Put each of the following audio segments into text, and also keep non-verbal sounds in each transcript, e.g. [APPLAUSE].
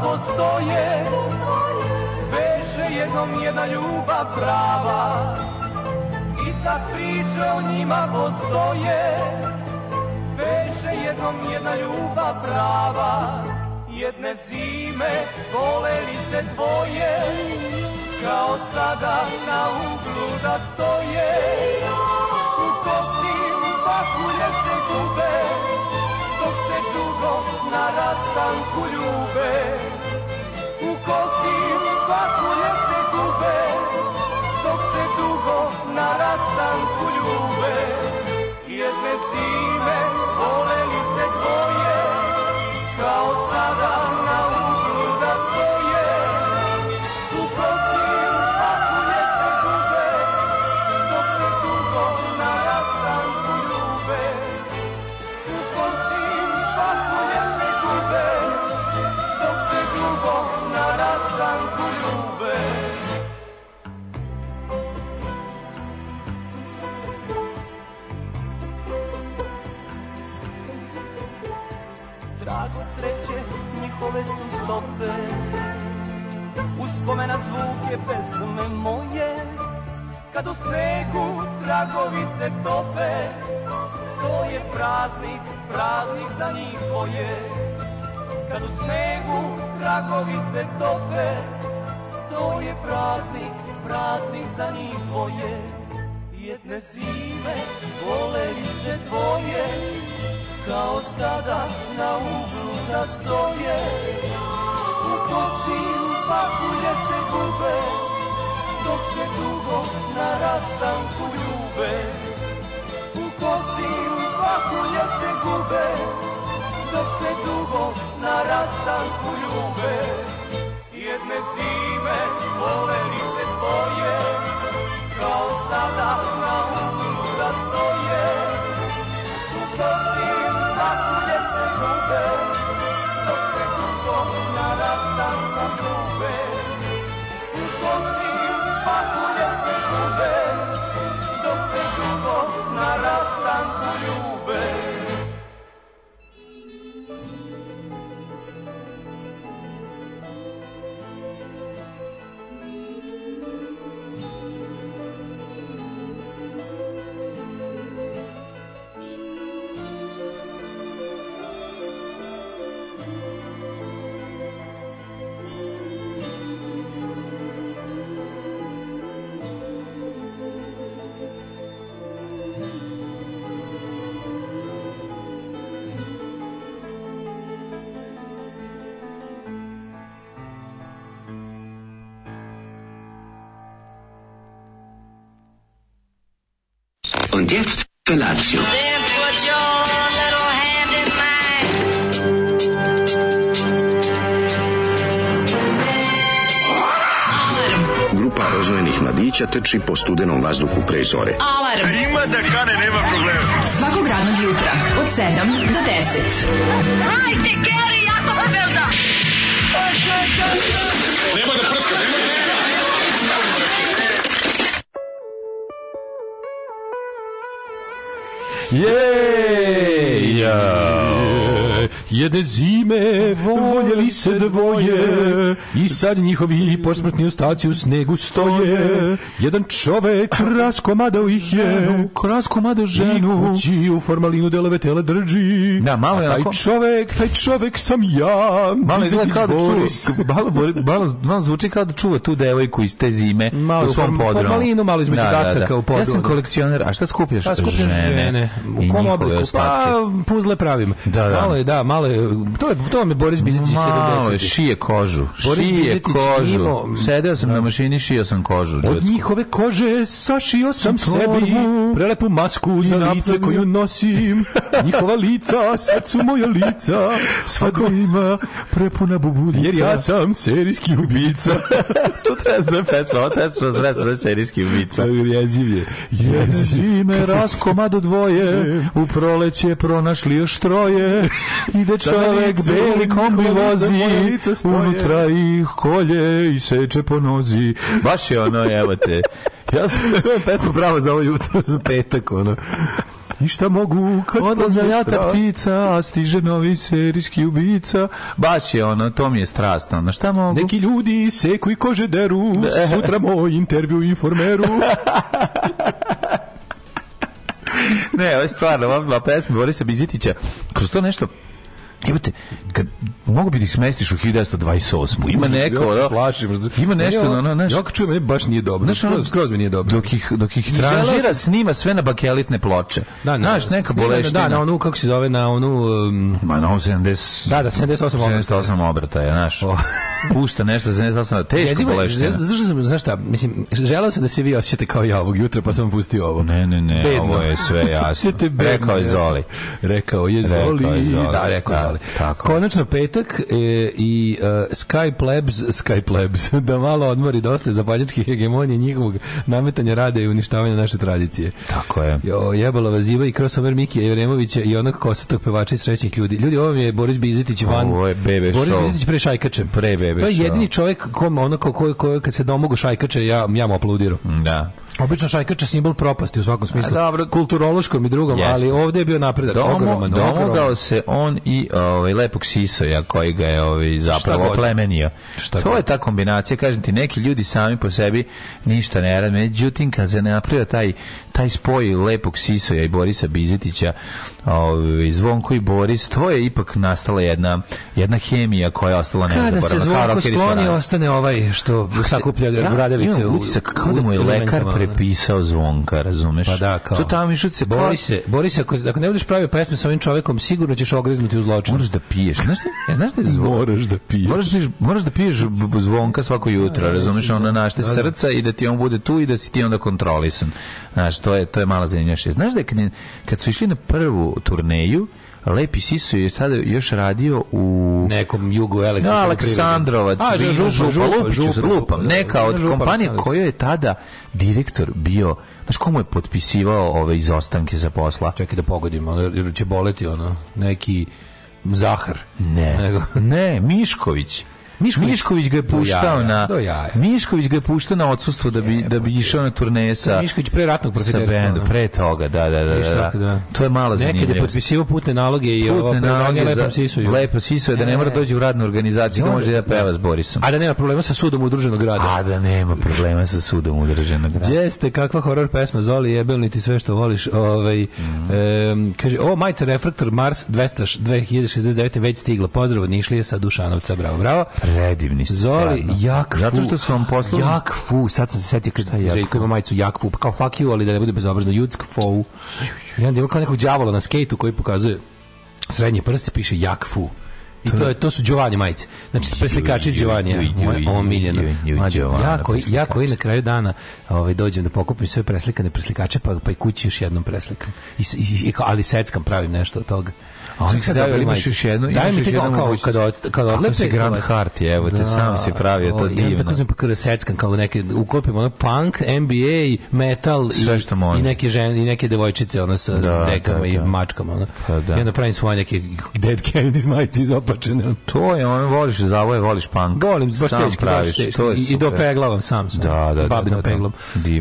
postoje Veže jednom jedna ljubav prava I sad priče o njima postoje Veže jednom jedna ljubav prava Jedne zime voleli se dvoje Kao sada na uglu da stoje U kosi u pakulje se gube mnogo na rastanku ljube U kosi pakulje se gube Dok se dugo na rastanku ljube Jedne zime gole su stope Uspomena zvuke pesme moje Kad u snegu tragovi se tope To je praznik, praznik za njih tvoje Kad u snegu tragovi se tope To je praznik, praznik za njih tvoje Jedne zime vole više tvoje Kao sada na uglu da stoje U posiju pakulje se gube Dok se dugo na rastanku ljube U posiju pakulje se gube Dok se dugo na rastanku ljube Jedne zime voleli se tvoje Kao sada na uglu da stoje U posiju Dok se dugo na rastanku ljubi Jetzt Lazio. Grupa rozvojenih mladića teči po studenom vazduhu pre zore. Alarm! A ima da kane, nema problema. Svakog radnog jutra, od 7 do 10. Hajde, Keri, jako se velda! Nemoj da prska, nemoj da prska! Yay! Yo. Jedne zime voljeli se dvoje i sad njihovi posmrtni ostaci u snegu stoje. Jedan čovek raskomadao ih je, raskomadao ženu. I kući u formalinu delove tela drži. na malo je taj čovek, taj čovek sam ja. Malo izgleda kao da čuva, malo, malo, malo zvuči kao da čuva tu devojku iz te zime malo u svom podromu. Formalinu, malo između da, da gasaka da, u podromu. Ja sam kolekcioner, a šta skupljaš? pa, skupljaš žene? žene. U kom obliku? Pa, puzle pravim. Da, da. Malo je, da, malo malo to je to me Boris Bizić 70. Malo je, šije kožu. Boris šije Bizić kožu. Nimo, Sedeo sam no. na da. mašini, šio sam kožu. Od ljudsko. njihove kože sašio sam torbu, sebi prelepu masku za lice koju nosim. [LAUGHS] Njihova lica, sad su moja lica. Svako ima prepuna bubuljica. Jer ja sam serijski ubica. [LAUGHS] to treba zna pesma, ovo treba zna serijski ubica. Jeziv je. Jeziv me raskomado dvoje, u proleće pronašli još troje. [LAUGHS] I da ide čovek, beli kombi vozi, unutra ih kolje i seče po nozi. Baš je ono, evo te. Ja sam, [LAUGHS] to je pesma prava za ovo jutro, za petak, ono. I šta mogu kad odlaza ljata ptica, a stiže novi serijski ubica. Baš je ono, to mi je strastno. Na šta mogu? Neki ljudi seku i kože deru, De. sutra moj intervju informeru. [LAUGHS] ne, ovo je stvarno, ova pesma Borisa Bizitića, kroz to nešto Imate, kad mogu bi da ih smestiš u 1928. Ima neko, ja plašim. Ima nešto, ono, ono, znaš. Ja kad čujem, meni baš nije dobro. Znaš, ono, skroz mi nije dobro. Dok ih, dok ih tranžira, snima sve na bakelitne ploče. Da, ne, znaš, da, neka da, boleština. Da, na onu, kako se zove, na onu... Um, Ma na onu 70... Da, da, 78 obrata. 78 obrata je, znaš. Oh. [LAUGHS] Pušta nešto, 78, teško boleština. Znaš, znaš, znaš šta, mislim, želeo sam da se vi osjete kao ja ovog jutra, pa sam pustio ovo. Ne, ne, ne, bedno. ovo je sve [LAUGHS] jasno. Rekao je Zoli. Rekao je Zoli, da, rekao je da fali. Tako. Konačno petak e, i e, Skype Labs, Skype Labs, [LAUGHS] da malo odmori dosta zapaljačkih hegemonije njihovog nametanja rada i uništavanja naše tradicije. Tako je. Jo, jebala vas i crossover Mikija Jeremovića i onog kosatog pevača iz srećnih ljudi. Ljudi, ovo je Boris Bizetić van. Ovo je bebe Boris Bizetić pre Šajkače. Pre bebe To je jedini čovek kom onako ko, ko, kad se domogu Šajkače ja, ja mu aplaudiram. Da. Obično šajkača simbol propasti u svakom smislu. A, dobro. Kulturološkom i drugom, Jeste. ali ovdje je bio napredak Domo, ogroman. Domogao se on i ovaj, lepog sisoja koji ga je ovaj, zapravo Šta to je ta kombinacija, kažem ti, neki ljudi sami po sebi ništa ne rade. Međutim, kad se ne napravio taj, taj spoj lepog sisoja i Borisa Bizitića, Ove, Zvonko i Boris, to je ipak nastala jedna, jedna hemija koja je ostala nezaboravna. Kada se Zvonko skloni, ostane ovaj što sakuplja ja, da, bradavice. Imam utisak kao da mu je lekar prepisao Zvonka, razumeš? Pa da, kao. To tamo se... Boris, kao... Boris, ako, ako ne budeš pravio pesme sa ovim čovekom, sigurno ćeš ogriznuti u zločin. Moraš da piješ. Znaš ti? Ja, e, znaš ti zvon... Moraš da piješ. Moraš, da da moraš da piješ Zvonka svako jutro, razumeš? Ono našte srca i da ti on bude tu i da si ti onda kontrolisan. Znaš, to je, to je mala zanimljašnja. Znaš da je kad, kad su išli na prvu turneju, Lepi Siso je sada još radio u nekom jugu električnom. Na Aleksandrovac, A, župa, župa, župa, župa, Lupiću, župa, župa, župa, neka od župa, kompanije koja je tada direktor bio Znaš komu je potpisivao ove izostanke za posla? Čekaj da pogodim, ono, će boleti ono, neki Zahar. Ne, Nego... ne, Mišković. Mišković, Mišković ga je puštao na Mišković ga je puštao na odsustvo da bi da bi išao na turneje sa Mišković pre ratnog profiterstva. pre toga, da, da, da, da, da. To je malo zanimljivo. Nekad je potpisivao putne naloge i ovo naloge lepo sisuju. Lepo sisuju da ne mora e. doći u radnu organizaciju, da može da-, da peva s Borisom. A da nema problema sa sudom udruženog grada. A da nema problema sa sudom udruženog grada. Jeste kakva horor pesma Zoli jebelni ti sve što voliš, ovaj mhm. kaže o majca refraktor Mars 200 2069 već stigla. Pozdrav od Nišlije sa Dušanovca, bravo, bravo. Predivni ste. Zoli, jak fu. Zato što su vam poslali. Jak fu, sad sam se setio kad Željko ima majicu jak fu, kao fuck you, ali da ne bude bezobrazno, jutsk fu. I onda ima kao nekog đavola na skejtu koji pokazuje srednji prst i piše jak fu. I to je to su Giovanni majice. Znači preslikači Giovanni, omiljeno. Ja jako ja koji na kraju dana ovaj dođem da pokupim sve preslikane preslikače pa pa i kući još jednom preslikam. I, i ali seckam pravim nešto od toga. A oni sad daju imaš još jednu. Daj mi ti kao, kao kada od, kada odlepe se Grand ovaj. je, evo te da. sam si pravi to divno. Ja tako sam pa kada seckam kao neke ukopimo ono punk, NBA, metal i što i neke žene i neke devojčice ono sa da, i da, da. mačkama ono. Pa, da. I onda svoje neke Dead Kennedys majice izopačene. To je, on voliš zavoje, voliš punk. Volim, baš teški, to teški. I dopeglavam sam sam. Da, da, babinom peglom.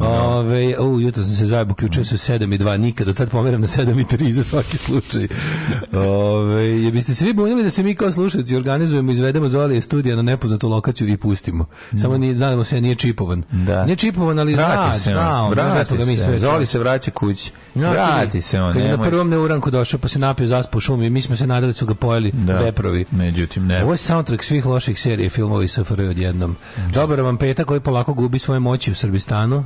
Ove, u, jutro sam se zajebo, ključio su 7 i 2, nikad, od sad pomeram na 7 i 3 za svaki slučaj. [LAUGHS] Ove, je biste se vi bunili da se mi kao slušalci organizujemo, izvedemo zvali studija na nepoznatu lokaciju i pustimo. Samo ni nadamo se nije čipovan. Da. Nije čipovan, ali vrati se. Zna, on, vrati, vrati se. Mi sve, zvali se vraća kući. Vrati, znači, vrati se on. Kad je na prvom neuranku došao, pa se napio zaspao u šumi, mi smo se nadali da su ga pojeli da. veprovi. Međutim, ne. Ovo je soundtrack svih loših serija i filmovi sa SFRJ odjednom. Da. Dobar vam petak koji polako gubi svoje moći u Srbistanu.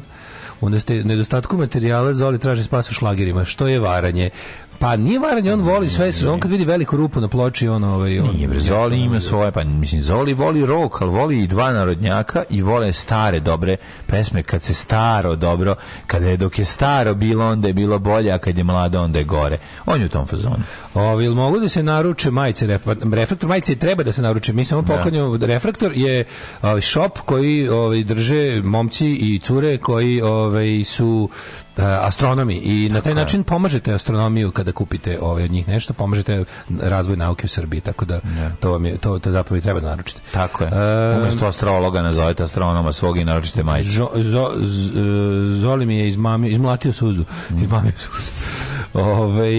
Onda ste nedostatku materijala Zoli traži spas u šlagerima, što je varanje. Pa nije varanje, on voli sve, su, on kad vidi veliku rupu na ploči, on ovaj... On, nije, bre, Zoli ima svoje, pa mislim, Zoli voli rok, ali voli i dva narodnjaka i vole stare dobre pesme, kad se staro dobro, kada je dok je staro bilo, onda je bilo bolje, a kad je mlado, onda je gore. On je u tom fazonu. O, jel mogu da se naruče majice, ref, refraktor, majice treba da se naruče, mi samo poklanjamo, da. refraktor je šop koji ovaj, drže momci i cure koji ovaj, su Eh, astronomi i tako na taj je. Da. način pomažete astronomiju kada kupite ove od njih nešto, pomažete razvoj nauke u Srbiji, tako da ne. Da. to vam je to, to zapravo i treba da naručite. Tako je. Eh, Umesto astrologa nazovete astronoma svog i naručite majicu. Zo, zo, z, eh, zoli mi je izmamio, izmlatio suzu. Mm. Izmamio suzu. Ove,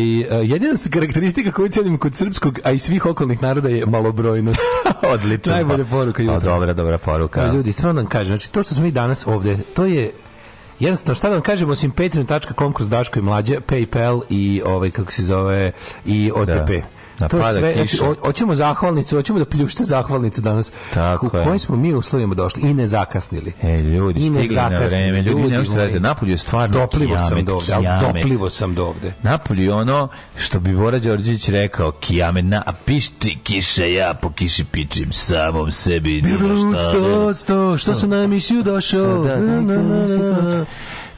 jedina se karakteristika koju cenim kod srpskog, a i svih okolnih naroda je malobrojnost. [LAUGHS] Odlično. Najbolja poruka pa jutra. Dobra, dobra poruka. A, pa ljudi, stvarno nam kažem, znači to što smo mi danas ovde, to je jednostavno šta da vam kažem osim patreon.com kroz Daško i Mlađe, PayPal i ovaj kako se zove i OTP. Da to je sve, znači, hoćemo zahvalnicu, hoćemo da pljušte zahvalnice danas. Tako u kojim smo mi uslovima došli i ne zakasnili. E, ljudi, I ne stigli zakasnili. na vreme, ljudi, ljudi nešto radite, napolju je stvarno doplivo kijamet, sam dovde, kijamet. ali doplivo sam dovde. Napolju je ono što bi Bora Đorđević rekao, kijamet, na, a pišti kiše, ja po kiši pičim samom sebi. Bilo šta, sto, da- sto, što sam na emisiju došao. Sada, na, na, na, na.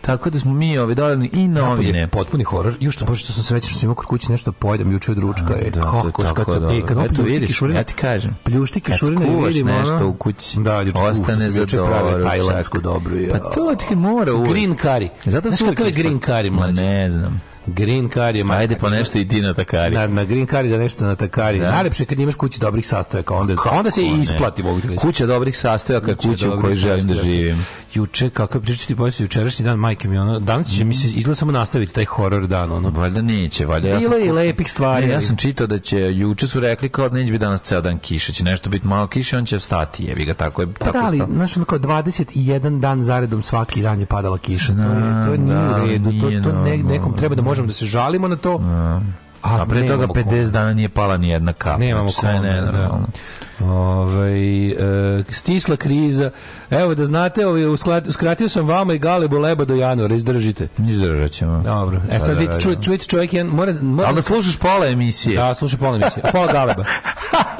Tako da smo mi ove dodali i novine. ne, potpuni horor. Još što bože što sam srećan što sam imao kod kuće nešto pojedem juče od ručka. Da, e, da, kako da, tako, da. kad Eto vidiš, kišurine, ja ti kažem. Pljušti kišurine vidim nešto u kući. Da, juče ostane za to prave tajlandsku dobru. Pa to ti mora u green curry. Zato su kakav green curry mlađi. Ne znam. Green Curry je majde pa Ajde po nešto i ti na takari. Na, na Green Curry da nešto na takari. Da. Najlepše kad imaš kući dobrih sastojaka, onda, Kako onda se i isplati, mogu ti Kuća dobrih sastojaka je kuća u kojoj želim da živim. Juče, kakav pričati ti pomisli, jučerašnji dan, majke mi, ona danas će mi se izgleda samo nastaviti taj horor dan, ono. Valjda neće, valjda. Ja Bilo i lepih stvari. Ne, ja sam čitao da će, juče su rekli kao da neće biti danas ceo dan kiša, će nešto biti malo kiše, on će stati, jevi ga, tako je. Pa tako da, ali, znaš, onako, 21 dan zaredom svaki dan je padala kiša. Da, to je, to da, nije da, u redu, to, to ne, nekom treba da može možemo da se žalimo na to. Da. A, a pre toga 50 kom. dana nije pala ni jedna kap. Nemamo sve kom, da, da. ne, Ovaj e, stisla kriza. Evo da znate, ovaj uskratio sam vama i Galebu leba do januara, izdržite. Izdržaćemo. Dobro. E sad vidite, čujete čovjek mora, mora... Ali da slušaš pola emisije. Da, slušaš pola emisije. Pola Galeba. [LAUGHS]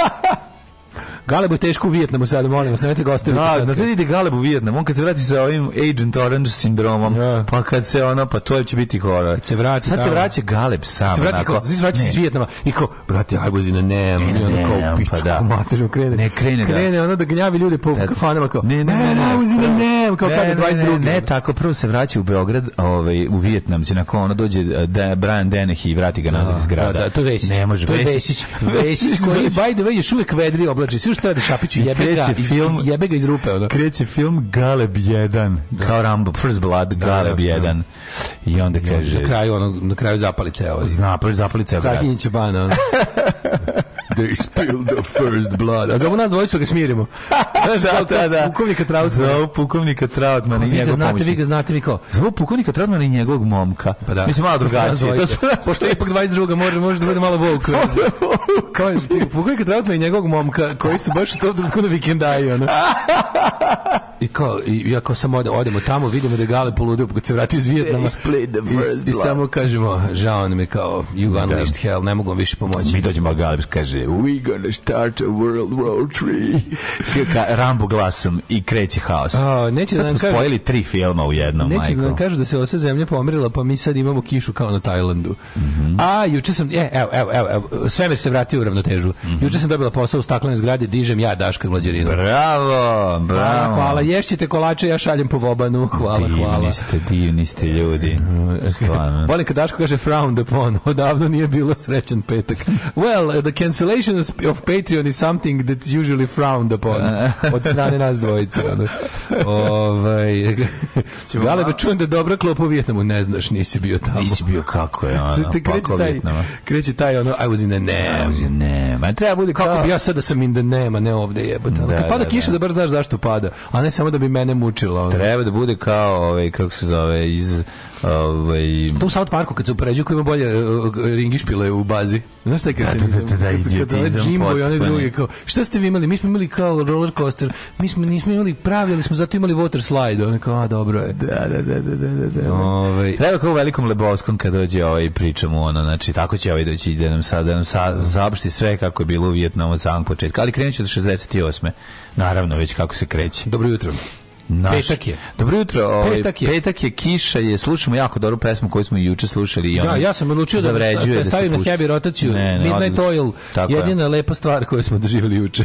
Galebu je teško u Vijetnamu sad, molim vas, nemojte ga ostaviti. Da, da vidite Galeb u Vijetnamu, on kad se vrati sa ovim Agent Orange sindromom, ja. Da. pa kad se ono, pa to će biti horor. Kad se vrati, sad se vraća Galeb sam. Kad se vrati, kao, znači vraća iz Vijetnama i ko, brate, ajbozina, ne, ne, ne, ono ne, pičku, pa da. materu, krene. Ne, krene, da. ono da gnjavi ljude po da. kafanama, kao, ne, ne, ne, ajbozina, e, ne, kao kada 22. Ne, tako, prvo se vraća u Beograd, ovaj, u Vijetnam, se nakon ono dođe eh, da Brian Denehy i vrati ga nazad da, iz grada. Da, to je Vesić. Ne može, Vesić. Vesić [LAUGHS] koji, by the way, još uvek vedri oblači. Svi šta radi Šapiću, jebe ga, iz, film, jebe ga iz rupe. Ono. Kreće film Galeb 1, da. kao Rambo, First Blood, da, Galeb 1. Da, da. I onda kaže... Na kraju, onog, na kraju ovaj. zapali ceo. Zna, zapali ceo. Strahinjića bana. [LAUGHS] they spilled the first blood. A zovu nas dvojicu ga smirimo. [LAUGHS] Znaš, da, da, da. Pukovnika Trautmana. Zovu pukovnika Trautmana i njegovog znate, Vi ga znate, vi ko? zovu pukovnika Trautmana i njegovog momka. Pa da. Mislim, malo drugačije. To su Pošto je ipak 22. može, može da bude malo [LAUGHS] woke. kao, pukovnika Trautmana i njegovog momka, koji su baš u tom trenutku na vikendaju, ono. [LAUGHS] I kao, i ja kao samo odemo, odemo tamo, vidimo da Gale poludio kad se vrati iz Vijetnama. I, I samo kažemo, žao nam je kao, you gonna da. hell, ne mogu vam više pomoći. Mi dođemo, Gale kaže, we gonna start a world war road kao Rambo glasom i kreće haos. A, neće sad da nam kažu, spojili tri filma u jednom, Neće da nam kažu da se osa zemlja pomirila, pa mi sad imamo kišu kao na Tajlandu. Mm -hmm. A, juče sam, je, evo, evo, evo, evo svemir se vratio u ravnotežu. Mm -hmm. Juče sam dobila posao u staklenoj zgradi, dižem ja Daška Mlađerinu. Bravo, bravo. A, hvala ješćete kolače, ja šaljem po vobanu. Hvala, divni hvala. Divni ste, divni ste ljudi. Stvarno. Volim kad Daško kaže frowned upon. [LAUGHS] Odavno nije bilo srećan petak. Well, uh, the cancellation of Patreon is something that's usually frowned upon. [LAUGHS] Od strane nas dvojica. ovaj, da li čujem da dobro klopo u Vjetnamu? Ne znaš, nisi bio tamo. Nisi bio kako je, ono, kreće taj, kreće taj, ono, I was in the name. I was in the name. treba bude kako bi ja sad da sam in the name, a ne ovde jebote. Kad da, pada da, kiša, da. da baš znaš zašto pada, a ne samo da bi mene mučilo. Treba da bude kao, ovaj, kako se zove, iz Ovaj To u South Parku kad se upoređuju ko ima bolje e, e, ringišpile u bazi. Znaš šta je kad da, da, da, da, kad, kad Jimbo i oni drugi kao šta ste vi imali? Mi smo imali kao roller coaster. Mi smo nismo imali pravi, ali smo zato imali water slide. Oni kao a dobro je. Da, da, da, da, da, da. da. Ovaj treba kao u velikom Lebovskom kad dođe ovaj priča mu ono, znači tako će ovaj doći da nam sad da nam sa, zaopšti sve kako je bilo u Vijetnamu od samog početka. Ali krenuće do 68. Naravno, već kako se kreće. Dobro jutro. Naš. Petak je. Dobro jutro. Ovaj, petak, je. petak je, kiša je. Slušamo jako dobru pesmu koju smo i juče slušali. I da, ja sam odlučio da, da, da stavim da na heavy rotaciju. Ne, ne, Midnight odlično. Oil, Tako jedina je. lepa stvar koju smo doživjeli juče.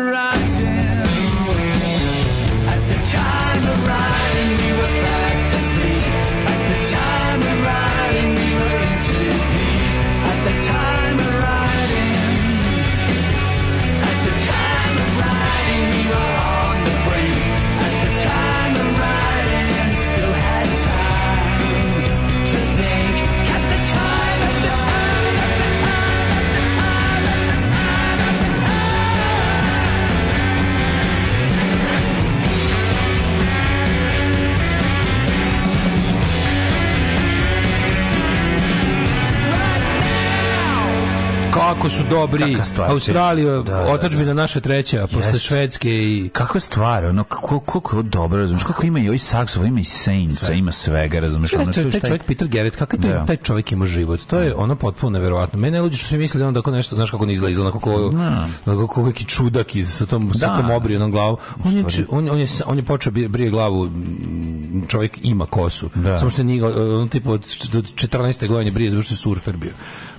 kako su dobri. Australija, da, da, da. otačbina naše treća, posle Švedske i... Kako stvar, ono, kako, kako dobro, razumješ kako ima i ovaj saksov, ima i Saintsa, ima svega, razumješ Ono, taj, taj čovjek Peter Garrett, kako taj, da. taj čovjek ima život, to je ono potpuno neverovatno. Mene ljudi što se misle da on tako nešto, znaš kako ne izgleda, onako kako, kako neki čudak iz, sa tom, sa tom obrijenom glavom. On je, on, on, je, on je počeo brije glavu, mm, čovjek ima kosu. Samo što nije, on tipa od 14. godine brije, zato što je surfer bio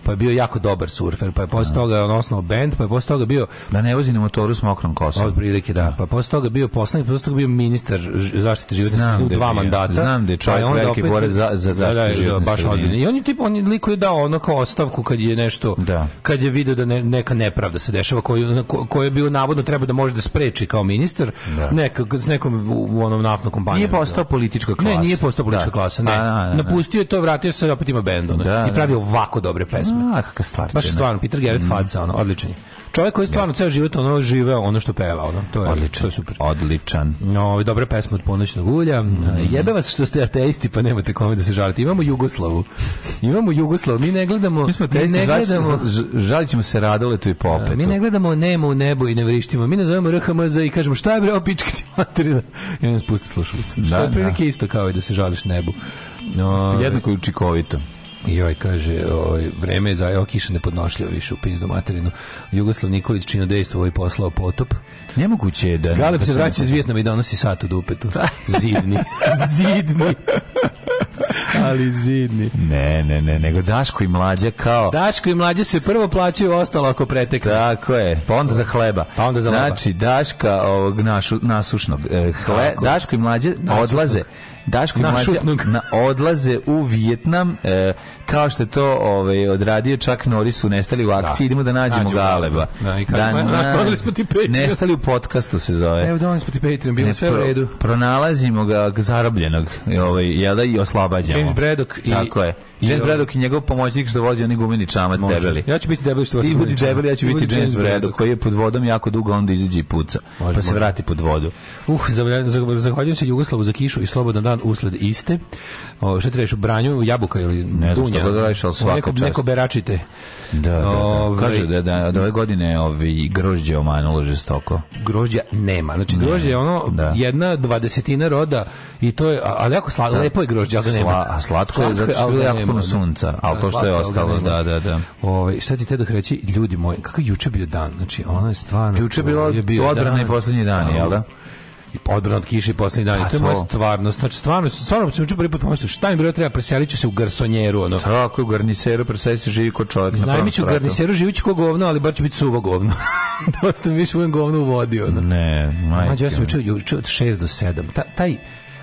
pa je bio jako dobar surfer, pa je posle da. toga on osnovao bend, pa je posle toga bio da ne vozi na motoru s mokrom kosom. Od prilike da. da. Pa posle toga bio poslanik, posle toga bio ministar zaštite životne sredine u dva bio. mandata. Znam da je čovjek pa veliki opet, bore za za zaštitu da, da, životne da, baš sredine. I on je tip on je liko je dao ono kao ostavku kad je nešto da. kad je video da ne, neka nepravda se dešava koju koja je bio navodno treba da može da spreči kao ministar, da. neka s nekom u onom naftnom kompanijom. Nije postao da. politička klasa. Ne, nije postao politička klasa, ne. Napustio je to, vratio se opet ima bend i pravi ovako dobre pesme pesme. A, kakva stvar. Baš stvarno, Peter Garrett mm. Fadza, ono, odličan je. Čovjek koji je stvarno da. ceo život ono živeo ono što peva, ono. To je odličan, to je super. Odličan. No, dobra pesma od ponoćnog ulja. Mm. Da, jebe vas što ste ateisti, pa nemate kome da se žalite. Imamo Jugoslavu. Imamo Jugoslavu. Mi ne gledamo, mi, smo ateisti, ne gledamo, žalit ćemo se Radoletu i Popetu. Mi ne gledamo nemo u nebu i ne vrištimo. Mi nazovemo RHMZ i kažemo šta je bre, opička ti materina. I nas spusti slušalicu. Da, što je prilike da. isto kao i da se žališ nebu. No, jednako je učikovito. I ovaj kaže, oj, ovaj, vreme je za evo kiša nepodnošljiva više u pizdu materinu. Jugoslav Nikolić čino dejstvo ovaj poslao potop. Nemoguće je da... Galeb da se vraća iz Vjetnama i donosi sat u dupetu. [LAUGHS] Zidni. Zidni. ali zidni. Ne, ne, ne, nego Daško i mlađa kao... Daško i mlađa se prvo plaćaju ostalo ako pretekne. Tako je, pa onda za hleba. Pa onda za hleba. Znači, Daška ovog našu, nasušnog. E, hle, Daško i mlađe odlaze. Daško i Mlađa na, odlaze u Vijetnam, e, kao što je to ovaj, odradio Čak Norris su nestali u da. akciji, da. idemo da nađemo, nađemo Galeba. Da, i da, e, na, na, smo ti nestali u podkastu se zove. Evo donali smo ti Patreon, bilo sve u redu. pronalazimo ga zarobljenog ovaj, je da i oslobađamo. James Braddock i... Tako je. James ovaj- Braddock i njegov pomoćnik što vozi onaj gumeni čamac Može. debeli. Ja ću biti debeli što vas Ti budi debeli, ja ću I biti James Braddock koji je pod vodom jako dugo, onda izađe i puca. Može, pa se vrati pod vodu. Uh, zahvaljujem se Jugoslavu za kišu i slobodan dan usled iste. O, šta trebaš, branju jabuka ili ne znam dunja? Šta god da radiš, ali svaka neko, čast. Neko beračite. Da, da, da. Ove, ovaj- Kaže da, da, da ove godine ovi ovaj, grožđe oman ulože stoko. Grožđa nema. Znači, grožđe je ono da. jedna dvadesetina roda i to je, ali jako sla, da. lepo je grožđe, ali ga nema. Sla, slatko, slatko je, zato što je jako puno da. sunca, ali to što je ostalo, da, da, da. Ove, ovaj, šta ti te dok da reći, ljudi moji, kako juče bio dan? Znači, ono je stvarno... Juče bilo je bio odbrana i poslednji dan, jel da? odbrana od kiše poslednji dan. Pa to je moja stvarnost. Znači, stvarno, stvarno sam učin prvi put pomislio, šta mi broj treba, preselit ću se u garsonjeru. Ono. Tako, u garniceru preselit se živi kod čovjek. Znaj mi ću u garniceru živit ću ko govno, ali bar ću biti suvo govno. [LAUGHS] Dosta mi više budem govno u vodi. Ono. Ne, majke. Mađo, ja sam čuo, čuo od 6 do 7. Ta, taj,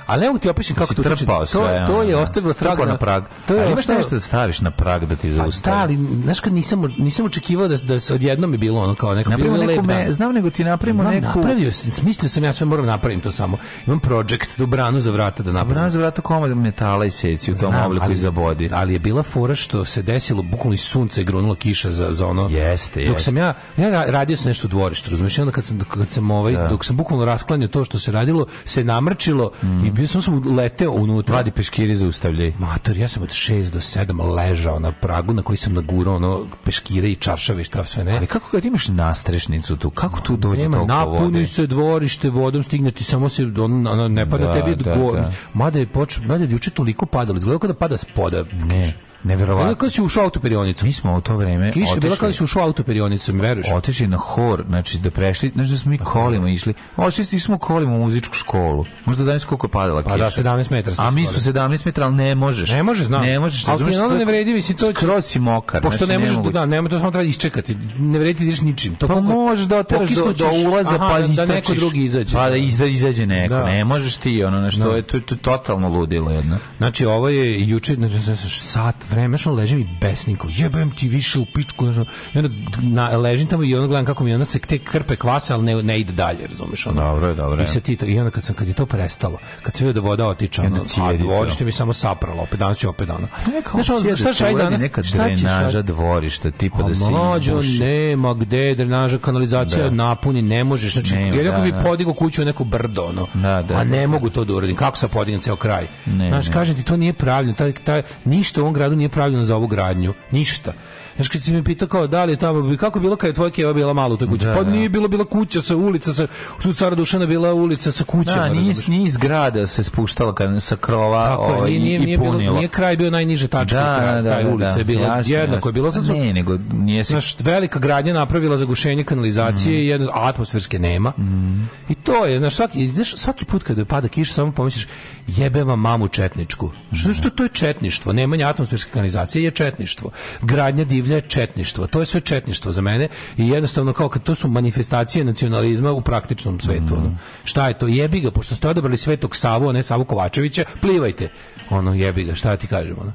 Ali ne ti opišem kako to trči. To, sve, to je da. ostavilo trag na prag. To je imaš nešto da staviš na prag da ti zaustavi. Pa da, znaš kad nisam nisam očekivao da da se odjednom je bilo ono kao neka bilo lepo. Ne, znam nego ti napravimo neku. Napravio sam, smislio sam ja sve moram da napravim to samo. Imam project, projekt, branu za vrata da napravim. Branu za vrata komad metala i seci u tom obliku i za bodi. Ali je bila fora što se desilo bukvalno i sunce grunulo kiša za za ono. Jeste, Dok sam ja ja radio sam nešto u dvorištu, razumiješ, onda kad sam kad sam ovaj da. dok sam bukvalno rasklanjao to što se radilo, se namrčilo i bio sam sam uleteo unutra. Vladi peškiri zaustavljaj. Mator, ja sam od 6 do 7 ležao na pragu na koji sam nagurao ono peškire i čaršave i šta sve ne. Ali kako kad imaš nastrešnicu tu, kako tu dođe Nema, napuni vode? se dvorište vodom, stigne ti samo se on, ne pada da, tebi da, go, da. Mada je počeo, mada je juče toliko padalo, izgledalo kao da pada spoda. Ne. Neverovatno. Kako da si ušao auto perionicu? Mi smo u to vreme Kiša bila kad da si ušao auto autoperionicom, veruješ? Otišli na hor, znači da prešli, znači da smo mi kolima išli. Otišli smo kolima u muzičku školu. Možda da znaš koliko je padala pa, kiša. Pa da, 17 metara. A mi smo 17 metara, al ne možeš. Ne možeš, znam. Ne možeš, ali finalno ne vredi, mislim, to kroz si mokar. Pošto znači, ne možeš, da, ne možeš, to samo treba isčekati. Ne vredi, ideš ničim. To pa koliko, možeš da oteraš do, do ulaza, aha, pa da, istračiš. da neko drugi izađe. Pa da, da izađe neko. Ne možeš ti, ono, nešto, što je, to, totalno ludilo jedno. Znači, ovo je juče, znači, sat vreme, što leži mi besniko, jebem ti više u pičku, znaš, i onda na, ležim tamo i onda gledam kako mi onda se te krpe kvase, ali ne, ne ide dalje, razumeš? Ono. Dobro, dobro. I, se ti, I onda kad, sam, kad je to prestalo, kad se vidio da voda otiče, ono, a dvorište da. mi samo sapralo, opet danas ću opet dano. Pa znaš, ono, šta će danas? Neka drenaža dvorišta, tipa da se izbuši. nema gde drenaža, kanalizacija da. napuni ne možeš, znači, jer ako da, bi podigao kuću u neko brdo, ono, a ne mogu to da uradim, kako sa podignem ceo kraj? Znaš, kažem ti, to nije pravilno taj, taj, ništa u ovom gradu nije pravljeno za ovu gradnju, ništa. Još kad si me pitao kao da li je tamo, kako bilo kad je tvoja keva bila malo u toj kući? Da, pa da. nije bilo, bila kuća sa ulica, sa, su cara Dušana bila ulica sa kućama. Da, nije, nije iz grada se spuštala kad, sa krova Tako, ovaj, nije, nije, i nije, punilo. Bilo, nije kraj bio najniže tačke, da, kraj, da, kraj da, ulice da, je bila jasno, jednako. Je bilo, sad su, ne, nego nije se... Naš, velika gradnja napravila zagušenje kanalizacije, mm. jedno, atmosferske nema. Mm. I to je, znaš, svaki, znaš, svaki put kada pada kiša, samo pomisliš, jebe vam mamu četničku. Mhm. Što, što to je četništvo? Nemanje atmosferske kanalizacije je četništvo. Gradnja divlje predstavlja četništvo. To je sve četništvo za mene i jednostavno kao kad to su manifestacije nacionalizma u praktičnom svetu. Mm. Ono. Šta je to? Jebi ga, pošto ste odabrali Svetog Savu, a ne Savu Kovačevića, plivajte. Ono jebi ga, šta ti kažem ono?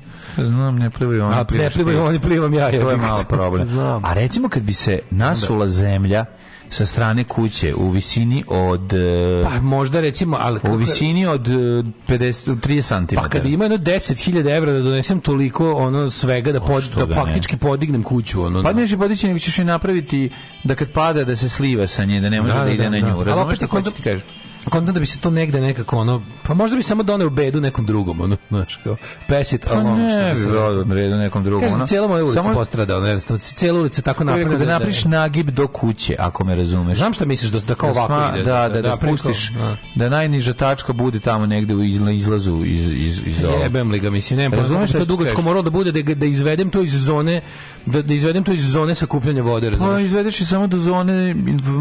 Znam, ne plivaju oni. A, ne plivaju oni, plivam ja. To je malo problem. [LAUGHS] Znam. A recimo kad bi se nasula da. zemlja sa strane kuće u visini od e, pa možda recimo ali kako... u visini od 50 30 cm. Pa kad ima no 10.000 € da donesem toliko ono svega da pod, da, faktički podignem kuću ono. Pa da. nećeš podići nego ćeš i napraviti da kad pada da se sliva sa nje da ne može da, da, da ide da, na da. nju. Razumeš šta hoćeš ti kažeš? kontam da bi se to negde nekako ono, pa možda bi samo doneo bedu nekom drugom, ono, znači kao, pesit, pa ono, ne, bi dodao redu nekom drugom, Kaži, ono. cijela moja ulica samo... postradao ono, jednostavno, cijela ulica tako napred Da, da napriš nagib do kuće, ako me razumeš. Znam šta misliš, da, da kao da ovako sma, ide. Da, da, da, da, da spustiš, da. da najniža tačka bude tamo negde u izlazu iz, iz, iz ovog. Jebem li ga, mislim, ne razumeš što dugačko moralo da bude, da, da izvedem to iz zone, da, da izvedem to iz zone sakupljanja vode, pa razumeš? Pa izvedeš i samo do zone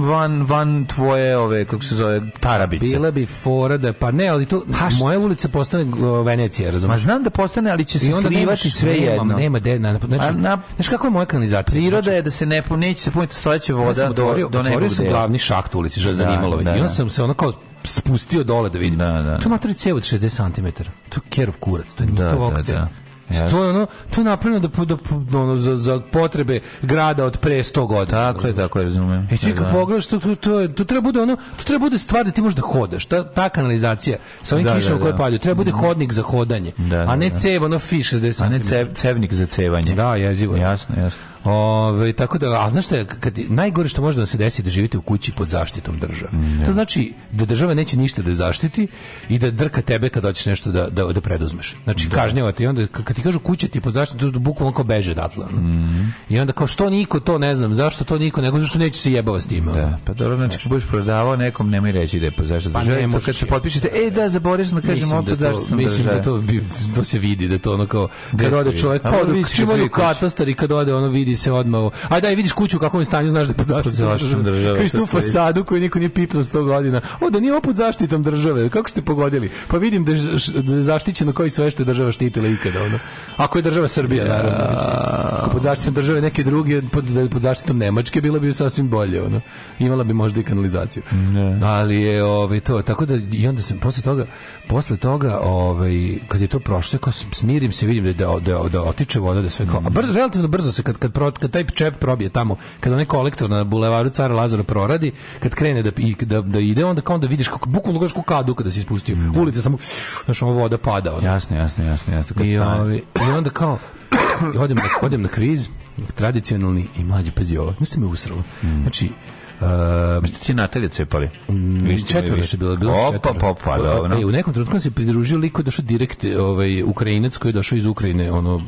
van, van tvoje, ove, kako se zove, tarab babice. Bila bi fora da pa ne, ali to ha, pa moja ulica postane Venecija, razumiješ? Ma znam da postane, ali će se slivati sve jedno. Nema de, na, znači, A, na, znaš kako je moja kanalizacija? Priroda znači, je da se ne neće se puniti stojeće voda. Ja sam otvorio, do, do otvorio sam glavni šakt u ulici, što je da, zanimalo. Da, da, I onda da. sam se kao spustio dole da vidim. Da, da. To je matori cev od 60 cm. To je kerov kurac, to je da, to da, da. Yes. To je ono, to je napravljeno da, da, da, ono, za, za potrebe grada od pre 100 godina. Tako je, tako je, razumijem. I e, ti kad da, da. pogledaš, to, to, to, to treba bude ono, to treba bude stvar da ti možeš da hodaš. Ta, ta kanalizacija sa onim da, kišom da, koje da. palju, treba bude hodnik za hodanje, da, a ne cev, ono fi 60 A ne cev, cevnik za cevanje. Da, jezivo. Jasno, jasno. Ove, tako da, a znaš šta, kad, najgore što može da se desi da živite u kući pod zaštitom države. Mm, to znači da država neće ništa da zaštiti i da drka tebe kad hoćeš nešto da, da, da preduzmeš. Znači, da. kažnjava te i onda kad ti kažu kuća ti pod zaštitom, da bukvalno kao beže odatle. Mm I onda kao što niko to ne znam, zašto to niko, nego zašto neće se jebava s time. Da, pa dobro, znači, znači budeš prodavao nekom, nemoj reći da je pod zaštitom pa države. kad se potpišete, e da, zaboravio sam da kažem mislim opet da zaštitom Mislim da države. da to, bi, to se vidi, da to ono kao, kad ode čovjek, pa, čim katastar i kad ode ono vidi ti se odmah... A daj, vidiš kuću u kakvom stanju, znaš da pod zaštitom države. države. Kriš tu fasadu koju niko nije pipnuo 100 godina. O, da nije opod zaštitom države. Kako ste pogodili? Pa vidim da je da zaštićeno koji sve što država štitila ikada. Ono. Ako je država Srbija, naravno. Ako pod zaštitom države neke druge, pod, pod zaštitom Nemačke, bilo bi sasvim bolje. Ono. Imala bi možda i kanalizaciju. Ne. Ali je ovaj, to. Tako da, i onda se posle toga, posle toga, ovaj, kad je to prošlo, kao smirim se, vidim da, da, da, da otiče voda, da sve kao... A brzo, relativno brzo se kad, kad pro, kad taj čep probije tamo, kad onaj kolektor na bulevaru Cara Lazara proradi, kad krene da, i, da, da ide, onda kao onda vidiš kako bukvalno gledaš kadu kada se ispustio. Da. Ulica samo znaš, ono voda pada. Ono. Jasno, jasno, jasno, jasno. Kad I, ovi, I onda kao i odem na, odem na kviz tradicionalni i mlađi pazi ovo. Niste me usralo. Mm. Znači, Uh, Mislim, ti Natalija cepali? Mm, četvora se bilo, bilo Opa, popa, pa, da, e, u nekom trenutku se pridružio liko je došao direkt ovaj, Ukrajinac koji je došao iz Ukrajine, ono,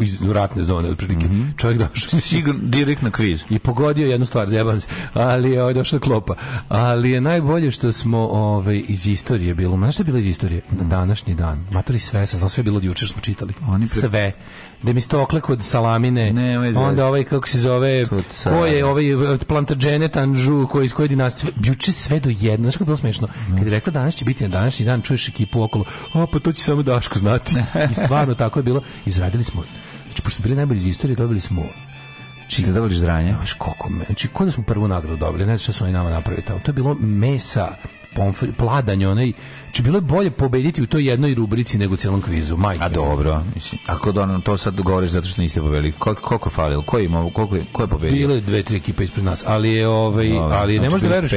iz ratne zone, otprilike. Mm -hmm. Čovjek došao. Sigurno, direkt na kriz. I pogodio jednu stvar, zjebam se, ali je ovaj, došao klopa. Ali je najbolje što smo ovaj, iz istorije bilo, znaš što je bilo iz istorije? Na današnji dan, matori sve, sam sve bilo od jučer smo čitali. Oni pre... Sve. Demistocle da kod Salamine, ne, ovaj onda ovaj, kako se zove, Tuca. ko je ovaj eh, Plantagenet Anžu, koji iz koje dinastije, juče sve do jedno, znaš kako je bilo smešno, kad je rekla danas će biti na današnji dan, čuješ ekipu okolo, a pa to će samo Daško znati. I stvarno tako je bilo, izradili smo, znači pošto bili najbolji iz istorije, dobili smo Či znači, da dobili ždranje? Znaš koliko, znači, kod da smo prvu nagradu dobili, ne znam što su oni nama napravili tamo. To je bilo mesa, pomfri, pladanje, onaj Znači, bilo je bolje pobediti u toj jednoj rubrici nego u cijelom kvizu. Majke. A dobro, mislim. Ako don, to sad govoriš zato što niste pobedili, koliko, koliko je falilo? Ko je, imao, koliko je, ko je pobedio? Bilo je dve, tri ekipe ispred nas, ali je, ovaj, Dobre, ali znači, ne možda veruješ.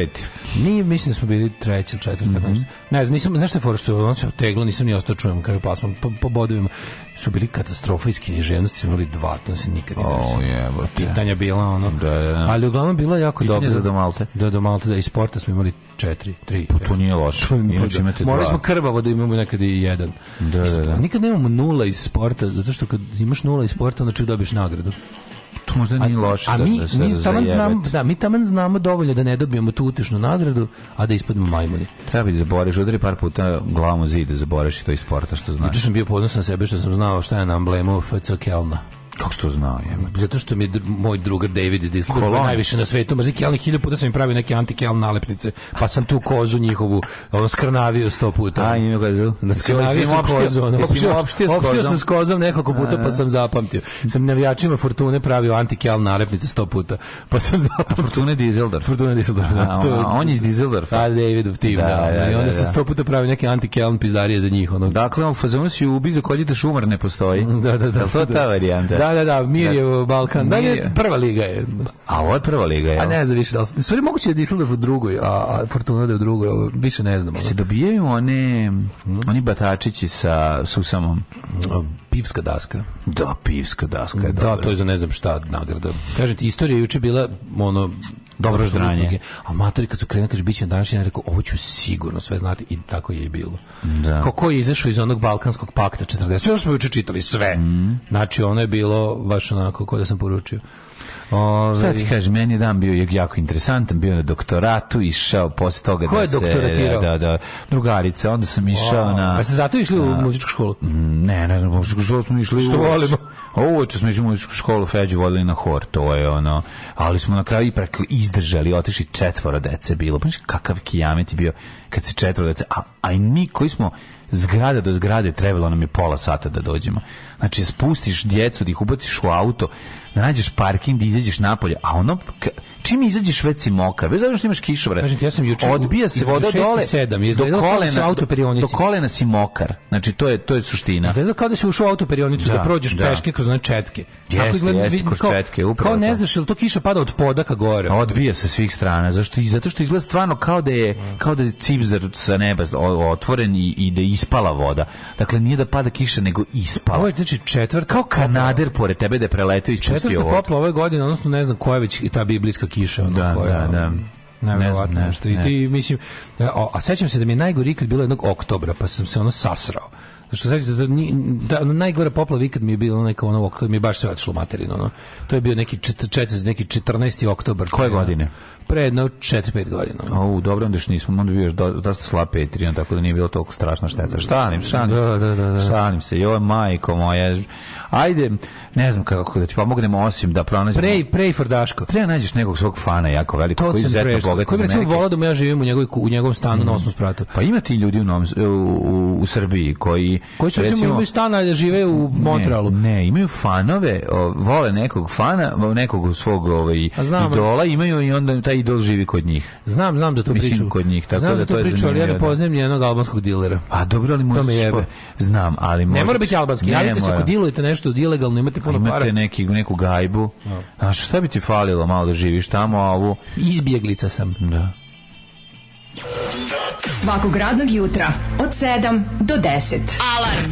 Mi, mislim da smo bili treći ili četvrti. Mm -hmm. Ne znam, nisam, znaš što je fora što on se oteglo, nisam ni ostao čujem kraju pasma, po, po bodovima su bili katastrofa iz književnosti, smo imali dva, to se nikad nije Oh, yeah, Pitanja bila ono. Da, da. da. Ali uglavnom bila jako Pitanje dobro. Pitanje za Domalte. Da, Domalte, da, i sporta smo imali četiri, tri. Pa to nije loše. Inače da. imate imate Morali smo krvavo da imamo nekad i jedan. Da, da, da. Nikad nemamo nula iz sporta, zato što kad imaš nula iz sporta, onda čak dobiješ nagradu to možda nije loše. A, mi, da, mi da taman znamo, da, mi taman znamo dovoljno da ne dobijemo tu utešnu nagradu, a da ispademo majmoni. Treba biti da zaboriš, udari par puta glavom zid da zaboriš i to iz sporta što znaš. Juče sam bio ponosan na sebe što sam znao šta je na amblemu FC Kelna. Kako to znao? Je? Zato što mi moj drugar David iz Discord najviše na svetu mrzi kelni hilju puta sam im pravio neke antikelne nalepnice, pa sam tu kozu njihovu on skrnavio sto puta. A, ima kozu. Na skrnavio sam opštio, kozu. Ono, opštio, opštio, sam s kozom nekoliko puta, pa sam zapamtio. Sam navijačima Fortune pravio antikelne nalepnice sto puta, pa sam zapamtio. Fortune Dizeldorf. Fortune Dizeldorf. Da, to, a, on je iz Dizeldorfa. A, Davidov tim, da. da, da, I onda da, sam da. sto puta pravio neke antikelne pizarije za njih. Ono. Dakle, on fazonu si ubi za kolje šumar ne postoji. [LAUGHS] Da, da, da. Da, da, da, da, da, da, da, da, da, Da, da, da, mir da. je Balkan. Da, je prva liga je. A ovo je prva liga je. A ne znam više da li su. moguće da je u drugoj, a Fortuna da je u drugoj, više ne znamo. Se dobijaju one, oni batačići sa susamom. Pivska daska. Da, pivska daska je Da, dobra. to je za ne znam šta nagrada. Kažem ti, istorija juče bila ono dobro ždranje. A matori kad su krenuli kaže biće danas ja rekao ovo ću sigurno sve znati i tako je i bilo. Da. Kako je izašao iz onog balkanskog pakta 40. Još smo juče čitali sve. Mm. Znači ono je bilo baš onako kao da sam poručio. Ove... Šta ti kažeš, meni dan bio jako interesantan, bio na doktoratu, išao posle toga Ko da se... doktoratirao? Da, da, drugarica, onda sam išao wow. na... Pa ste zato išli na, u muzičku školu? Mm, ne, ne znam, u muzičku školu smo išli Što volimo? Uoče smo išli u muzičku školu, Feđu vodili na hor, to je ono, ali smo na kraju ipak izdržali, otišli četvora dece bilo, pa kakav kijamet je bio kad se četvro a, a i mi koji smo zgrada do zgrade trebalo nam je pola sata da dođemo. Znači, spustiš djecu, da ih ubaciš u auto, da nađeš parking, da izađeš napolje, a ono, čim izađeš već si mokar, bez obzira što imaš kišobre, Kažem ti, ja sam juče, odbija se voda dole, 7, do, da kolena, auto do, do kolena si mokar. Znači, to je, to je suština. Izgleda kao da si ušao u autoperionicu, da, da prođeš da. peške kroz one četke. Jeste, jeste, kroz četke, upravo. Kao ne znaš, ili to kiša pada od poda ka gore? Odbija se svih strana, zašto? I zato što izgleda stvarno kao da je, kao da je cip gibzer sa neba otvoren i, i da ispala voda. Dakle, nije da pada kiša, nego ispala. Ovo je znači četvrta... Kao kanader pored tebe da je preletao i Četvrta popla ove godine, odnosno ne znam koja je već ta biblijska kiša. Ono, da, koja, da, da, da. ne, nešto. I ti, mislim, a, e, a sećam se da mi je najgori kad bilo jednog oktobra, pa sam se ono sasrao što znači da, da, da najgore poplava ikad mi je bilo neka ono kad mi je baš sve otišlo materino ono. To je bio neki čet, čet, neki 14. oktobar koje godine? pre 4-5 godina. O, dobro, onda još nismo, onda bio još dosta slab Patreon, tako da nije bilo toliko strašna šteta. Šalim, šalim da, se, da, da, da. šalim se, joj, majko moja, ajde, ne znam kako da ti pomognemo, osim da pronađemo... Pray, pray for Daško. Treba nađeš nekog svog fana jako veliko, to koji je izuzetno bogat. Koji bi recimo volao da ja živim u, njegovoj, u njegovom stanu mm. na osmom spratu. Pa ima ti ljudi u, nom, u, u, u Srbiji koji... Koji su recimo, imaju stana da žive u Montrealu. Ne, ne imaju fanove, o, vole nekog fana, nekog svog ovaj, idola, imaju i onda taj taj da idol živi kod njih. Znam, znam da tu Mislim, priču. kod njih, tako znam da, da to je priču, ali ja ne da. poznajem jednog albanskog dilera. Pa dobro, ali možda jebe. Znam, ali možda... Ne mora biti albanski, javite se ako dilujete nešto ilegalno, imate puno imate para. Imate neki, neku gajbu. No. Da. A šta bi ti falilo malo da živiš tamo, a ovu... Izbjeglica sam. Da. Svakog radnog jutra od 7 do 10. Alarm!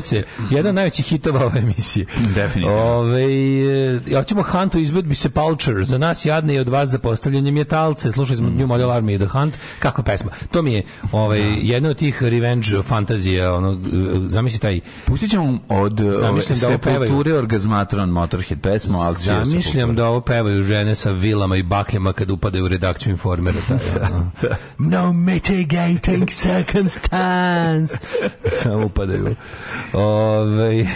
stanice. Mhm. Jedan od najvećih hitova ove emisije. Definitivno. Ove, ja e, ćemo Hunt u izvedbi se Palcher. Za nas jadne i od vas za postavljanje metalce, Slušali smo mm. New Model Army i The Hunt. Kako pesma. To mi je ovaj, jedna od tih revenge fantazija. Ono, e, zamisli taj... Pustit ćemo od ove, da sepulture orgazmatron Motorhead pesmu. Ali Zamišljam da ovo pevaju žene sa vilama i bakljama kad upadaju u redakciju informera. Taj, [LAUGHS] da, no mitigating circumstance. Samo [LAUGHS] upadaju. Ove,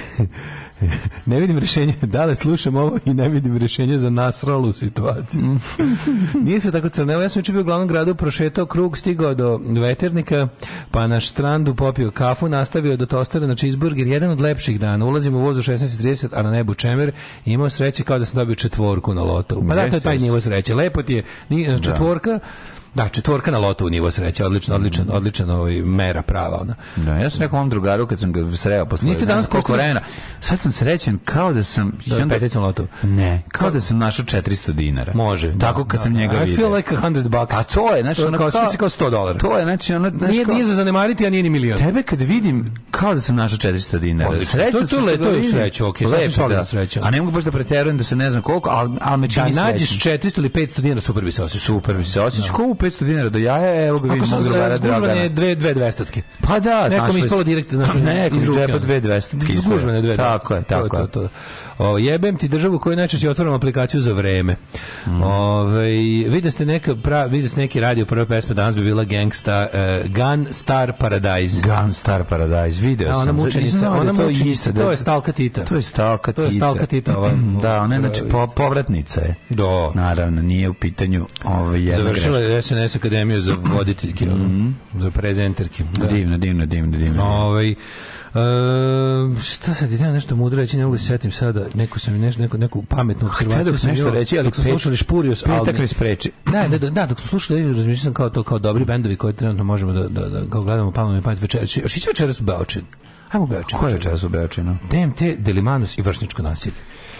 [LAUGHS] ne vidim rešenje, da slušam ovo i ne vidim rešenje za nasralu situaciju. [LAUGHS] Nije se tako crno. Ja sam učin bio u glavnom gradu, prošetao krug, stigao do veternika, pa na štrandu popio kafu, nastavio do da tostara na cheeseburger, jedan od lepših dana. Ulazim u vozu 16.30, a na nebu čemer imao sreće kao da sam dobio četvorku na lotu. Pa da, to je taj nivo sreće. Lepo ti je da. četvorka, da Da, četvorka na lotu u nivo sreće, odlično, odlično, mm. odlično ovaj, mera prava. Ona. Da, ja sam nekom drugaru kad sam ga sreo posle. Niste danas koliko vremena. Sad sam srećen kao da sam... Da, onda, peticom lotu. Ne, kao da sam našao 400 dinara. Može. Da, tako kad da, sam da, njega vidio. I feel like 100 bucks. A to je, znači, ono kao, si kao 100 dolara. To je, znači, ono... Znaš, nije, kao, nije za zanemariti, a nije ni milion. Tebe kad vidim, kao da sam našao 400 dinara. Odlično, srećan to, to, le, to je sreće, ok. Pa lepo, da. Srećan. A ne mogu baš da preterujem da se ne znam koliko, ali, ali me da čini da, Da nađeš 400 ili 500 dinara, super bi se osjećao. Super bi se osjećao. Da. 500 dinara do da jaja, evo ga vidimo Ako sam da za zgužvane dve, dve dvestotke. Pa da. Nekom ispalo direktno. Pa nekom iz džepa dve dvestotke. Zgužvane dve dvestotke. Tako je, tako je. O, jebem ti državu koju najčešće otvaram aplikaciju za vreme. Mm. Ove, ovaj, vide ste neka pra, vide ste neki radio prva pesma danas bi bila Gangsta uh, Gun Star Paradise. Gun Star Paradise video sam. Ona mučenica, da ona to mučenica, da to je Stalka Tita. To je Stalka Tita. To je Stalka Tita, ova. [CLEARS THROAT] da, ona je znači po, povratnica je. Do. Da. Naravno, nije u pitanju ove ovaj, jedna Završila je SNS akademiju za voditeljke, mm za prezenterke. Da. Divno, divno, divno, divno. Ovaj Uh, šta sad, idem nešto mudro reći, ne mogu da se setim sada, neko sam nešto, neko, neku pametnu observaciju. Htio nešto reći, ali dok smo slušali Špurius, ali... Petak me spreči. Da, da, da, dok smo slušali, razmišljao sam kao to, kao dobri bendovi koje trenutno možemo da, da, da kao gledamo, pa mi pamet večer. Još ići večeras u Beočin. Hajmo u Beočinu. Koje večeras u Beočinu? DMT, Delimanus i Vršničko nasilje.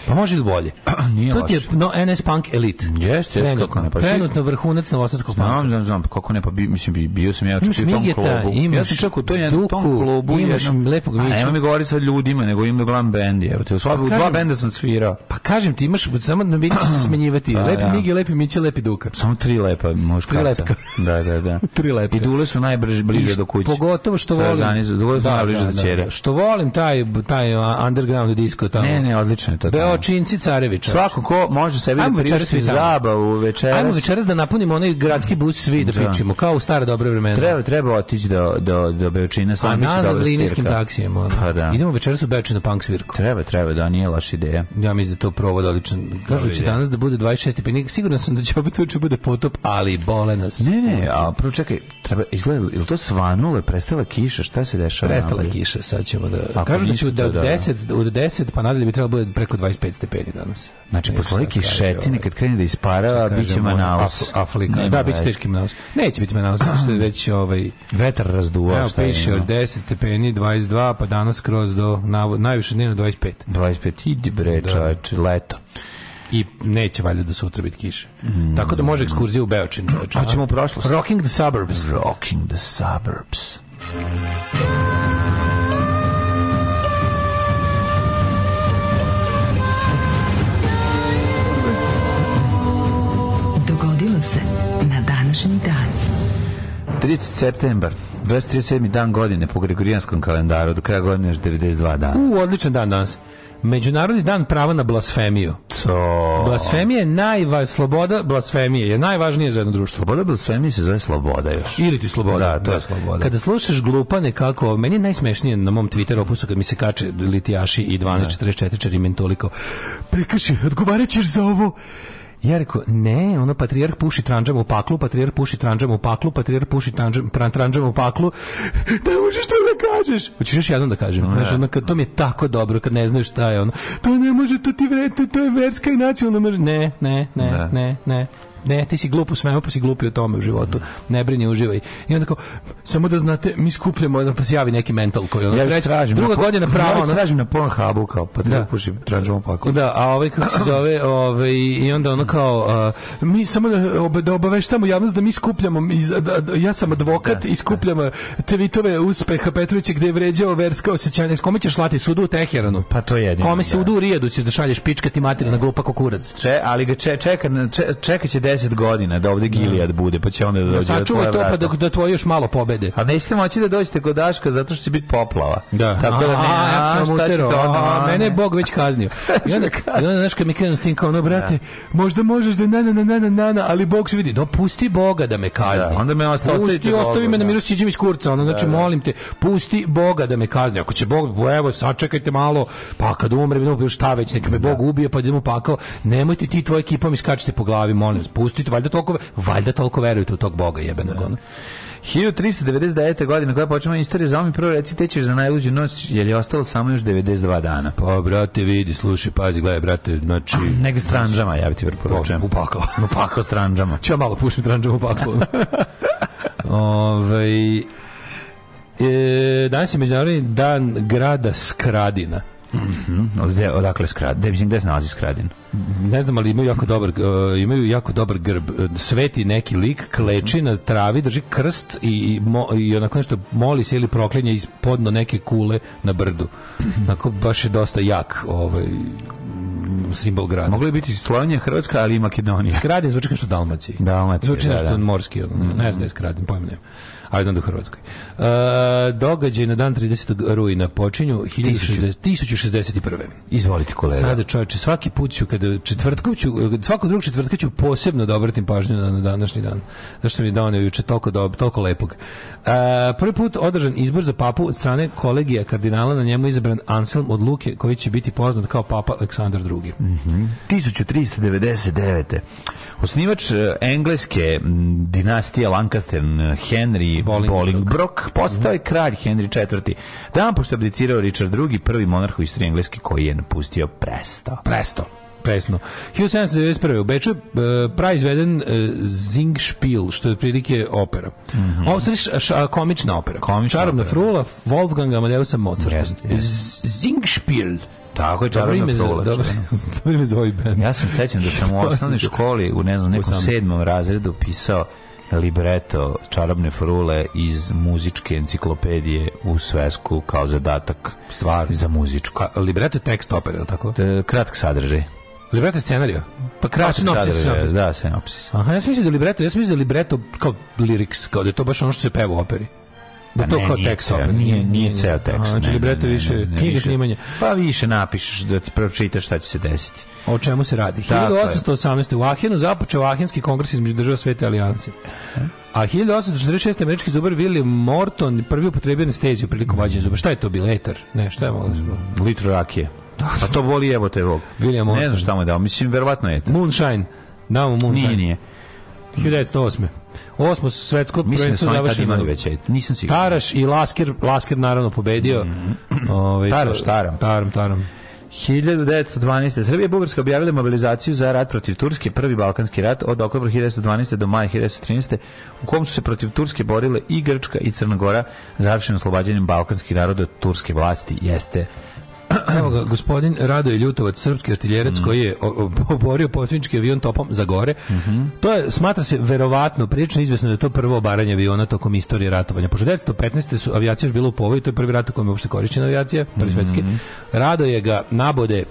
Pa može li bolje? [CLEARS THROAT] Nije to ti je no, NS Punk Elite. Jeste, jeste, kako ne. Pa trenutno vrhunac novosadskog punka. Znam, znam, znam, pa kako ne, pa bi, mislim, bi, bio sam ja čak u tom klubu. Imaš ja sam čak u tom, duku, tom klubu. Imaš jednom, lepog mića. A nema mi govoriti sa ljudima, nego imam glam bendi. Evo te, u, sva, pa u dva benda sam svirao. Pa kažem ti, imaš, samo na mića se [CLEARS THROAT] smenjivati. Da, lepi ja. Da. Migi, lepi Mića, lepi Duka. Samo tri lepa muškarca. Tri lepka. da, da, da. [LAUGHS] tri lepka. I dule su bliže do kući. Pogotovo što volim. Da, da, da, da, da. Što volim taj, taj underground disco tamo. Ne, ne, odlično je to. Beočinci Carević. Svako ko može sebi da Ajmo da priušti zabavu večeras. Ajmo večeras da napunimo onaj gradski bus svi da, da, pičimo, kao u stare dobre vremena. Treba, treba otići do, do, do Beočina. A nazad linijskim taksijem. Pa da. Idemo večeras u Beočinu punk svirku. Treba, treba, da, nije laš ideja. Ja mislim da to provod odličan. Kažu da će danas da bude 26 stepeni. Sigurno sam da će opet uče bude potop, ali bole nas. Ne, ne, a prvo čekaj, treba, izgleda, je li to svanule, prestala kiša, šta se dešava? Prestala kiša, sad ćemo da... Ako kažu da će da da. od, da, 10, od 10 pa nadalje bi trebalo da bude preko 25 stepeni danas. Znači, Nešto posle kišetine ovaj- kad krene da isparava, bit će Manaus. Af, da, bit će teški Manaus. Neće biti Manaus, znači što je već ovaj... Vetar razduva. Evo, piše od 10 stepeni, 22, pa danas kroz do najviše dnevno 25. 25, idi bre, da. čač, leto i neće valjda da sutra biti kiše. Mm. Tako da može ekskurzija u Beočin, čoveče. Hoćemo u prošlost. Rocking the suburbs. Rocking the suburbs. se na današnji dan. 30. septembar, 237. dan godine po Gregorijanskom kalendaru, do kraja godine još 92 dana. U, odličan dan danas. Međunarodni dan prava na blasfemiju. To... Blasfemija je najva... sloboda blasfemije je najvažnije za jedno društvo. Sloboda blasfemije se zove sloboda još. Ili ti sloboda. Da, to da. je sloboda. Kada slušaš glupa nekako, meni je najsmešnije na mom Twitter opusu kad mi se kače litijaši i 1244 da. mentoli kao, prekaši, odgovarat ćeš za ovo I ja rekao, ne, ono patrijarh puši tranđam u paklu, patrijarh puši tranđam u paklu, patrijarh puši tranđam, tranđam u paklu. da [LAUGHS] možeš to da kažeš. Hoćeš još jednom da kažem. No, Znaš, ono, kad to mi je tako dobro, kad ne znaš šta je ono. To ne može, to ti vrete, to je verska i nacionalna mržnja. Ne, ne, ne, ne, ne. ne. Ne, ti si glup u svemu, pa si glupi u tome u životu. Ne brini, uživaj. I onda kao, samo da znate, mi skupljamo, pa se javi neki mental koji ono, ja već tražim. Druga na godina pravo. Ja tražim na Pornhubu kao, pa da. pušim, tražimo pakao. Da, a ovaj kako se zove, ovaj, i onda ono kao, a, mi samo da, ob, da obaveštamo javnost da mi skupljamo, iz, da, da, ja sam advokat da, i da. skupljamo da. tvitove uspeha Petrovića gde je vređao verska osjećanja. Kome ćeš slati sudu u Teheranu? Pa to je jedino. Kome se da. u Rijedu ćeš da šalješ pička ti materina glupa kukurac. Če, ali ga če, čeka, če, čeka će 10 10 godina da ovde Gilead da. bude, pa će onda da, da dođe. Da sačuvaj da to pa dok da tvoje još malo pobede. A nećete moći da dođete kod Daška zato što će biti poplava. Da. Tako da ne, a, ja sam utero. Da, mene je Bog već kaznio. [LAUGHS] I onda, i onda znaš kad mi krenu s tim kao, no brate, da. možda možeš da na na na na na na, ali Bog se vidi, dopusti Boga da me kazni. Da, onda me ostavi pusti, ostavi me na da. miru siđem iz kurca, onda znači molim te, pusti Boga da me kazni. Ako će Bog, evo, sačekajte malo, pa kad umrem, no, šta već, nek me Bog ubije, pa idemo pakao. Nemojte ti tvoja ekipa mi skačite po glavi, molim vas pustite, valjda toliko, valjda toliko verujete u tog Boga jebenog. Da. Ono. 1399. godine koja počinje istorija za mi prvo reci tećeš za najluđu noć jer je ostalo samo još 92 dana. Pa brate vidi, slušaj, pazi, gledaj brate, znači ah, nek stranđama ja bih ti preporučujem. Pa, upakao, upakao stranđama. Ćao malo pušim stranđama upakao. [LAUGHS] Ovaj e, danas je međunarodni dan grada Skradina. Mhm. Odde odakle skrad? Da vidim gde se nalazi Skradin. Ne znam, ali imaju jako dobar uh, imaju jako dobar grb. E, sveti neki lik kleči na travi, drži krst i mo, i onako nešto moli se ili proklinje ispodno neke kule na brdu. Tako baš je dosta jak ovaj simbol grada. Moglo je biti Slovenija, Hrvatska, ali i Makedonija. Skradin zvuči kao što Dalmaciji. Dalmacija, zvuči da, nešto da. morski, ne, ne znam da je Skradin, pojma nema a znam Hrvatskoj. Uh, događaj na dan 30. rujna počinju 1060, 1061. Izvolite kolega. Sada čovječe, svaki put ću, kada četvrtkom ću, svako drugog četvrtka ću posebno da obratim pažnju na, na današnji dan. Zašto mi je donio juče toliko, do, toliko lepog. Uh, prvi put održan izbor za papu od strane kolegija kardinala, na njemu izabran Anselm od Luke, koji će biti poznat kao papa Aleksandar II. Mm -hmm. 1399. Osnivač e, engleske dinastije Lancaster Henry Bolingbroke postao je mhm. kralj Henry IV. Dan pošto je abdicirao Richard II, prvi monarh u istoriji engleske koji je napustio Presto. Presto presno. 1791. u Beču je praizveden e, Zingspiel, što je prilike opera. Mm -hmm. komična opera. Komična Čarobna opera. Da. frula Wolfganga Amadeusa Mozarta. Yes, yes. Tako je čarobno provlačeno. [LAUGHS] Dobro ime za ovaj band. Ja sam sećam da sam u [LAUGHS] osnovnoj školi, u ne znam, nekom sedmom razredu pisao libreto Čarobne frule iz muzičke enciklopedije u svesku kao zadatak stvar za muzičku. A, libreto je tekst opere, je tako? Te, kratk sadržaj. Libreto je scenario? Pa kratak sadržaj, da, sinopsis. Aha, ja sam mislio da libreto, ja sam mislio da libreto kao lyrics, kao da je to baš ono što se peva u operi. Pa da to ne, kao tekst nije, nije, nije ceo tekst. Aha, znači libreto više knjige snimanja. Pa više napišeš da ti pročitaš šta će se desiti. O čemu se radi? 1818. u Ahenu započeo Ahenski kongres između država Svete alijance. A 1846. američki zubar William Morton prvi upotrebio anesteziju prilikom vađenja zuba. Šta je to bil? Etar? Ne, šta je moglo mm, Litru rakije. Da. Pa to boli evo te Bog. William Morton. Ne znam šta mu je dao. Mislim, verovatno je etar. Moonshine. Dao mu Moonshine. Nije, nije. 1908. Osmo svetsko da prvenstvo završeno. Mislim već, e, nisam siguran. Taraš i Lasker, Lasker naravno pobedio. Mm -hmm. Ove, ovaj, Taraš, Taram. Taram, Taram. 1912. Srbija i Bugarska objavile mobilizaciju za rat protiv Turske, prvi Balkanski rat od oktobra 1912. do maja 1913. u kom su se protiv Turske borile i Grčka i Crna Gora završeno oslobađanjem Balkanskih naroda od Turske vlasti jeste Evo ga, gospodin Radoj Ljutovac, srpski artiljerac mm. koji je oborio potvinčki avion topom za gore. Mm -hmm. To je, smatra se verovatno, prilično izvesno da je to prvo obaranje aviona tokom istorije ratovanja. Pošto 1915. su avijacija još bila u povoju, to je prvi rat u kojem je uopšte korišćena avijacija, prvi svetski. Mm -hmm. Rado je ga nabode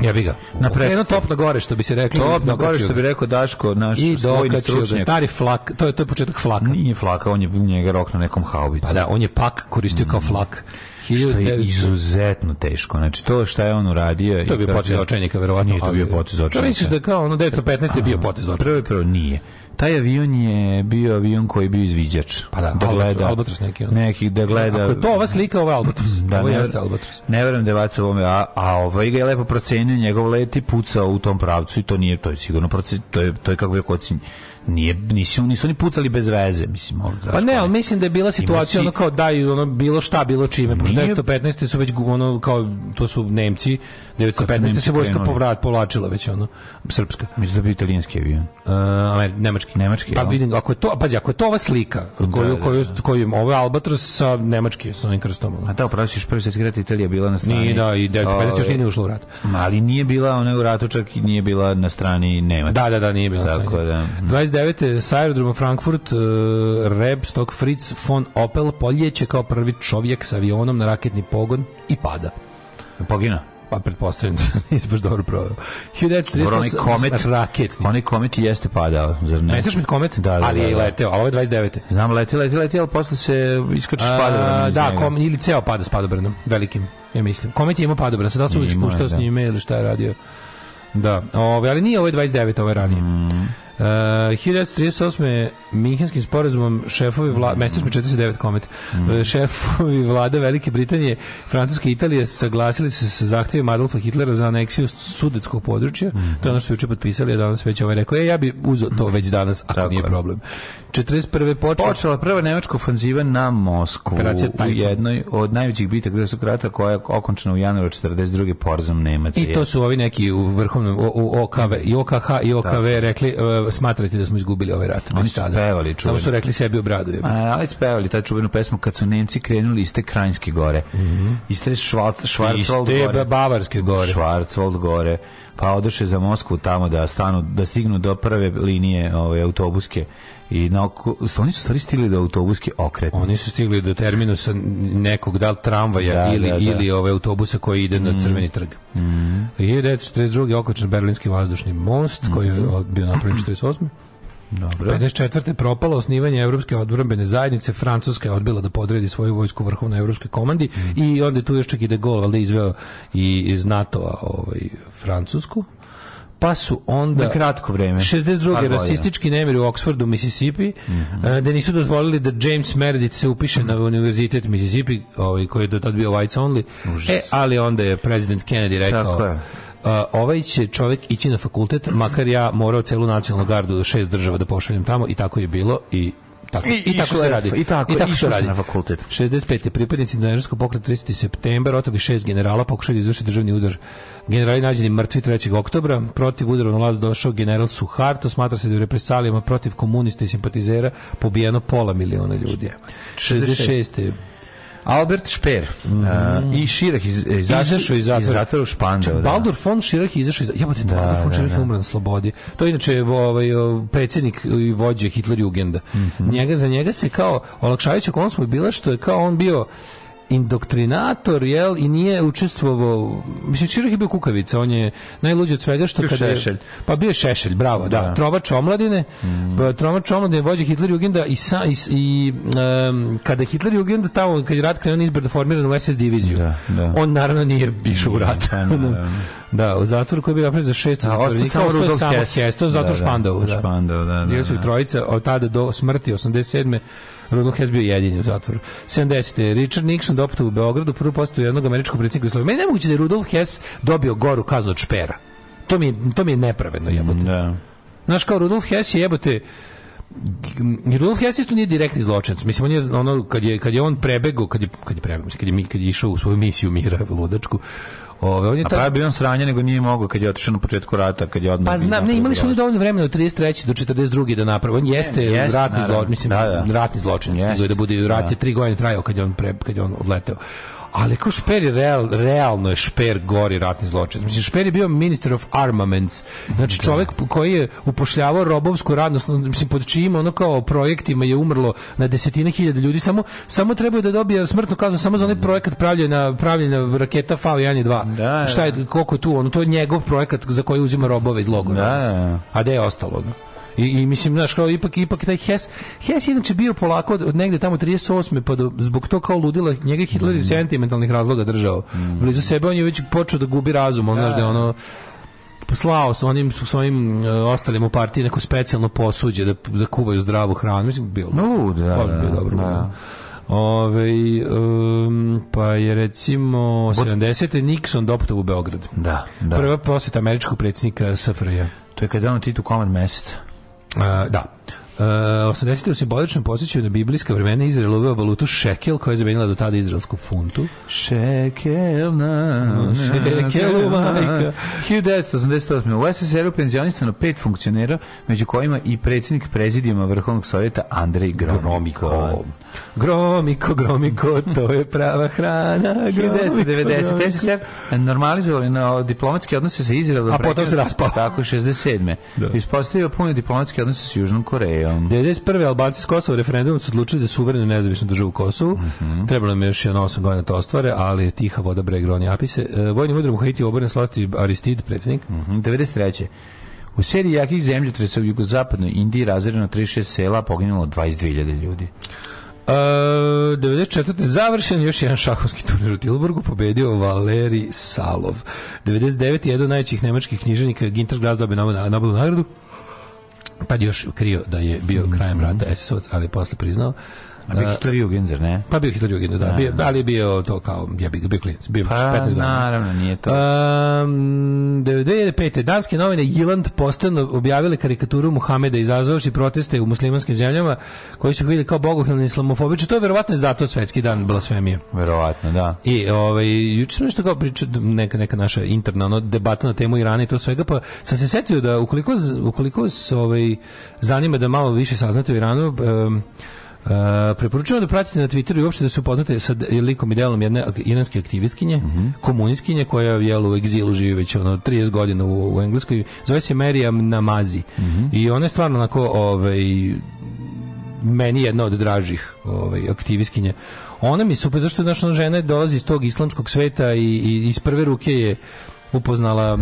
ja bih ga. Na Jedno top na gore što bi se reklo. Top na gore što bi rekao Daško, naš I svojni stručnjak. Stari flak, to je to je početak flaka. Nije flaka, on je njega rok na nekom haubicu. Pa da, on je pak koristio mm. kao mhm. flak što je izuzetno teško. Znači, to šta je on uradio... To je bio potez očajnika, verovatno. Nije to bio potez da, očajnika. Misliš da kao ono 915 je bio potez očajnika? Prvo prvo nije. Taj avion je bio avion koji je bio izviđač. Pa da, da gleda, Albatros neki. Ono. Neki da gleda... Ako je to ova slika, ovo je Albatros. da, ovo jeste Albatros. Ne verujem da je vaca ovome, a, a ovaj ga je lepo procenio, njegov let i pucao u tom pravcu i to nije, to je sigurno, to je, to je kako je kocinj nije nisu, nisu ni pucali bez veze mislim ono pa ne ali mislim da je bila situacija si... ono kao daju ono bilo šta bilo čime pošto 1915 su već ono kao to su Nemci 1915 se vojska povrat povlačila već ono srpska mislim da bi italijanski avion e, ne, nemački nemački pa vidim ako je to pa ako je to ova slika da, koju da, koju da. koju ovo je albatros sa nemački sa onim krstom a da upravo prvi se rat Italija bila na strani nije da i 1915 još nije ušla u rat ali nije bila ona u ratu čak i nije bila na strani Nemačke da da da nije bila tako da 1939. sa aerodroma Frankfurt uh, e, Rebstock Fritz von Opel poljeće kao prvi čovjek s avionom na raketni pogon i pada. Pogina? Pa pretpostavljam da [LAUGHS] nisi baš dobro proveo. 1938 komet, raketni. Onaj komet jeste padao, zar ne? Messerschmitt komet, da, da, ali da, da. je leteo, a ovo je 29. Znam, leti, leti, leti, ali posle se iskačeš padobranom. Da, kom, ili ceo pada s padobranom, velikim, ja mislim. Komet je imao padobran, sad da su uvijek puštao da. s njime ili šta je radio. Da, ove, ali nije ovo je 29, ovo je ranije. Mm. Uh, eh, 1938. Minhenskim sporazumom šefovi vlada, mm. mesec 49 komet, mm. eh, šefovi vlada Velike Britanije, Francuske i Italije saglasili se sa zahtjevima Adolfa Hitlera za aneksiju sudetskog područja. Mm. To je ono što su juče potpisali, a danas već ovaj rekao, e, ja bi uzeo to već danas, ako Tako nije problem. 41. Počela, počela prva nemačka ofanziva na Moskvu u jednoj od najvećih bitaka Drugog rata koja je okončena u januaru 42. porazom Nemaca. I to su ovi neki u vrhovnom u, u OKV, i OKH i OKV Tako. rekli eh, smatrajte da smo izgubili ovaj rat. Oni su pevali čuvenu. Samo su rekli sebi obradujem. A, ali su pevali taj čuvenu pesmu kad su Nemci krenuli iz te Krajinske gore. Mm -hmm. Iz te Švarc, Švarcvold gore. Iz te Bavarske gore. Švarcvold gore. Pa odeše za Moskvu tamo da stanu, da stignu do prve linije ove ovaj, autobuske i na oko, oni su stvari stigli do autobuski okretnice. Oni su stigli do terminusa nekog dal tramvaja da, ili, da, da. ili ove autobusa koji ide mm. na crveni trg. Mm. 1942. okočen Berlinski vazdušni most mm. koji je bio napravljen 48. Dobro. 54. propalo osnivanje Evropske odbrambene zajednice, Francuska je odbila da podredi svoju vojsku vrhovnoj Evropskoj komandi mm. i onda tu još čak ide gol, valjda izveo i iz NATO-a ovaj, Francusku pa su onda na kratko vreme 62. rasistički nemiri u Oksfordu, Mississippi, mm -hmm. da nisu dozvolili da James Meredith se upiše na mhm. univerzitet Mississippi, ovaj koji je do tad bio whites only. Užas. E, ali onda je president Kennedy rekao Uh, ovaj će čovjek ići na fakultet, makar ja morao celu nacionalnu gardu šest država da pošaljem tamo i tako je bilo i Tako, I, i, tako se radi. I tako, i tako se radi. Na fakultet. 65. pripadnici Donažarskog pokreta 30. september otobih šest generala pokušali da izvršiti državni udar. Generali nađeni mrtvi 3. oktobra. Protiv udara na vlast došao general Suharto. Smatra se da je u represalijama protiv komunista i simpatizera pobijeno pola miliona ljudi. 66. 66. Albert Speer mm. uh, i Širah iz, iz, izašao iz zatvora. u Špandau. Da. Baldur von Širah izašao iz zatvora. Jebote, da, Baldur von da, Širah da, da. umran na slobodi. To je inače ovaj, predsednik i vođa Hitler Jugenda. Mm -hmm. njega, za njega se kao olakšavajuća okolnost bila što je kao on bio indoktrinator, jel, i nije učestvovao, mislim, Čirok je bio kukavica, on je najluđi od svega što bio kada... Šešelj. Pa bio je Šešelj, bravo, da. da. Trovač omladine, mm. pa, Trovač omladine, vođa Hitler Jugenda i, sa, i, i um, kada Hitler Jugend, tamo, kad je rat krenuo on da formiran u SS diviziju, da, da. on naravno nije išao u rat. Da, [LAUGHS] da, u zatvoru koji je bio napravljen za šest da, zatvorenika, ostao je samo Kesto, zato Špandov. Da, Špandov, da, da. da. da Bili su trojica od tada do smrti, 87 Rudolf Hess bio jedini u da. zatvoru. 70. Richard Nixon doputao u Beogradu, prvo postao jednog američkog predsjednika Jugoslavije. Meni nemoguće da je Rudolf Hess dobio goru kaznu od špera. To mi, to mi je nepravedno jebote. Da. Znaš, kao Rudolf Hess je jebote... Rudolf Hess isto nije direktni zločinac. Mislim on je ono kad je kad je on prebegao, kad je kad je prebegao, kad je mi kad je išao u svoju misiju mira ludačku, Ove, on je taj... A pravi on sranje, nego nije mogao kad je otišao na početku rata, kad je odmah... Pa znam, ne, imali su oni dovoljno vremena od 33. do 42. da napravo. On jeste ne, jest, ratni zločin, mislim, da, da. ratni zločin, da, da bude rat je da. tri godine trajao kad je on, pre, kad je on odleteo. Ali kao Šper je real, realno je Šper gori ratni zločin. Mislim, Šper je bio minister of armaments. Znači, da. čovjek koji je upošljavao robovsku radnost, mislim, pod čijim ono kao projektima je umrlo na desetine hiljada ljudi, samo, samo trebaju da dobije smrtnu kaznu samo za onaj projekat pravljena, pravljena raketa V1 i 2. Da, Šta je, koliko je tu, ono, to je njegov projekat za koji uzima robove iz logora. Da, da. A gde je ostalo? I, i mislim, znaš, kao ipak, ipak taj Hess, Hess inače bio polako od, od negde tamo 38. pa do, zbog to kao ludila, njega Hitler iz mm. sentimentalnih razloga držao. Mm. Blizu sebe on je već počeo da gubi razum, on, da, znaš, da je da. ono, poslao sa onim svojim uh, e, ostalim u partiji neko specijalno posuđe da, da kuvaju zdravu hranu. Mislim, bilo. No, da, da, da, dobro. Da. da. Ove, um, pa je recimo Od... 70. Nixon doputao u Beograd. Da, da. Prva poseta američkog predsjednika SFRJ. To je kada je on Titu komad mesec. E, da. Uh, e, 80. u simboličnom posjećaju na biblijska vremena Izrael uveo valutu šekel koja je zamenila do tada izraelsku funtu. Šekel na, na šekel u majka. 1988. U SSR-u penzionisano pet funkcionera, među kojima i predsjednik prezidijuma Vrhovnog savjeta Andrej Gromiko. Gromiko. Gromiko, gromiko, to je prava hrana. 90, 1990. SSR normalizovali na diplomatske odnose sa Izraelom. A potom se raspao. Tako, 67. Da. Ispostavio puno diplomatske odnose sa Južnom Korejom. 91. Albanci s Kosova referendumom su odlučili za suverenu nezavisnu državu Kosovu. Mm -hmm. Trebalo mi je još jedno 8 godina da to ostvare, ali tiha voda breg roni apise. E, vojni udar u Haiti oboren slasti Aristid, predsjednik. Mm -hmm. 93. U seriji jakih zemljotresa u jugozapadnoj Indiji razredeno 36 sela, poginulo 22.000 ljudi. Uh, e, 94. završen još jedan šahovski turnir u Tilburgu, pobedio Valeri Salov. 99. jedan od najvećih nemačkih knjiženika Ginter Glas dobio Nobelu nagradu. Tad još krio da je bio krajem rata SS-ovac, ali posle priznao. A bio da. Hitler Jugenzer, ne? Pa bio Hitler Jugenzer, da. da. Bio, da. ali je bio to kao, ja bih bio klinac. Bio pa, 15 godina. naravno, nije to. Um, 1995. Danske novine Jiland postano objavile karikaturu Muhameda izazvavši proteste u muslimanskim zemljama koji su bili kao bogohilni islamofobični. To je verovatno zato svetski dan blasfemije. Verovatno, da. I ovaj, juče sam nešto kao pričao, neka, neka naša interna ono, debata na temu Irana i to svega, pa sam se setio da ukoliko, ukoliko se ovaj, zanima da malo više saznate o Iranu, um, Uh, preporučujem da pratite na Twitteru i uopšte da se upoznate sa likom i delom jedne iranske aktivistkinje, mm -hmm. komunistkinje koja je u egzilu živi već ono 30 godina u, u Engleskoj. Zove se Marijam Namazi. Mm -hmm. I ona je stvarno onako ovaj meni jedna od dražih ovaj aktivistkinja. Ona mi super zašto naša žena dolazi iz tog islamskog sveta i, i iz prve ruke je upoznala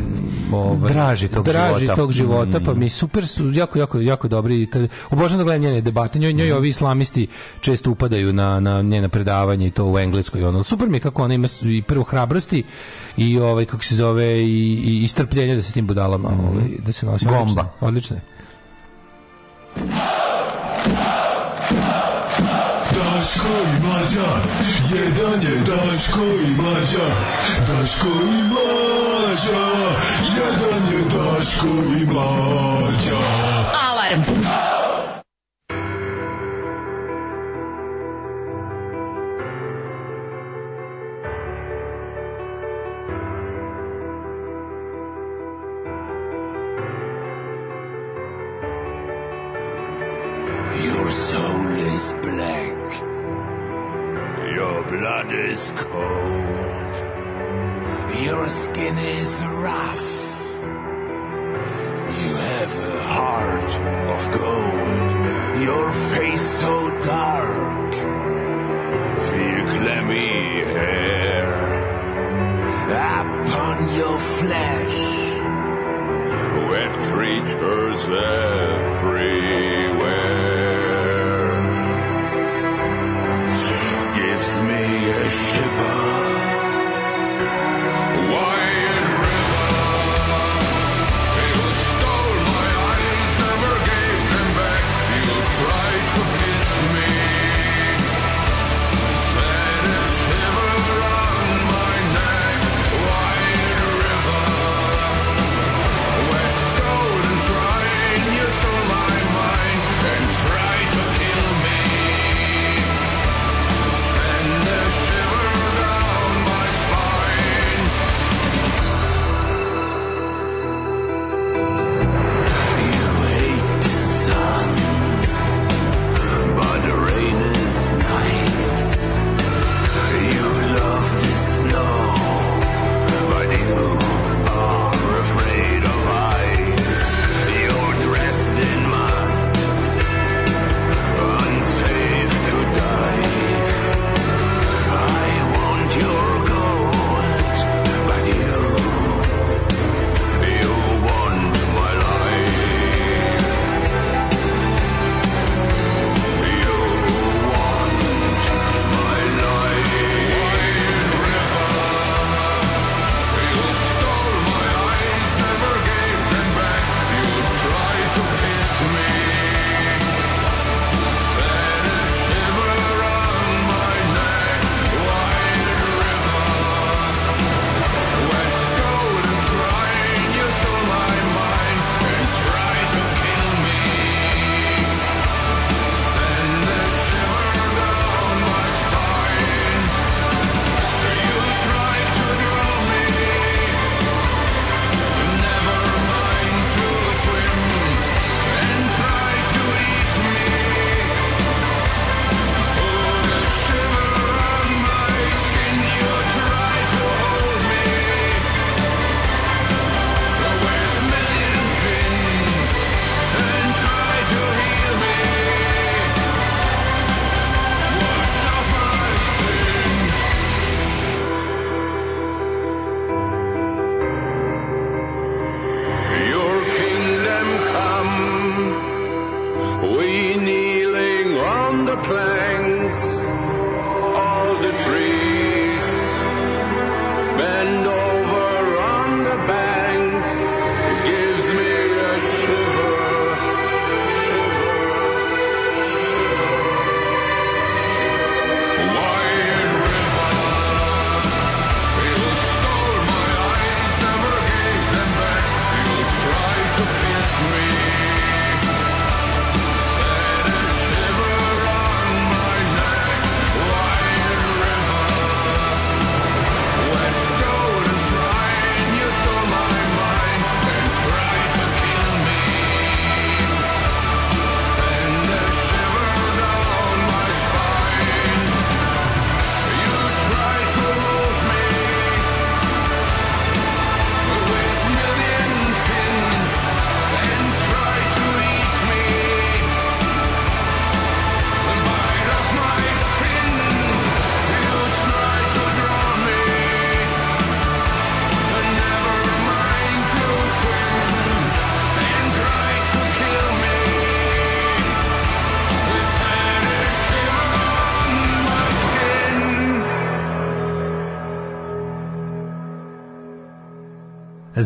ovaj draži tog draži života, tog života pa mm. mi super su jako jako jako dobri obožavam da gledam njene debate njoj, njoj mm. ovi islamisti često upadaju na na njena predavanja i to u engleskoj ono super mi je kako ona ima i prvo hrabrosti i ovaj kako se zove i, i istrpljenje da se tim budalama mm. ovaj, da se nosi gomba odlično je Daško i mlađa, jedan je Daško i mlađa, Daško i mlađa. Saša, jedan je Daško i Mlađa. The rise.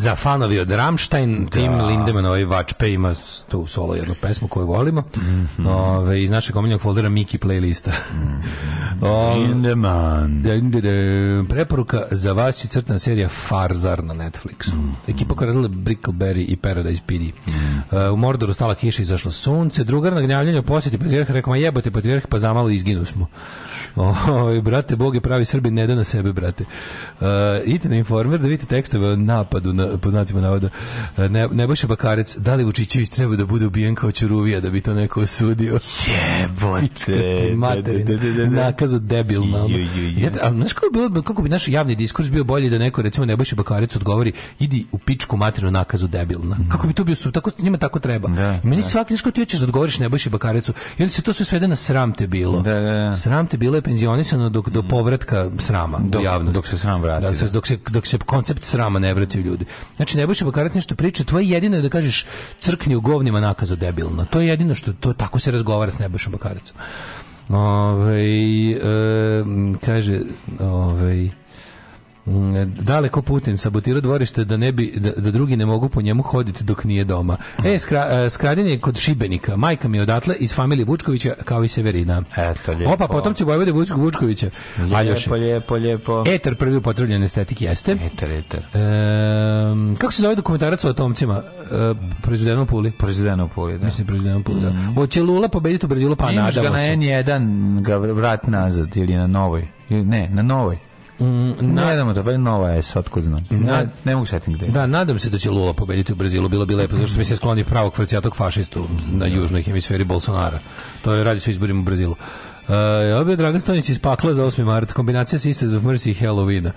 za fanovi od Ramstein, da. Tim Lindemann, ovaj Vačpe ima tu solo jednu pesmu koju volimo. Mm -hmm. Ove, iz našeg omiljenog foldera Miki playlista. Mhm. [LAUGHS] Lindemann. Da, da, da. Preporuka za vas je crtana serija Farzar na Netflixu. Mm -hmm. Ekipa koja radila Brickleberry i Paradise PD. Mm -hmm. E, u Mordoru stala kiša i zašlo sunce. Drugar na gnjavljanju posjeti patrijarha rekao, ma jebote patrijarh, pa zamalo izginu smo. Oj, ovaj, brate, Bog je pravi Srbin, ne da na sebe, brate. Uh, idite na informer da vidite tekstove o napadu, na, po znacima navoda. Uh, ne, Nebojša Bakarec, da li Vučićević treba da bude ubijen kao Ćuruvija da bi to neko osudio? Yeah! Jebote. Materina. Nakazu debilna. Ali znaš kako bi, kako bi naš javni diskurs bio bolji da neko, recimo, Nebojša Bakaric odgovori idi u pičku materinu nakazu debilna. Mhm. Kako bi to bio, tako, njima tako treba. Da, I meni da. svaki, znaš ti hoćeš da odgovoriš Nebojši Bakaricu i onda se to sve svede na sram te bilo. Da, da, da. Sram te bilo je penzionisano dok, do mhm. povratka srama dok, u javnost. Dok se sram vrati. Dok da, se, da, dok se, dok se koncept srama ne vrati u ljudi. Znači, Nebojša Bakaric nešto priča, tvoje jedino je da kažeš crkni u govnima nakazu debilna. To je jedino što, to, tako se razgovara s Nebojšom bakaricom. Ove, e, kaže, ove, Mm, daleko Putin sabotira dvorište da ne bi da, da, drugi ne mogu po njemu hoditi dok nije doma. E skra, e, skraden kod Šibenika. Majka mi odatle iz familije Vučkovića kao i Severina. Eto lijepo. Opa, potomci Vojvode Vučko Vučkovića. Aljoše. Lijepo, lijepo, Eter prvi upotrebljen estetik jeste. Eter, eter. E, kako se zove dokumentarac o atomcima? E, proizvedeno u Puli. Proizvedeno u Puli, da. Mislim proizvedeno u Puli. Da. Mm. Hoće Lula pobediti u Brazilu pa nadamo se. ga na N1 ga vrat nazad ili na novoj. Ne, na novoj. Mm, na... Ne damo to, je nova je, otkud znam. Na... Ne mogu setim gde. Da, nadam se da će Lula pobediti u Brazilu, bilo bi lepo, zašto mi se skloni pravog kvrcijatog fašistu na da. južnoj hemisferi Bolsonara. To je radi sa izborima u Brazilu. E, ja bi Dragan Stonić iz Pakla za 8. mart, kombinacija Sisters of Mercy i Halloweena.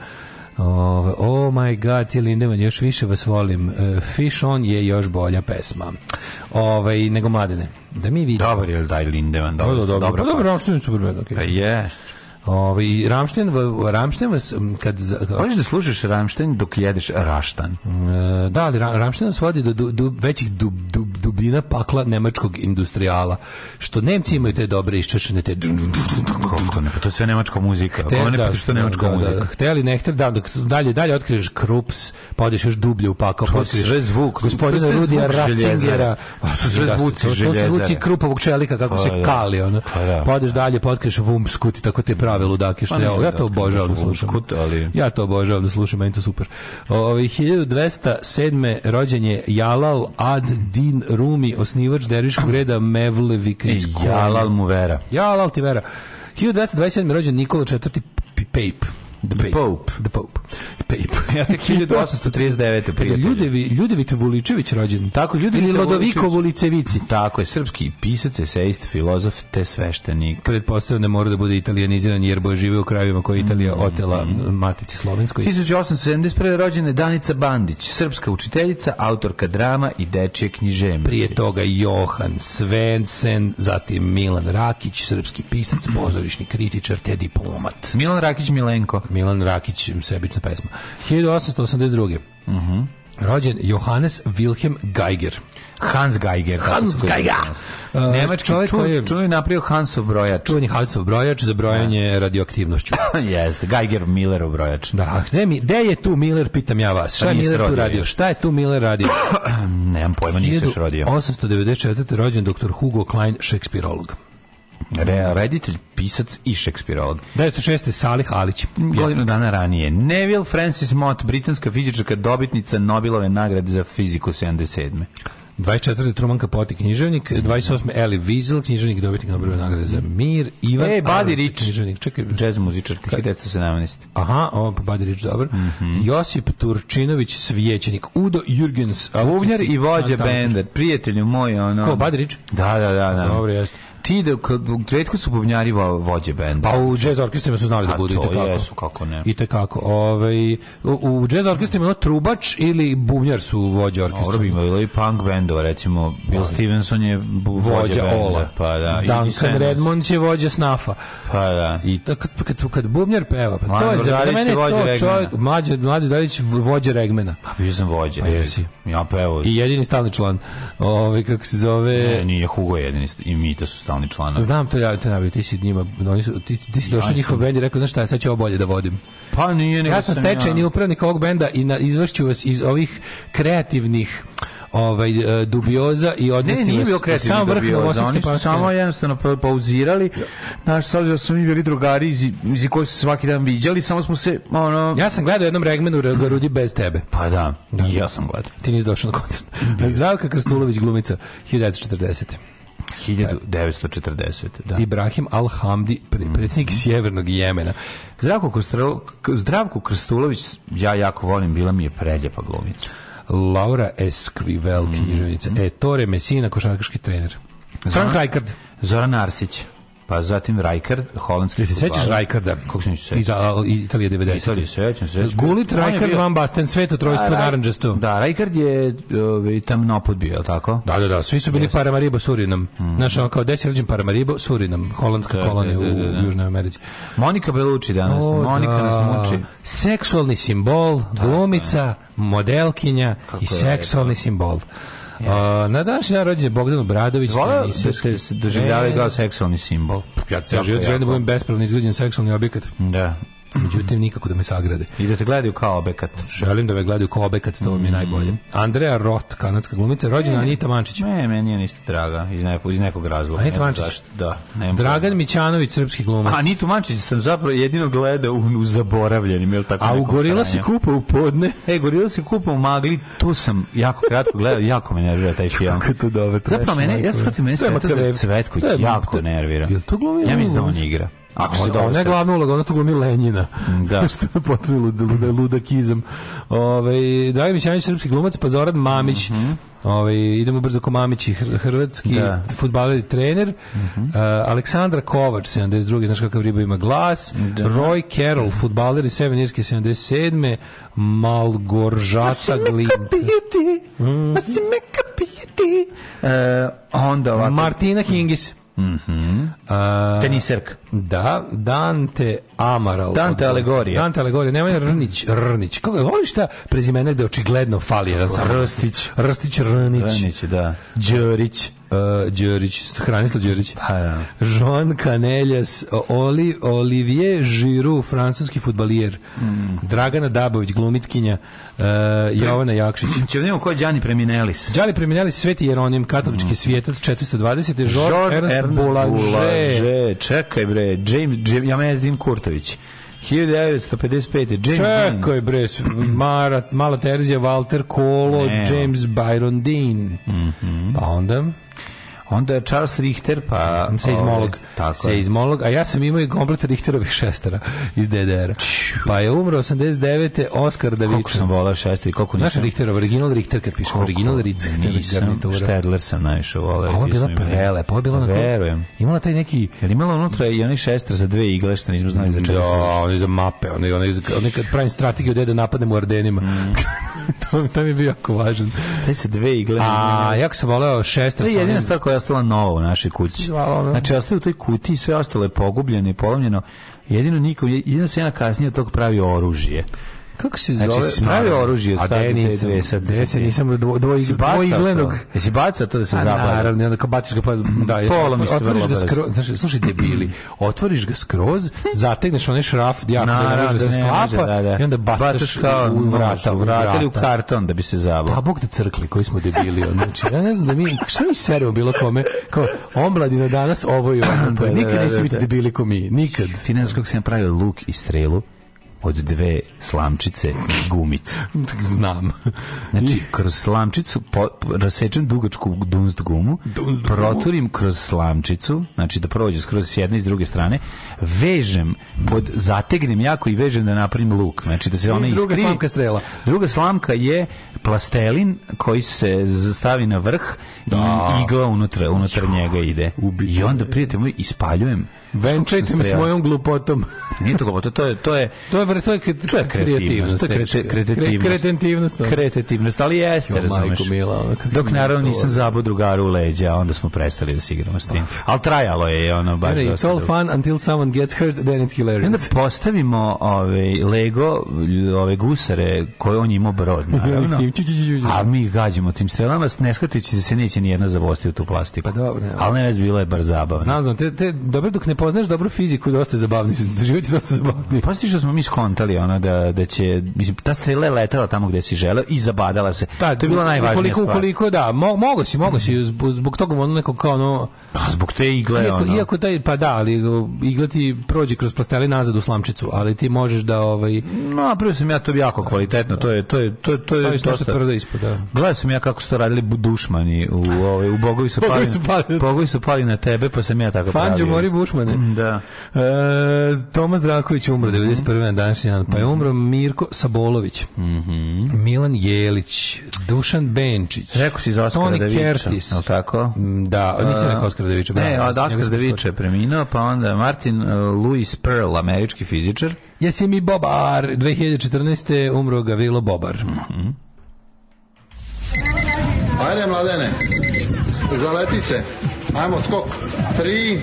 Ove, oh my god, je Lindeman, još više vas volim. E, Fish on je još bolja pesma. Ove, nego mladene. Da mi vidimo. Dobar je li daj Lindeman, da, da, dobro. Pa dobro, dobro, dobro, dobro, dobro, dobro, dobro, dobro, dobro, dobro, Ovaj Ramšten Ramšten vas kad Možeš da slušaš Ramšten dok jedeš raštan. E, da, ali Ramšten nas vodi do, do, do većih dub, dub, dubljina pakla nemačkog industrijala. Što Nemci imaju te dobre iščešene te Kako ne, pa to sve nemačka muzika. Hte, Ovo ne da, što pa da, nemačka da, da muzika. Da, hteli ne hteli, da, dok dalje dalje otkriješ Krups, pa odeš još dublje u pakao, pa otkriješ sve zvuk gospodina Rudija Ratzingera. To sve da, zvuci željezare. To zvuci krupovog čelika kako pa se kali ono. Pa odeš dalje, pa otkriješ Vumskut i tako te prave ludake što pa ja, ja to obožavam da slušam. Kut, ali... Ja to obožavam da slušam, meni to super. Ove, 1207. rođen je Jalal Ad Din Rumi, osnivač derviškog reda Mevlevika iz Jalal mu vera. Jalal ti vera. 1227. rođen Nikola IV. Pape. The Pope. The Pope. Pape. [LAUGHS] Ja tek 1839. prijatelj. Ljudevi, Ljudevit Vuličević rođen. Tako, Ljudevit Ili Lodoviko Vulicevici. Tako je, srpski pisac, eseist, filozof te sveštenik. Pretpostavljam da mora da bude italianiziran jer je žive u krajima koje Italija mm. otela mm. matici slovenskoj. 1871. rođena Danica Bandić, srpska učiteljica, autorka drama i dečje književnice. Prije toga Johan Svensen, zatim Milan Rakić, srpski pisac, pozorišni kritičar te diplomat. Milan Rakić Milenko. Milan Rakić, sebična pesma. 1882. Mhm. Uh -huh. Rođen Johannes Wilhelm Geiger. Hans Geiger. Hans Geiger. E, uh, Nemački čovjek čuj, koji je čuj napravio Hansov brojač. Čuveni Hansov brojač za brojanje da. radioaktivnošću. [LAUGHS] Jeste, Geiger Millerov brojač. Da, gde mi gde je tu Miller pitam ja vas. Šta, pa šta je Miller tu radio? Je. Šta je tu Miller radio? [CLEARS THROAT] Nemam pojma, nisam još rodio. 894. rođen doktor Hugo Klein, šekspirolog. Re, reditelj, pisac i šekspirolog. 1906. Salih Alić. Godinu dana ranije. Neville Francis Mott, britanska fizička dobitnica Nobelove nagrade za fiziku 77. 24. Truman Capote, književnik, 28. Mhm. Eli Wiesel, književnik, dobitnik Nobelove nagrade za mhm. mir, Ivan E, Buddy Rich, književnik, čekaj, jazz muzičar, 1917. Aha, on pa Buddy Rich, dobro. Mm -hmm. Josip Turčinović, svijećenik, Udo Jürgens, Vuvnjar i vođa benda, prijatelju moj, ono... Ko, Buddy Rich? Da, da, da. da. Dobro, jeste ti da retko su bubnjari vođe benda. Pa u džez orkestrima su znali da pa budu i kako. Jesu, kako ne. I kako. Ovaj u, džez orkestrima no, trubač ili bubnjar su vođe orkestra. Dobro, ima i punk bendova, recimo Bill pa, Stevenson je vođa, vođa Ola. Pa da. Duncan Redmond je vođa Snafa. Pa da. I tako kad, kad bubnjar peva, pa to je za, mene to čovjek, mlađe, mlađe Dalić vođa Regmena. Pa bio sam vođa. Pa jesi. Ja pevao. I jedini stalni član. Ovaj kako se zove? Ne, nije Hugo jedini i Mita su stalni član. Znam to ja, to ja, ti si njima, oni su ti, ti si došao ja njihov bend i rekao znači šta, sad će ovo bolje da vodim. Pa nije, nego Ja sam stečajni ja. upravnik ovog benda i na, izvršću vas iz ovih kreativnih ovaj e, dubioza i odnosno nije bio samo vrh oni su samo jednostavno pa, pauzirali naš s obzirom da smo mi bili drugari iz, iz koji se svaki dan viđali samo smo se ono ja sam gledao jednom regmenu Rudi bez tebe pa da, da. ja sam gledao ti nisi došao na koncert Zdravka Krstulović glumica 1940 1940. Da. Ibrahim Al-Hamdi, mhm. predsjednik mm -hmm. Sjevernog Jemena. Zdravko, Kostro, Zdravko Krstulović, ja jako volim, bila mi je preljepa glumica. Laura Esquivel, književnica. Mm -hmm. Ettore Messina, košarkaški trener. Frank Rijkaard. Zoran Arsić pa zatim Rajkard, holandski se sećaš Rajkarda? Kako se sećaš? Iz Italije 90. Italije sećam se. Gulit Rijkaard Van Basten, sveto trojstvo narandžasto. Da, Rajkard je ovaj tamnopod bio, al tako? Da, da, da, svi su bili yes. Paramaribo Surinam. Mm. Znaš, ono kao desi rođen Paramaribo Surinam, holandska da, kolonija da, da, da, da. u Južnoj Americi. Monika Belucci danas, o, Monika da. nas muči. Seksualni simbol, glumica, da. modelkinja Kako i seksualni je, simbol. Yes. Uh, na današnji dan rođen je Bogdan Obradović. Hvala da, da ste doživljavali kao seksualni simbol. Ja, ja želim da budem bespravno izgrađen seksualni objekat. Da. Mhm. Međutim, nikako da me sagrade. I da te gledaju kao obekat. Želim da me gledaju kao obekat, to mi je mhm. najbolje. Andrea Roth, kanadska glumica, rođena Anita Mančić. Ne, meni je ništa draga, iz, ne, iz nekog razloga. Anita ne Mančić? Zašto, da. Dragan pojma. Mićanović, srpski glumac. Anita Mančić sam zapravo jedino gledao u, u zaboravljenim, jel tako? A u Gorila se kupa u podne. E, Gorila se kupa u magli, to sam jako kratko gledao, jako me nervira taj film. Kako to dobro. Zapravo, mene, ja shvatim, mene Cvetković jako nervira. Jel to glumio? Ja mislim da on igra. Ako se dobro Ona je glavna uloga, ona tu glumi Lenjina. Da. [LAUGHS] što je potpuno lud, lud, mhm. ludakizam. Ove, Dragan srpski glumac, pa Zoran Mamić, mm -hmm. ove, idemo brzo ko Mamići, hrvatski da. futbaler i trener. Mm -hmm. uh, Aleksandra Kovač, 72. Znaš kakav riba ima glas. Da. Roy Carroll, futbaler i 77. Malgoržata Glinka. A si me kapiti. E, a si me kapiti. Uh, onda ovako. Martina Hingis. Mhm. Mm uh, Teniserka. Da, Dante Amaral. Dante Alegorija. Dante Alegorija, Nemanja Rnić, Rnić. Koga voliš ta prezimena gde očigledno fali jedan sam? Rstić. Rstić Rnić. Rnić, da. Đurić. Eh, Đurić, Hranislav Đurić. Pa da. Jean Canelles, Oli, Olivier Giroud, francuski futbalijer. Mm. Dragana Dabović, glumickinja. Uh, eh, Jovana Jakšić. Če vidimo ko je Đani Preminelis. Đani Preminelis, Sveti Jeronim, katolički mm. svjetac, 420. Žor, Žor Ernst, Ernst Boulanger. Boulanger. Čekaj bre, James, James, James Dean Kurtović. 1955. James Čekaj bre, Marat, Mala Terzija, Walter Kolo, James Byron Dean. Mm -hmm. Pa onda... Onda je Charles Richter, pa... Mm, seizmolog. Ovaj, seizmolog, a ja sam imao i komplet Richterovih šestera iz ddr Pa je umro 89. Oskar Davičan. kako sam volao šester i koliko nisam. Znaš Richterov, original Richter, kad pišem original Richter i garnitura. Štedler sam najviše volao. Ovo je bila prelepa, ovo je bila pa na Verujem. Imala taj neki... Jel imala unutra i oni šester za dve igle, što nismo znali za čega. Da, onaj za mape, onaj, onaj, oni kad pravim strategiju da napadnem u Ardenima. Mm. [LAUGHS] to, to mi je bio jako važan. Taj se dve igle. A, jako sam volao šester. sa jedina stvar koja ostala nova u našoj kući. Znači, ostaje u toj kutiji, sve ostale je pogubljeno i polomljeno. Jedino niko, jedino se jedna kasnija od tog pravi oružje kako se znači, zove? Znači, pravi oružje od te dve sa dve se nisam dvoj dvojiglenog. Jesi baca to da se pa zabavi. Naravno, onda kad baciš ga pa mm, da, pola otvoriš ga skroz, znači slušaj debili, mm. otvoriš ga skroz, zategneš onaj šraf, ja da se da sklapa da, da. i onda bacaš kao u vrata, vrata u karton da bi se zabavio. Pa bog te crkli koji smo debili, znači ja ne znam da mi šta mi serio bilo kome kao omladina danas ovo i ono. [CLEARS THROAT] Pa nikad nisi biti debili ko mi, nikad. Ti ne znaš kako se pravio luk i strelu od dve slamčice gumice. [LAUGHS] Znam. Znači, kroz slamčicu po, rasečem dugačku dunst gumu, dunst proturim gumu. kroz slamčicu, znači da prođe skroz s jedne i s druge strane, vežem, pod, zategnem jako i vežem da napravim luk. Znači da se ona iskrivi. slamka strela. Druga slamka je plastelin koji se stavi na vrh da. i igla unutra, unutar njega ide. I onda, prijatelj moj, ispaljujem Venčajte me s mojom glupotom. Nije to glupoto, to je to je to je to je, to je kreativnost, kreativnost, znači, kreativnost, kreativnost, ali jeste, jo, razumeš. Mila, Dok naravno nisam zabao drugaru u leđa, onda smo prestali da se igramo s tim. Ah. Al trajalo je ono baš. Ne, it's all fun until someone gets hurt, then it's hilarious. Onda postavimo ove ovaj, Lego, ove gusare koje on ima brod, [LAUGHS] naravno. A mi gađamo tim strelama, ne shvatići da se neće ni jedna zavosti u tu plastiku. Pa dobro. Al ne, bilo je bar zabavno. Znam, te, te dobro dok ne poznaš dobru fiziku, dosta je zabavni, [LAUGHS] život je dosta zabavni. Pa što smo mi skontali ono da, da će, mislim, ta strela je letala tamo gde si želeo i zabadala se. Ta, da, to je bila najvažnija koliko, stvar. Koliko, da, mo, mogo si, mogo si, zbog, zbog toga ono neko kao ono... Pa zbog te igle, iako, ono. Iako taj, pa da, ali igla ti prođe kroz plasteli nazad u slamčicu, ali ti možeš da ovaj... No, prvo sam ja to jako kvalitetno, to je, to je, to je, to je, to je, to je, to je, to je, to je, sam ja kako su to radili dušmani u, ovaj, u Bogovi su pali, Bogovi su pali na tebe, pa sam ja tako Fanđo Mori Bušman godine. Da. E, Tomas Draković umro 91. Mhm. na današnji dan, pa je mhm. umro Mirko Sabolović, mm -hmm. Milan Jelić, Dušan Benčić. Rekao si za Oskar Toni da Kertis. Al tako? Mm, da, nisam rekao Oskara Devića. Da ne, od Oskara Devića da je preminuo, pa onda Martin uh, Louis Pearl, američki fizičar. Jesi mi Bobar, 2014. umro Gavrilo Bobar. Mm -hmm. Ajde, mladene, zaleti se. Ajmo, skok. Tri,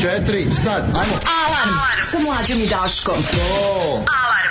četiri, sad, ajmo. Alarm sa mlađom i Daškom. To. Alarm.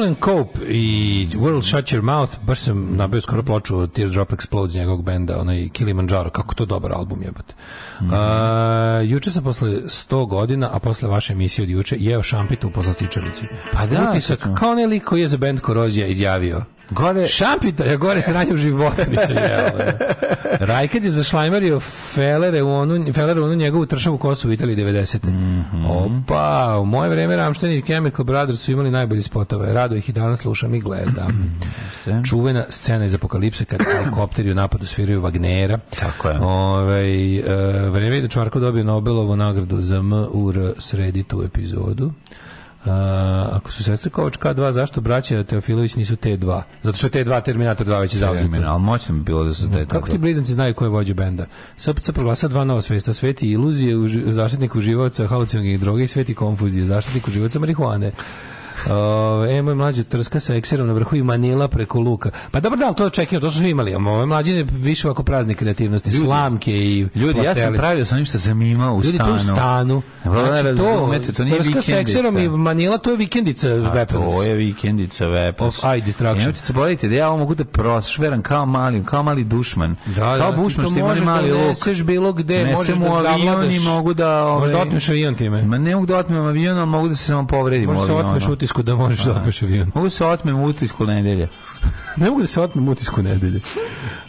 Timbaland Cope i World Shut Your Mouth, baš sam nabio skoro ploču Teardrop Explodes njegovog benda, onaj Kilimanjaro, kako to dobar album jebate. Mm -hmm. uh, juče sam posle 100 godina, a posle vaše emisije od juče, jeo šampitu u poslastičanici. Pa da, Utisak, kao onaj lik koji je za band Korozija izjavio. Gore... Šampita, ja gore se ranjem života nisam jeo. [LAUGHS] Rajkad je za zašlajmario Felere u onu, Felere u onu njegovu tršavu kosu u Italiji 90. Mm -hmm. Opa, u moje vreme Ramšteni i Chemical Brothers su imali najbolji spotove. Rado ih i danas slušam i gledam. Čuvena scena iz Apokalipse kad helikopteri u napadu sviraju Wagnera. Tako je. Ove, ovaj, e, vreme je da Čvarko dobio Nobelovu nagradu za MUR sredi tu epizodu ako su sestre Kovač K2, zašto braća Teofilović nisu T2? Zato što T2 Terminator 2 već je zauzeti. Terminal, moćno bi bilo da su mm, T2. Kako ti blizanci znaju ko je vođa benda? Srpca proglasa dva nova svesta, sveti iluzije, u zaštitnik uživaca, halucinogenih droga i sveti konfuzije, zaštitniku uživaca marihuane. Ove, e, moj mlađe trska sa ekserom na vrhu i manila preko luka. Pa dobro, da, ali to čekio, to su imali. Ovo mlađi je više ovako prazne kreativnosti, ljudi, slamke i Ljudi, plastelice. ja sam pravio sa onim što sam imao u ljudi, stanu. Ljudi, u stanu. Znači, razumete, to nije trska vikendica. sa ekserom i manila, to je vikendica A, weapons. to je vikendica weapons. Of eye destruction. Nemojte se bojite da ja ovo mogu da prošveram kao mali, kao mali dušman. Da, da, kao bušman što ima da mali luk. Možeš bilo gde, možeš da zavladaš. Mogu da, ove, možeš da otmeš avion time. Ma ne mogu da otmem avion, ali mogu da se samo povredim. Možeš da otmeš utisku da možeš da otmeš avion. Mogu se otmem utisku nedelje. [LAUGHS] ne mogu da se otmem utisku nedelje.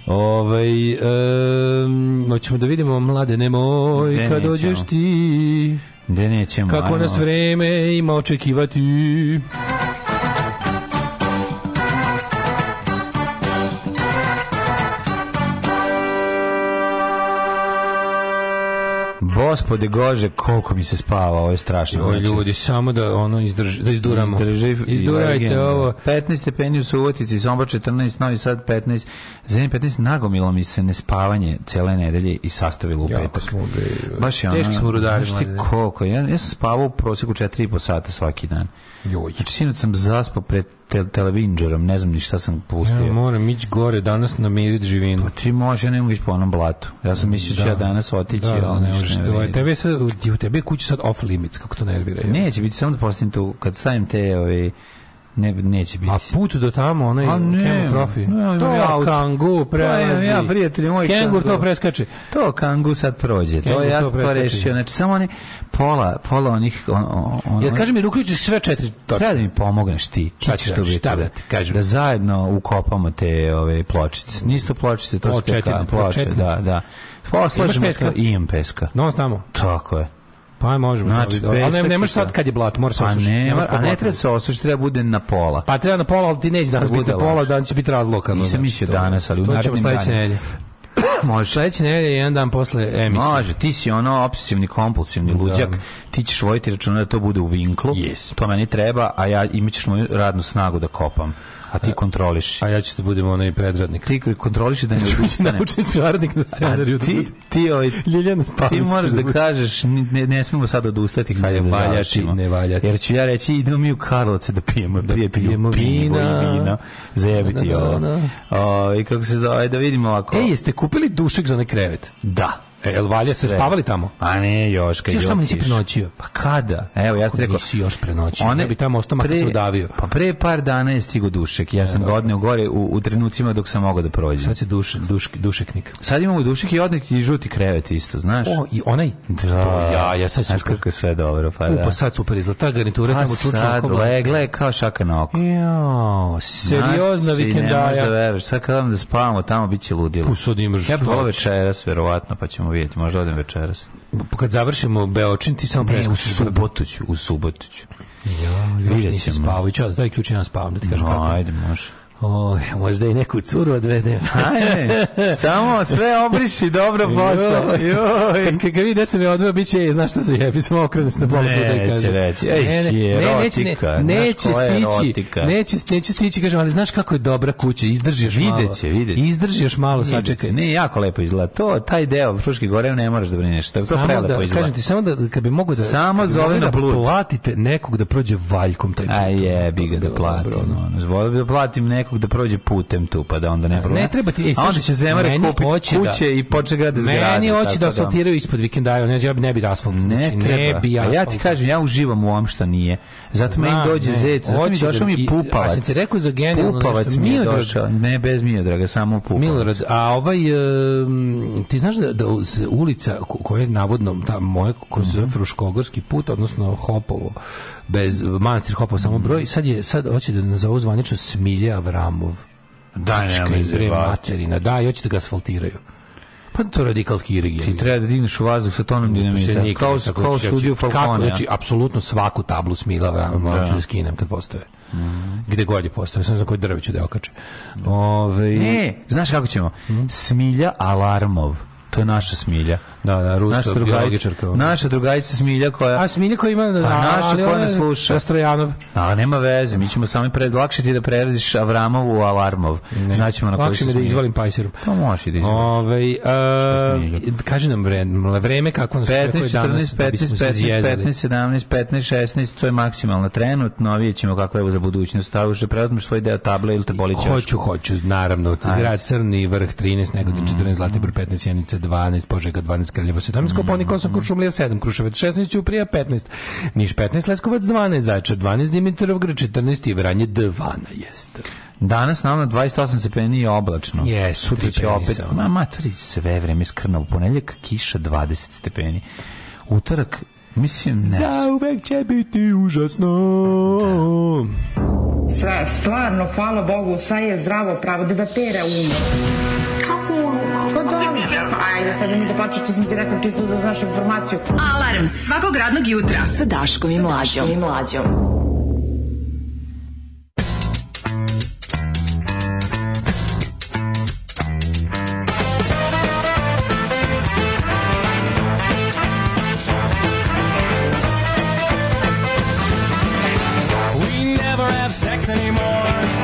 Ovaj um, hoćemo da vidimo mlade nemoj Gde kad dođeš ti. Gde nećemo. Kako nas vreme ima očekivati. Gospode Gože, koliko mi se spava, ovo je strašno. Ovo znači, ljudi, samo da ono izdrži, da izduramo. Izdrži, Izdurajte ovo. 15 stepeni u Subotici, Sombor 14, Novi Sad 15, Zemlje 15, nagomilo mi se nespavanje cele nedelje i sastavilo u jako petak. Smo be, Baš je ono, teški smo rudari. Znaš ti koliko, ja, ja sam spavao u proseku 4,5 sata svaki dan. Joj. Znači, sinoć sam zaspao pred te, televinđorom, ne znam ni šta sam pustio. Ja moram ići gore danas namirit živinu. Pa ti može, ne mogu ići po onom blatu. Ja sam da. mislio da ću ja danas otići. Da, da, ne možeš. Da- tebe, sad, u tebe je kuća sad off limits, kako to nervira. Neće biti, samo da postim tu, kad stavim te ove, ovaj, Ne, neće biti. A put do tamo, onaj kemotrofi. Ne, to ja kangu prelazi. Ja, prijatelji moji, kengur to preskače. To kangu sad prođe. Kengur to ja sam rešio. Znači, samo one pola, pola onih... On, on, ja kažem mi, uključiš sve četiri točke. Treba da mi pomogneš ti. Šta ćeš to biti? da kažem? Da zajedno ukopamo te ove pločice. Mm. Nisto pločice, to su te ploče. Da, da. Poslažemo to. Imam peska. No, stamo. Tako je. Pa možemo. Da, znači, da, ali ne, ne možeš sad kad je blat, moraš se pa osušiti. Ne, ne, a ne treba se osušiti, treba da bude na pola. Pa treba na pola, ali ti neće danas da bude pola, dan će biti razlokan. Nisam mislio danas, ali u narednim danima. [COUGHS] Može. Sledeće nedelje jedan dan posle emisije. Može, ti si ono obsesivni kompulsivni da. luđak. Da. Ti ćeš voditi računa da to bude u vinklu. Yes. To meni treba, a ja imaćeš moju radnu snagu da kopam a ti kontroliš. A ja ću da budem onaj predradnik. Ti kontroliš da ne [LAUGHS] odustane. Da Naučni spivaradnik na scenariju. Ti, ti, ovaj, Ljeljana ti moraš da kažeš, ne, ne smemo sad odustati, hajde da završimo. Ne valjati. Jer ću ja reći, idemo mi u Karlovce da pijemo, da pijemo pivo i vino. Zajebiti da, da, ovo. I ovaj, kako se zove, da vidimo ovako. E, jeste kupili dušek za onaj krevet? Da. E, valja se spavali tamo? A ne, još kad je. još tamo nisi prenoćio. Pa kada? Evo, ja sam da rekao, nisi još prenoćio. One ja bi tamo ostao makar se udavio. Pa pre par dana je stigo dušek. Ja sam e, ga odneo gore u, u trenucima dok sam mogao da prođem. Sad se duš, duš, dušeknik. Sad imamo dušek i odnik i žuti krevet isto, znaš? O, i onaj. Da. Ja, ja sad super. Kako sve dobro, pa da. U, pa sad super izlata garnitura tamo pa čuča. Sad legle kao šaka na oko. Jo, seriozno znači, vikendaja. Ne možeš da veruješ. Sad kad da spavamo tamo biće ludilo. Pusod da što? Ja večeras verovatno pa ćemo ćemo vidjeti, možda odem večeras. Pa Kad završimo Beočin, ti samo preskoči. Ne, u subotu ću, u subotu ću. Ja, još nisi spavao i čas, daj ključe na spavam, da ti kažem no, kako. Ajde, može. O, možda i neku curu odvede. Ajde, samo sve obriši dobro posto. Joj. Kad, kad, kad vidi da sam je odveo, bit će, znaš šta se jebi, samo okrenuti na pola puta i kaže. Neće reći, ej, ne, ne, neće, Ne, ne, neće stići, neće, neće stići, kažem, ali znaš kako je dobra kuća, izdrži još malo. Videće, videće. Izdrži još malo, sačekaj. Ne, jako lepo izgleda. To, taj deo, Fruški gore, ne moraš da brineš. To, to prelepo da, izgleda. Kažem ti, samo da, kad bi mogo da... Samo zove na da blud. platite nekog da prođe valjkom taj blud. A jebi ga da platim. Volio bi da platim nekog nekog da prođe putem tu, pa da onda ne problem. Ne treba ti, e, a onda će zemare kupiti da- kuće da, i poče grade zgrade. Meni hoće da, da asfaltiraju ispod vikendaja, ne, ja bi ne bi asfalt. Ne, znači, ne bi asfalt. Pa ja ti kažem, ja uživam u ovom što nije. Zato meni dođe zec, zato mi da došao mi pupavac. Ja sam ti rekao za genijalno Pupavac mi je došao, ne bez draga, samo pupavac. Milorad, a ovaj, ti znaš da, da ulica koja je navodno, ta moja, koja se zove Fruškogorski put, odnosno Hopovo, bez manastir hopao samo broj, sad je sad hoće da nazovu zvanično Smilja Avramov. Da, ne, materina. Da, i hoće da ga asfaltiraju. Pa to radikalski irigija. Ti treba da digneš u vazduh sa tonom dinamita. To kao, kao, kao studiju Falcone. Znači, apsolutno svaku tablu Smila hoću da skinem kad postoje. Mm -hmm. Gde god je postoje. Sam znam koji drveću da okače. Ove... Ne, znaš kako ćemo? Mm -hmm. Smilja Alarmov. To je naša smilja. Da, da, ruska biologičarka. Naša drugajica Smilja koja... A Smilja koja ima... Da, a naša koja ne sluša. Rastrojanov. A nema veze, mi ćemo sami pred... Lakše ti da preradiš Avramov u Alarmov. Ne. Znaćemo na koji Lakše mi da izvalim Pajserom. Pa možeš i da izvalim. Ove, e, a, kaže nam vreme, vreme kako nas 15, 14, 15, 15, 15, 17, 15, 16, to je maksimalno trenutno, vidjet ćemo kako je za budućnost. Stavu što preuzmeš svoj deo table ili te boli ćeš. Hoću, hoću, naravno. Grad Crni, vrh 13, nekada 14, Zlatibor 15, Jenica 12, Požega 12, 17, Kraljevo 17, Koponik 8, Kuršumlija 7, Kruševac 16, Ćuprija 15, Niš 15, Leskovac 12, Zaječar 12, Dimitrov 14 i Vranje 12. Danas nam na 28 stepeni je oblačno. Yes, Sutra će opet, ma maturi, sve vreme skrna u ponedeljak kiša 20 stepeni. Utorak Mislim, ne. Za uvek će biti užasno. Da. Sva, stvarno, hvala Bogu, sve je zdravo pravo da da pere um kako ono? Pa da. Ajde, sad da mi da plaću, to sam ti rekao čisto da znaš informaciju. Alarm svakog radnog jutra sa Daškom i Mlađom. Sa Daškom i Mlađom. anymore.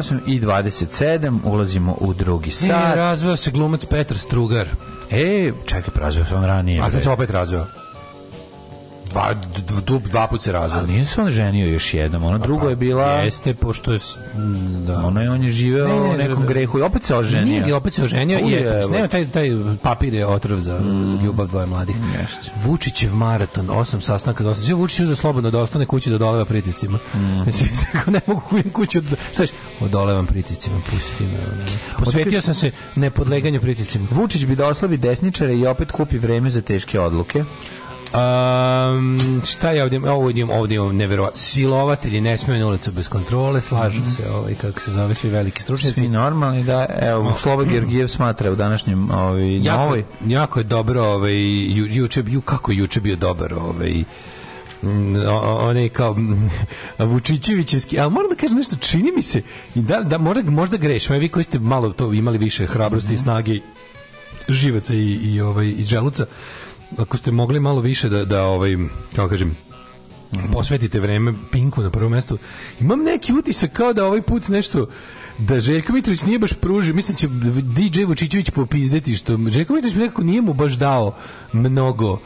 8 i 27, ulazimo u drugi e, sat. E, razveo se glumac Petar Strugar. E, čekaj, razveo se on ranije. A sad se opet razveo dub dva puta se razvod. nije se on ženio još jednom, Ona pa drugo pa je bila... Jeste, pošto je... Mm, da. ona je, on je živeo ne, ne, u nekom grehu i opet se oženio. Nije opet se oženio i je, znači, nema taj, taj papir je otrov za mm. ljubav dvoje mladih. Jeste. Vučićev maraton, osam sastanaka, osam. Sve Vučić uzeo slobodno da ostane kući da doleva pritiscima. Mm. [LAUGHS] ne mogu kući, od... Sliš, odolevam pritiscima, pusti me. Pa Posvetio sam se nepodleganju pritiscima. Vučić bi da oslabi desničare i opet kupi vreme za teške odluke. Um, šta ja ovdje, ovdje, ovdje imam neverovatno. Silovatelji ne smiju na ulicu bez kontrole, slažu mm -hmm. se, mhm. ovaj, kako se zove, svi veliki stručnjaci. Svi normalni, da. Evo, oh. Sloba Georgijev smatra u današnjem ovaj, jako, novoj. Jako je dobro, ovaj, ju, juče, ju, kako je juče bio dobar, ovaj, mm, onaj kao mm, Vučićevićevski, a moram da kažem nešto, čini mi se, da, da možda, možda grešim, vi koji ste malo to imali više hrabrosti mm -hmm. i mhm. snage živaca i, i, ovaj, i želuca, ako ste mogli malo više da, da ovaj, kako kažem, posvetite vreme Pinku na prvom mestu. Imam neki utisak kao da ovaj put nešto da Željko Mitrović nije baš pružio, mislim da će DJ Vučićević popizdeti što Željko Mitrović nekako nije mu baš dao mnogo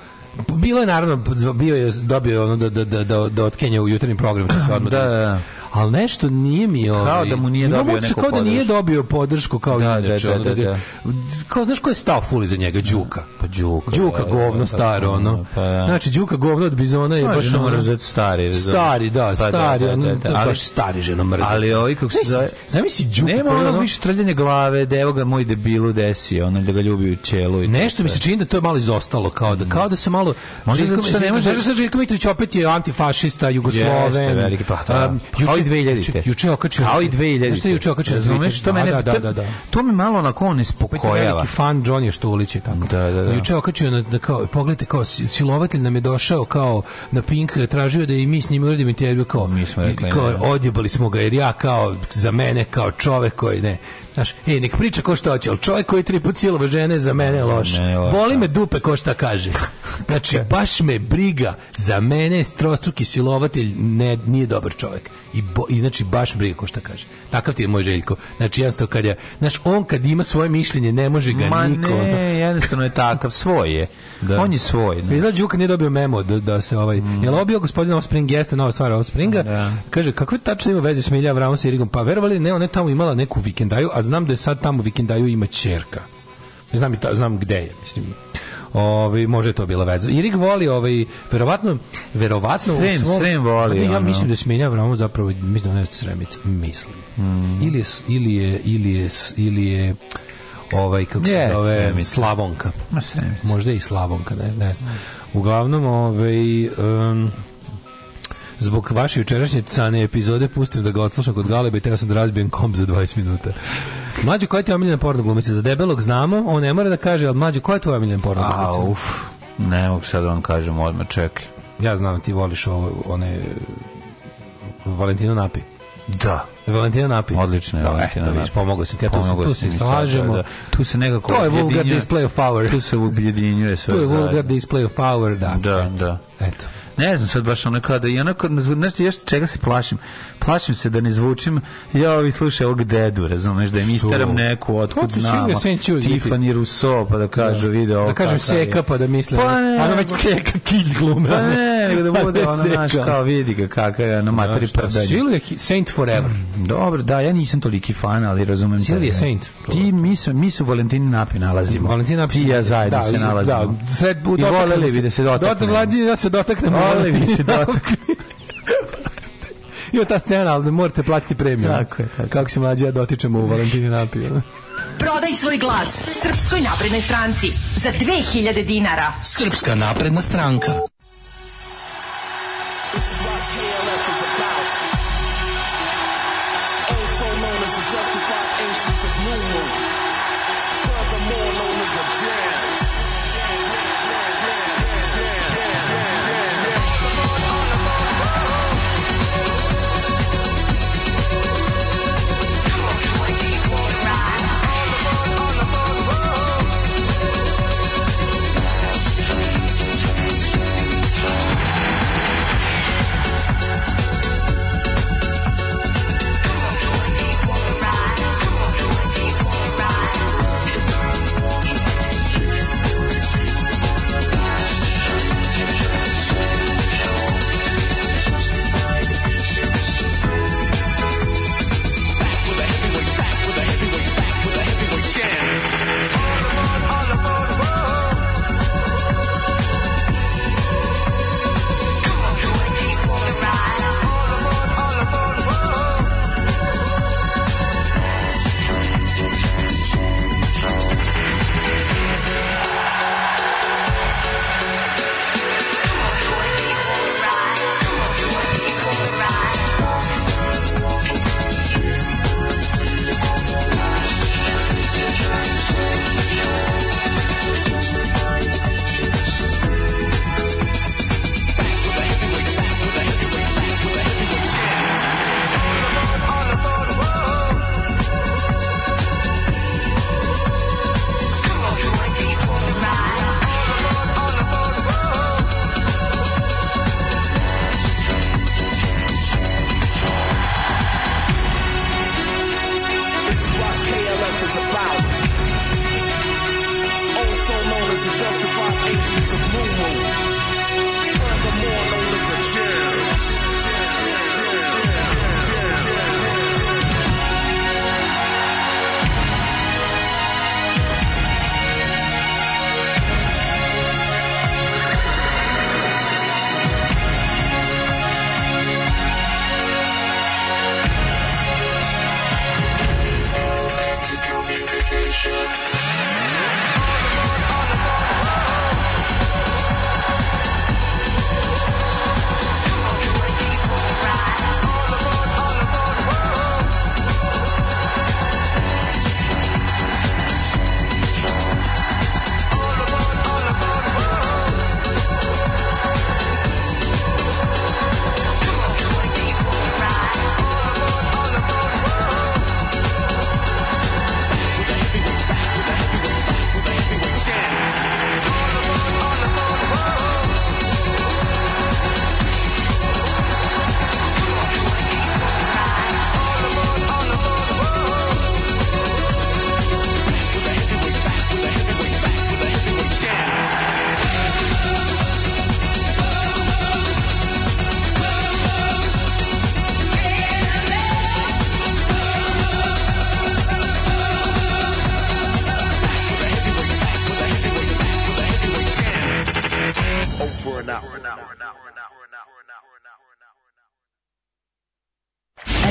bilo je naravno bio je dobio ono da da da da da otkenja u jutarnjem programu to se [CLEARS THROAT] da, da, da, da ali nešto nije mi ovaj, kao da mu nije dobio neku kao da nije dobio podršku kao da, inače da da da, da, da, da, da. kao znaš ko je stao fuli za njega Đuka pa Đuka Đuka govno staro pa, ono pa, znači Đuka govno od bizona je baš ono mrzet stari stari da pa stari ali, baš stari ženo mrzet ali ovi kako se zove zamisli Đuka nema ono više trljanje glave da evo ga moj debilu desi ono da ga ljubi u čelu i nešto mi se čini da to je malo izostalo kao da kao da se malo možda se ne može Željko Mitrović opet je antifašista jugosloven veliki pa 2000. Znači, juče okačio. Kao i 2000. Znaš što juče okačio? Razumeš, to mene da, da, da, da. To me malo na kon ispokojava. Veliki fan Johnny Štulić i tako. Da, da, da. Juče okačio na, na kao pogledajte kao silovatelj nam je došao kao na Pink tražio da i mi s njim uradimo intervju kao. Mi smo rekli. Kao odjebali smo ga jer ja kao za mene kao čovek koji ne Znaš, e, nek priča ko što hoće, ali čovjek koji tri put silova žene za mene je loš. Boli me da. dupe ko šta kaže. Znači, baš me briga, za mene strostruki silovatelj ne, nije dobar čovjek. I, bo, I znači, baš briga ko šta kaže. Takav ti je moj željko. Znači, jednostavno, kad je, znaš, on kad ima svoje mišljenje, ne može ga Ma niko. Ma ne, jednostavno je takav, svoj je. Da. On je svoj. Ne. Izgleda, Đuka nije dobio memo da, da se ovaj... Mm. Jel obio gospodin Offspring, jeste nova stvar Offspringa? Da. Kaže, kakve tačno ima veze s Milja Vravom i Irigom? Pa verovali, ne, ona je tamo imala neku vikendaju, a znam da je sad tamo u Vikindaju ima čerka. Znam, i ta, znam gde je, mislim. Ovaj može to bila veza. Irik voli ovaj verovatno verovatno Srem, svom, Srem voli. ja ono. mislim da smenja Vramo zapravo mislim da ne Sremić, mislim. Mm. Ili je ili je ili je ili je ovaj kako se zove sremica. Slavonka. Ma Sremić. Možda i Slavonka, ne, ne znam. Uglavnom ovaj um, zbog vaše jučerašnje cane epizode pustim da ga odslušam kod galebe i teo sam da razbijem komp za 20 minuta. Mlađo, koja je tvoja omiljena porno glumica? Za debelog znamo, on ne mora da kaže, ali mlađo, koja je tvoja omiljena porno glumica? A, uf, ne mogu sad da vam kažem odmah, čekaj. Ja znam, ti voliš ovo, one... Valentino Napi. Da. Valentina Napi. Odlično je da, Valentina Napi. Pomogao si ti, ja tu, se, tu se slažemo. Da, da. Tu se nekako To je vulgar display of power. Tu se objedinjuje sve. Tu da. je vulgar display of power, da. Da, da. Eto. Ne znam sad baš ono kada i onako, znači još čega se plašim? Plašim se da ne zvučim, ja ovi slušaj ovog dedu, razumeš, da im istaram neku, pa, otkud znamo, da Tiffany Rousseau, pa da kažu, da. vide da ovo. Da kažem seka, pa da mislim, pa ne, ono već pa- seka kilj glume. Pa ne, ne, nego da bude [LAUGHS] pa ono da naš kao vidi ga kakav je ono da, materi prdanje. Silvia Saint Forever. Mm, dobro, da, ja nisam toliki fan, ali razumem te. Silvia Saint. Ti, mi, su, mi su Valentini Napi nalazimo. Valentini Napi. Ti ja zajedno da, se nalazimo. Da, sve, I voleli bi da se dotaknemo. Dotak, ja se dotaknemo. Voleli bi da se dotaknemo. [LAUGHS] Ima ta scena, ali morate platiti premiju. Tako je. Tako. Kako se mlađi ja dotičemo u Valentini Napiju. Prodaj svoj glas Srpskoj naprednoj stranci za 2000 dinara. Srpska napredna stranka.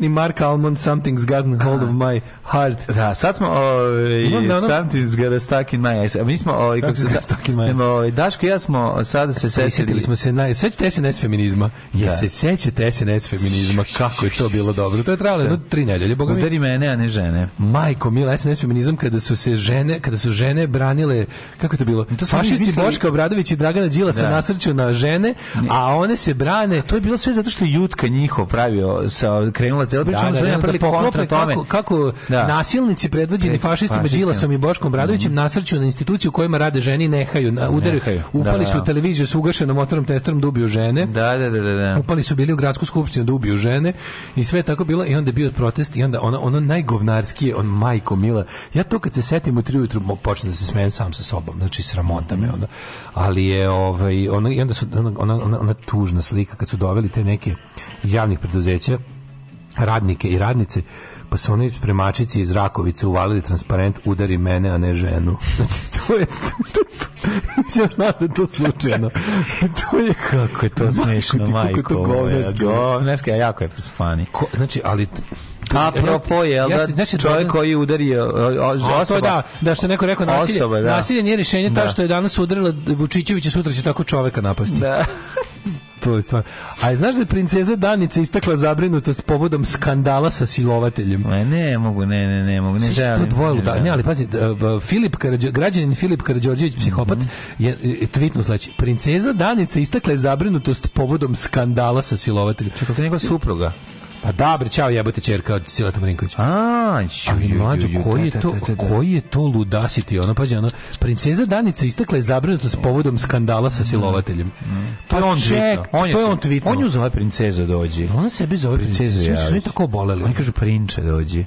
hit Mark Almond, Something's Gotten Hold of My hard. Da, sad smo ovaj something's gonna stuck in my eyes. A mi smo ovaj kako se stuck in my eyes. Ovaj Daško i ja smo sada se setili smo se naj sećate SNS feminizma. Da. Je se sećate SNS feminizma kako je to bilo dobro. To je trajalo da. jedno 3 nedelje, boga mi. Udari mene, a ne žene. Majko, mila SNS feminizam kada su se žene, kada su žene branile kako je to bilo? To Fašisti Boško Obradović i Dragana Đila da. nasrću na žene, a one se brane. to je bilo sve zato što Jutka njihov pravio sa krenula cela priča, da, da, da, da, da, da, da, da, da. nasilnici predvođeni fašistima Đilasom i Boškom Bradovićem mm -hmm. nasrću na instituciju u kojima rade žene i nehaju, na, udaraju, nehaju. upali da, su da. u televiziju s ugašenom motorom testerom da ubiju žene. Da, da, da, da, da, Upali su bili u gradsku skupštinu da ubiju žene i sve tako bilo i onda je bio protest i onda ono, ono najgovnarskije, on majko mila. Ja to kad se setim u tri ujutru počnem da se smijem sam sa sobom, znači sramota me onda. Ali je ovaj ono i onda su ona, ona, ona tužna slika kad su doveli te neke javnih preduzeća radnike i radnice pa su oni premačici iz Rakovice uvalili transparent udari mene, a ne ženu. Znači, to je... [LAUGHS] ja znam da je to slučajno. [LAUGHS] to je... Kako je to smiješno, majko. Kako je to govnerski. Govnerski, a jako je funny. Ko, znači, ali... A propo je, ja, da, znači, čovjek da- koji udario osoba. To da, da što neko rekao nasilje. Osoba, da. Nasilje nije rješenje, da. to što je danas udarila Vučićević, sutra će tako čoveka napasti. Da. [LAUGHS] učestvovala stvar. A je, znaš da je princeza Danica istakla zabrinutost povodom skandala sa silovateljem? Ne, ne mogu, ne, ne, ne mogu, ne želim. dvoje ne, ali pazi, Filip Karadžo, građanin Filip Karadžorđević, psihopat, mm -hmm. je, je tvitno sledeći. Princeza Danica istakla je zabrinutost povodom skandala sa silovateljem. Čekaj, nego supruga. Pa da, bre, čao jebote ćerka od Sileta Marinković. A, ju, mlađo, koji je to, koji je to ludasiti, ono, pađe, ono, princeza Danica istakla je zabrinutost povodom skandala sa silovateljem. Mm, mm, mm. Pa to je on ček, on je to je on On ju zove princeza dođi. Ona sebi zove princeza, su oni tako boleli. Oni kažu prinče dođi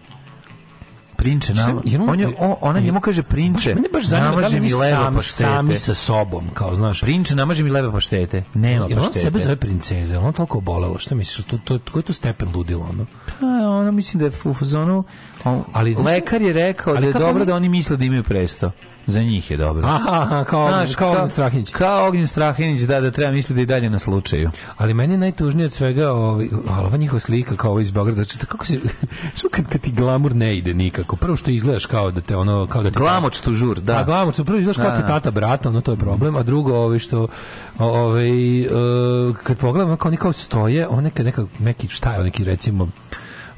prinče, nam, on je, ona njemu kaže prinče, mene baš zanima, namaže da mi lebe sam, paštete. Sami sa sobom, kao znaš. Prinče, namaže mi lebe paštete. Nema paštete. Jer on sebe zove princeza, on tako obolelo, šta misliš, to, to, koji je to stepen ludilo, ono? Pa, ono, mislim da je u fazonu, ali, lekar je rekao ali da je dobro da oni misle da imaju presto. Za njih je dobro. Aha, kao, Znaš, kao, kao Strahinić. Kao Ognjen Strahinić, da, da treba misliti da i dalje na slučaju. Ali meni je najtužnije od svega ovi, ova njihova slika kao iz Beograda. Čita, znači, kako se, [LAUGHS] što kad, kad ti glamur ne ide nikako? Prvo što izgledaš kao da te ono... Kao da te glamoč tu žur, da. A glamoč, prvo izgledaš kao da ti da. tata brata, ono to je problem. A drugo, ovi što ovaj, uh, kad pogledam, kao oni kao stoje, one kad neka, neki, šta je, neki recimo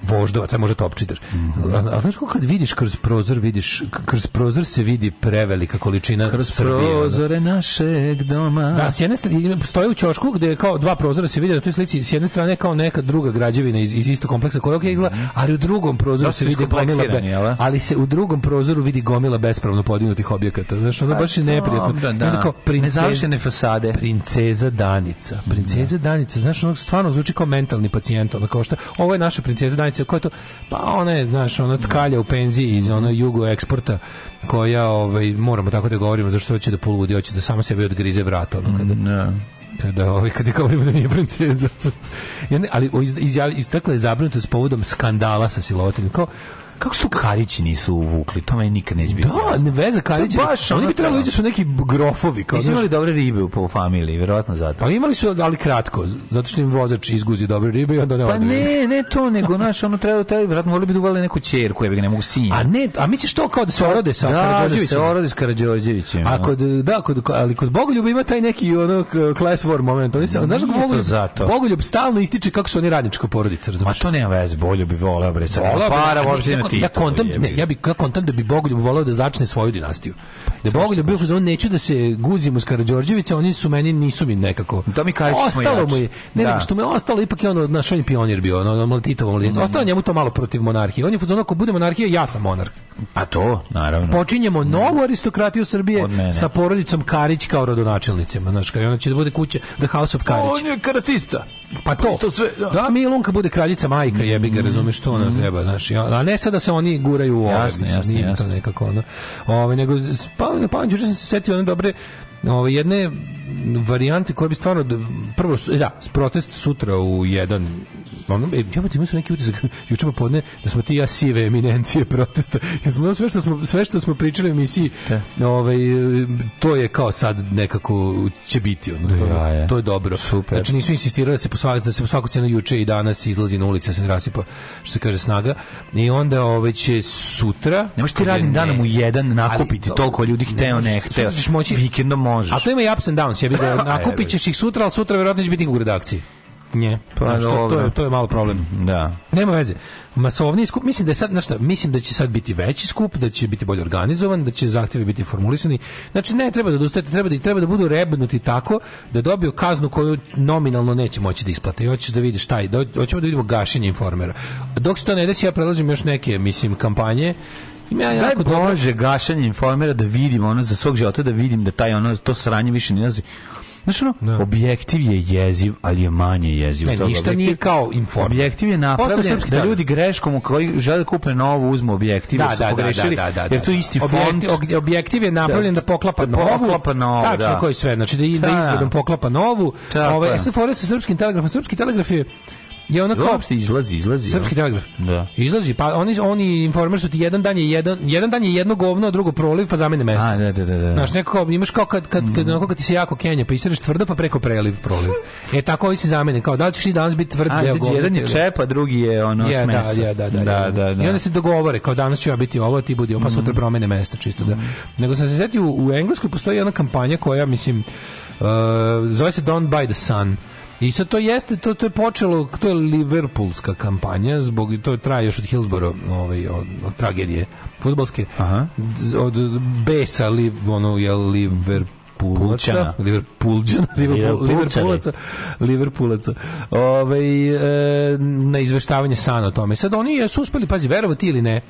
voždovac, a može topčider. Mm -hmm. a, znaš kako kad vidiš kroz prozor, vidiš, kroz prozor se vidi prevelika količina kroz Srbije. Kroz prozore ono. našeg doma. Da, s jedne strane, stoje u čošku gde je kao dva prozora se vidi na toj slici, s jedne strane kao neka druga građevina iz, iz istog kompleksa koja ok izgleda, mhm. ali u drugom prozoru Dosti se vidi gomila, be, da? ali se u drugom prozoru vidi gomila bespravno podignutih objekata. Znaš, ono a pa baš je neprijatno. Da, da. Kao princeza, fasade. Princeza Danica. Princeza da. Danica, znaš, ono stvarno zvuči kao mentalni pacijent, ono kao šta, ovo je naša princeza Danica majica, ko je to? Pa ona je, znaš, ona tkalja u penziji iz ono jugo eksporta koja, ovaj, moramo tako da govorimo, zašto hoće da poludi, hoće da samo sebe odgrize vrat, ono, kada, mm, da. no kada ovaj kad govorimo da nije princeza. ja [LAUGHS] ali iz, iz, istakla je zabrinutost povodom skandala sa silovateljem. Kao Kako su Karići nisu uvukli? To meni nikad neće biti. Da, ne veze Karići. Baš, oni bi trebalo da su neki grofovi kao. Nisu imali dobre ribe po familiji, verovatno zato. Ali imali su ali kratko, zato što im vozač izguzi dobre ribe i onda ne Pa ne, ne to, nego naš ono treba taj verovatno voleli bi duvali da neku ćerku, ja ga ne mogu sinja. A ne, a misliš to kao da se orode sa da, Da, se orode sa Karađorđevićem. A kod da, kod ali kod Bogoljuba ima taj neki ono class war moment. Oni se, da, znaš, Bogoljub, zato. Bogoljub stalno ističe kako su oni radnička porodica, razumiješ? Ma to nema veze, Bogoljub bi voleo bre, sa para, da- uopšte na da Ja kontam, ne, ja bi ja kontam da bi Bogoljub voleo da začne svoju dinastiju. Da pa Bogoljub bio pa? fuzon neću da se guzim uz Karađorđevića, oni su meni nisu mi nekako. Da mi kažeš ostalo mu je, ne, da. što me ostalo ipak je on naš on pionir bio, on ono Titovo lice. Mhm. Ostalo njemu to malo protiv monarhije. On je fuzon ako bude monarhija, ja sam monarh. Pa to, naravno. Počinjemo mhm. novu aristokratiju Srbije sa porodicom Karić kao rodonačelnicima, znaš, kao ona će da bude kuća The House of Karić. On je karatista. Pa to. Pa to sve, da. da Milunka bude kraljica majka, mhm. jebi ga, razumeš što ona treba, znači. A ne sad da se oni guraju u ove, jasne, mislim, jasne, nije jasne. to nekako ono. Ove, nego, pa, na pa, pamet, sam se setio one dobre, ove, jedne varijante koje bi stvarno, prvo, da, protest sutra u jedan ono, e, ja imao su neki utisak [LAUGHS] juče popodne da smo ti ja sive eminencije protesta. [LAUGHS] Jer smo sve što smo sve što smo pričali u emisiji, da. ovaj to je kao sad nekako će biti ono, to, ja, da, je. to je dobro. Super. Znači nisu insistirali da se po svaku da se po svaku cenu juče i danas izlazi na ulice, da se ne rasipa, što se kaže snaga. I onda ovaj će sutra, ne možeš ti radnim ne, danom u jedan nakupiti ali, toliko ljudi hteo ne, ne hteo. Moći, vikendom možeš. A to ima i ups and downs, ja bih [LAUGHS] da nakupićeš ih sutra, al sutra verovatno će biti u redakciji nje. Pa, znaš, to, to, je, to je malo problem. Da. Nema veze. Masovni skup, mislim da je sad, znaš mislim da će sad biti veći skup, da će biti bolje organizovan, da će zahtjevi biti formulisani. Znači ne treba da dostajete, treba da treba da budu rebnuti tako da dobiju kaznu koju nominalno neće moći da isplate. I hoćeš da vidiš taj, da hoćemo da vidimo gašenje informera. Dok što ne desi, ja predlažem još neke, mislim, kampanje ja jako Daj Bože, dobro... gašanje informera da vidim ono za svog života da vidim da taj ono to sranje više ne nalazi. Znaš ono, no. Da. objektiv je jeziv, ali je manje jeziv. Ne, ništa objektiv, nije kao inform. Objektiv je napravljen da ljudi greškom u koji žele da kupe novu uzme objektiv, da, su da, da, pogrešili, da, da, da, da, jer tu isti font. Objektiv, je napravljen da, da poklapa novu. Poklapa novu, tačno da. koji sve, znači da, da, izgledom poklapa novu. Ove, SF-ore sa srpskim telegrafom. Srpski telegraf je je ona kao uopšte izlazi, izlazi. Srpski da. telegraf. Da. Izlazi, pa oni oni informer su ti jedan dan je jedan jedan dan je jedno govno, a drugo proliv, pa zamene mesto. A, da, da, da, da. Znaš, nekako imaš kao kad kad kad mm. onako kad ti se jako kenja, pa isereš tvrdo, pa preko preliv proliv. E tako ovi se zamene, kao da li ćeš ti danas biti tvrd, a, govno, jedan je čep, a drugi je ono je, Da, je, da, da, da, da, da, da. I onda se dogovore, kao danas ću ja biti ovo, ti budi ovo, pa sutra mm. promene mesta čisto da. Mm. Nego sam se setio u Engleskoj postoji jedna kampanja koja mislim uh, zove se Don't Buy the Sun. I sad to jeste, to, to je počelo, to je Liverpoolska kampanja, zbog, to traje još od Hillsboro, ovaj, od, od tragedije futbolske, Aha. od besa, li, ono, je Liverpool Liverpoolaca, Liverpoolđana, Liverpoolaca, Liverpoolaca. Ove, ovaj, e, na izveštavanje Sana o tome. Sad oni su uspeli, pazi, ti ili ne,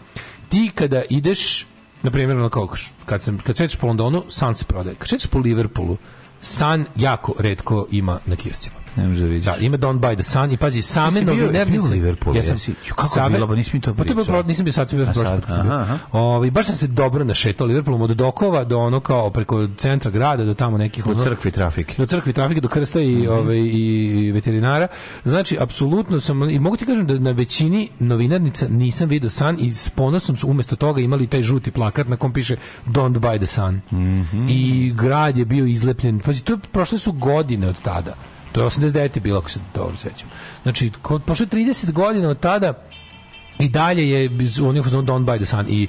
ti kada ideš, na primjer, na kako, kad, sam, kad šećeš po Londonu, San se prodaje. Kad šećeš po Liverpoolu, San jako redko ima na kioscima. Ne može da vidiš. Da, ima Don't Buy the Sun i pazi, same novinarnice. Bio u ja sam, jesi, kako same, bilo, ba nisi to pa pričao. Pa, nisam bio sad, sam bio prošli put. Ovaj, baš sam se dobro našetao Liverpoolom od Dokova do ono kao preko centra grada do tamo nekih... Do ono, crkvi trafike. Do crkvi trafike, do krsta i, mm -hmm. ovaj, i veterinara. Znači, apsolutno sam, i mogu ti kažem da na većini novinarnica nisam vidio Sun i s ponosom su umjesto toga imali taj žuti plakat na kom piše Don't Buy the Sun. Mm -hmm. I grad je bio izlepljen. Pazi, to je, prošle su godine od tada. To je 89. bilo, ako se dobro sećam. Znači, ko, pošto 30 godina od tada, i dalje je on je Don by the Sun i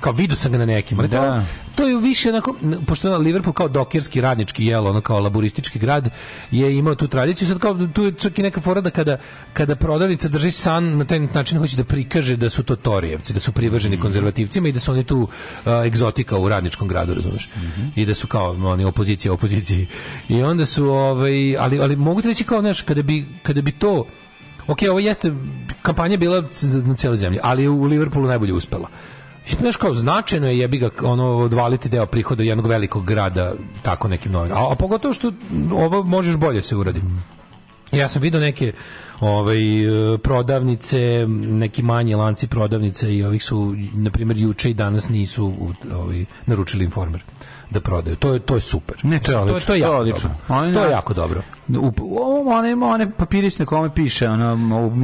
kao vidu sam ga na nekim ali da. to je više onako pošto na Liverpool kao dokerski radnički jelo ono kao laboristički grad je imao tu tradiciju sad kao tu je čak i neka fora da kada kada prodavnica drži san na taj način hoće da prikaže da su to torijevci da su privrženi mm konzervativcima i da su oni tu uh, egzotika u radničkom gradu razumeš mm -hmm. i da su kao oni opozicija opoziciji i onda su ovaj ali ali mogu ti reći kao znaš kada bi kada bi to Ok, ovo jeste, kampanja bila na cijeloj zemlji, ali u Liverpoolu najbolje uspela. Znaš kao, značajno je jebi ga ono, odvaliti deo prihoda jednog velikog grada tako nekim novim. A, a pogotovo što ovo možeš bolje se uradi. Ja sam vidio neke ovaj, prodavnice, neki manji lanci prodavnice i ovih su, na primjer, juče i danas nisu ovaj, naručili informer da prodaju. To je to je super. Ne, to je odlično. To je, to je jako odlično. Dobro. To je jako dobro. U, one, one papirić na kome piše ona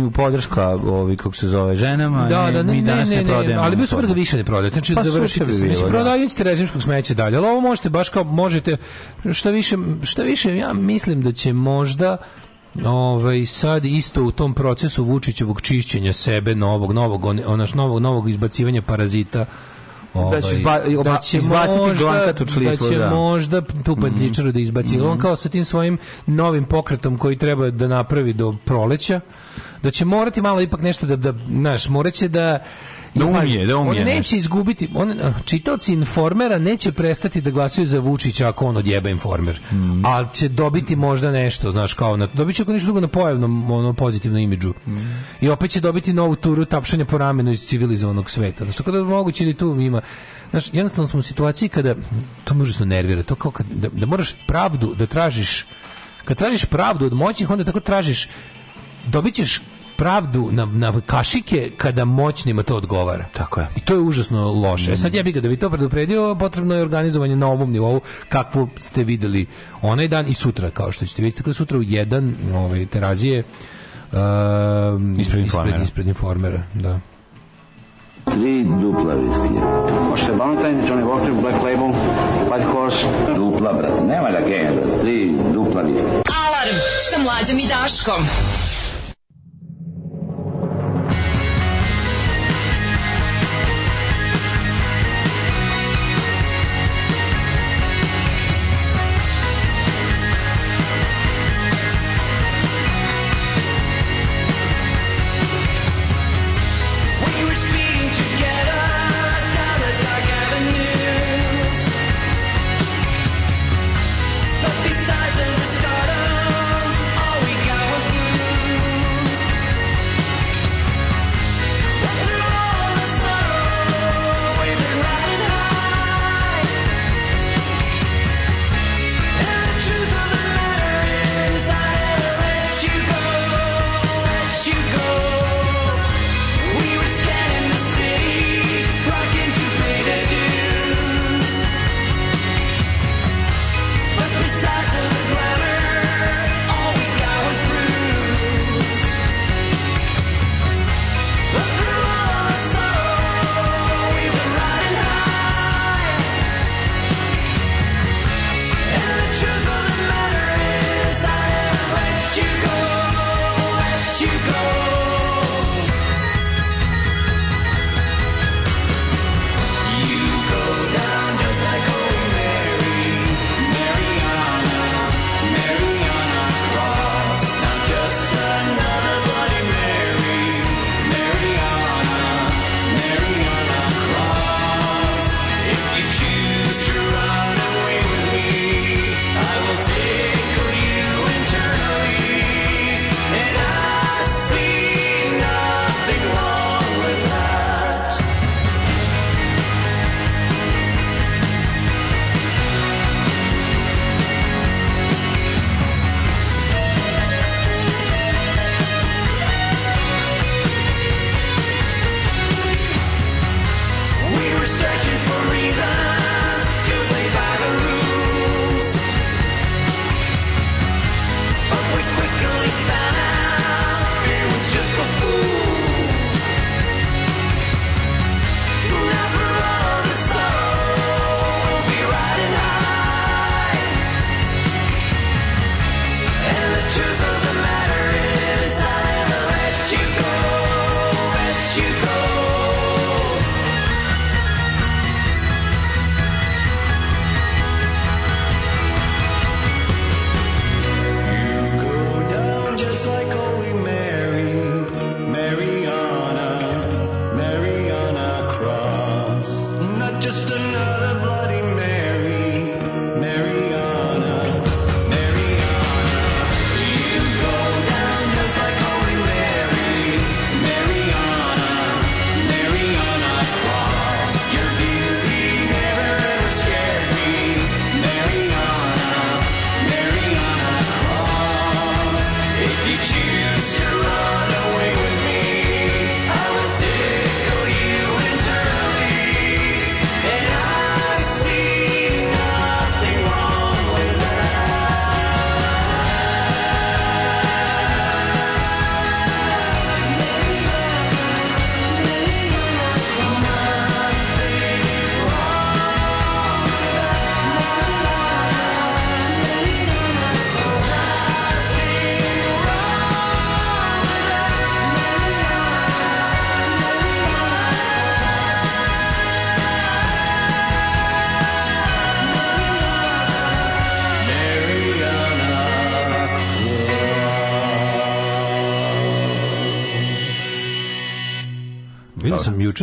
u podrška ovi kako se zove ženama da, da, ne, mi danas ne, ne, ne prodajemo ali bi super da više ne prodajete znači pa, završite bi da. mislim prodajućete režimskog smeća dalje ali ovo možete baš kao možete šta više šta više ja mislim da će možda Ovaj sad isto u tom procesu Vučićevog čišćenja sebe novog novog onaš novog novog izbacivanja parazita da će, ovaj, izba, da će izbaciti možda, Glanka Tučlislu. Da će da. možda tu pantičaru mhm. mm da izbaci. On mhm. kao sa tim svojim novim pokretom koji treba da napravi do proleća, da će morati malo ipak nešto da, da znaš, moraće da Da umije, da umije. On neće izgubiti, on, čitaoci informera neće prestati da glasuju za Vučića ako on odjeba informer. Mm. Ali će dobiti možda nešto, znaš, kao na, dobit će ako ništa drugo na pojavnom ono, pozitivnom imidžu. Mm. I opet će dobiti novu turu tapšanja po ramenu iz civilizovanog sveta. Znaš, tako da moguće li da tu ima... Znaš, jednostavno smo u situaciji kada, to me užasno nervira, to kao kad, da, da moraš pravdu da tražiš kad tražiš pravdu od moćnih, onda tako tražiš dobit ćeš pravdu na, na kašike kada moćnima to odgovara. Tako je. I to je užasno loše. Mm. E sad ja bih ga da bi to predupredio, potrebno je organizovanje na ovom nivou kakvu ste videli onaj dan i sutra, kao što ćete vidjeti. Tako da sutra u jedan ovaj, terazije uh, ispred, ispred, ispred informera. Da. Tri dupla viskija. Možete Valentine, Johnny Walker, Black Label, White Horse. Dupla, brate. Nema da genja, Tri dupla viskija. Alarm sa mlađom i Daškom.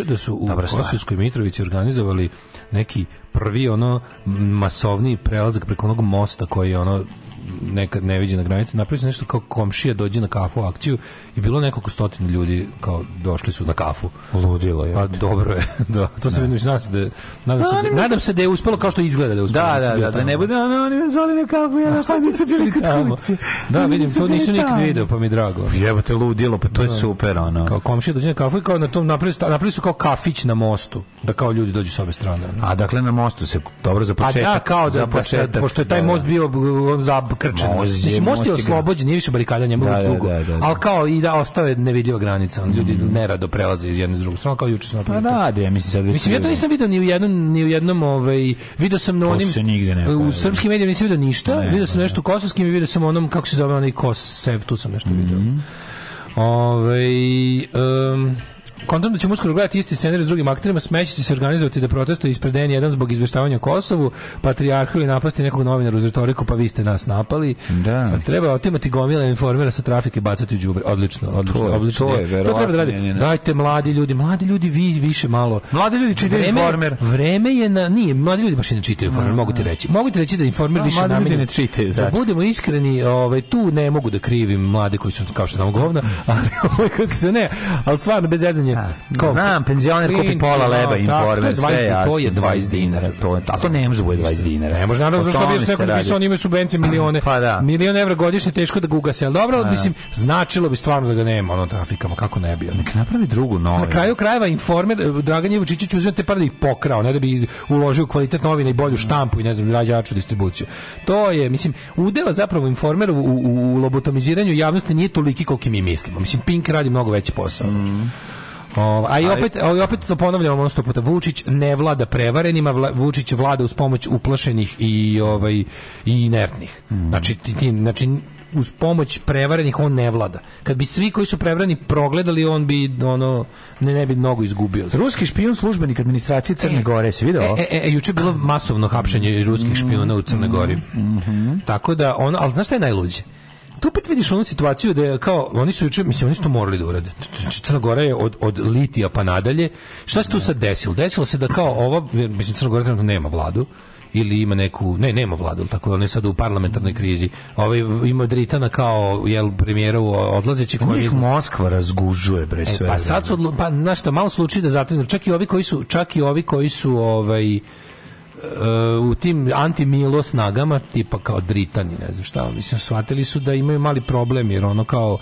juče da su u Kosovskoj Mitrovici organizovali neki prvi ono masovni prelazak preko onog mosta koji je ono neka neviđena granica, napravili su nešto kao komšija dođe na kafu akciju i bilo nekoliko stotina ljudi kao došli su na kafu. Ludilo je. Pa dobro je, [LAUGHS] da. To se vidim, znači da, nadam se, da, da- nadam se da je uspelo kao što izgleda da je uspelo. Da, da, da, da, da ne bude ono, oni me zvali na kafu, ja [LAUGHS] našla nisu bili kod ulici. Da, vidim, to nisu nikad video, pa mi je drago. Jebate ludilo, pa to je da. super, ono. Kao komšija dođe na kafu i kao na tom napravili su kao kafić na mostu, da kao ljudi dođu s obe strane. A dakle na mostu se dobro za pa početak. A da, kao da, pošto je taj most bio on za okrečeno. Moz je, most je oslobođen, nije više barikada njemu da, da, dugo. Da, da, da, ali kao i da ostao je nevidljiva granica. On Ljudi mm. nerado prelaze iz jedne s druge stranu, kao juče su napravili. Pa da, ja mislim sad. Mislim, ja to nisam vidio ni u jednom, ni u jednom ovaj, vidio sam na onim... Ne u srpskim medijima nisam vidio ništa, ne, vidio sam nešto u kosovskim i vidio sam onom, kako se zove onaj Kosev, tu sam nešto mm -hmm. vidio. Mhm. Ove, ovaj, um, Kontam da ćemo uskoro gledati isti scenar s drugim akterima, smećete se organizovati da protestuje ispred N1 zbog izveštavanja Kosovu, patrijarhu ili napasti nekog novinara uz retoriku, pa vi ste nas napali. Da. Pa treba otimati gomile informera sa trafike i bacati u đubre. Odlično, odlično, to, odlično. To, je, to treba da radi. Dajte mladi ljudi, mladi ljudi vi više malo. Mladi ljudi čitaju vreme, informer. Vreme je na nije, mladi ljudi baš ne čitaju informer, mm. mogu ti reći. Mogu ti reći da informer da, više namenjen. ne čitaju, da znači. Da budemo iskreni, ovaj tu ne mogu da krivim mlade koji su kao što tamo govna, ali [LAUGHS] ovaj kako se ne, ali stvarno bez jezanja je da, da. kao znam, penzioner kupi pola da, leba informer, sve jasno. To je 20 dinara. To je, a to ne može bude 20 dinara. Ne može, naravno, zašto bi neko napisao, oni imaju subvencije milione. Pa da. Milion evra godišnje, teško da ga ugase, ali dobro, mislim, značilo bi stvarno da ga nema, ono, trafikama, kako ne bi. Nek napravi drugu novu. Na kraju krajeva informer, eh, Dragan Jevučićić uzme te par da ih pokrao, ne da bi uložio kvalitet novina i bolju štampu i ne znam, jaču distribuciju. To je, mislim, udeo zapravo informer u, u, u lobotomiziranju javnosti nije toliki koliki mi mislimo. Mislim, Pink radi mnogo veći posao. Mm. O, ovaj, a i opet, a ovaj, opet to ponavljamo ono puta. Vučić ne vlada prevarenima, vla, Vučić vlada uz pomoć uplašenih i ovaj i inertnih. Mm. Znači ti, ti znači uz pomoć prevarenih on ne vlada. Kad bi svi koji su prevareni progledali, on bi ono ne, ne bi mnogo izgubio. Ruski špijun službenik administracije Crne e, Gore, se video? E, e, e, e juče bilo masovno hapšenje ruskih špijuna u Crnoj Gori. Mm -hmm. Tako da on, ali znaš šta je najluđe? tu opet vidiš onu situaciju da je kao, oni su juče, mislim, oni su to morali da urade. Znači, znači, Crna Gora je od, od litija pa nadalje. Šta se tu sad desilo? Desilo se da kao ova, mislim, Crna Gora trenutno nema vladu, ili ima neku ne nema vladu tako on je sada u parlamentarnoj krizi ovaj ima Dritana kao jel premijera u odlazeći koji iz Moskva razgužuje bre e, sve e, pa sad su, pa na šta malo slučaj da zatim čak i ovi koji su čak i ovi koji su ovaj Uh, u tim anti-milo snagama tipa kao Dritani, ne znam šta, mislim, shvatili su da imaju mali problem, jer ono kao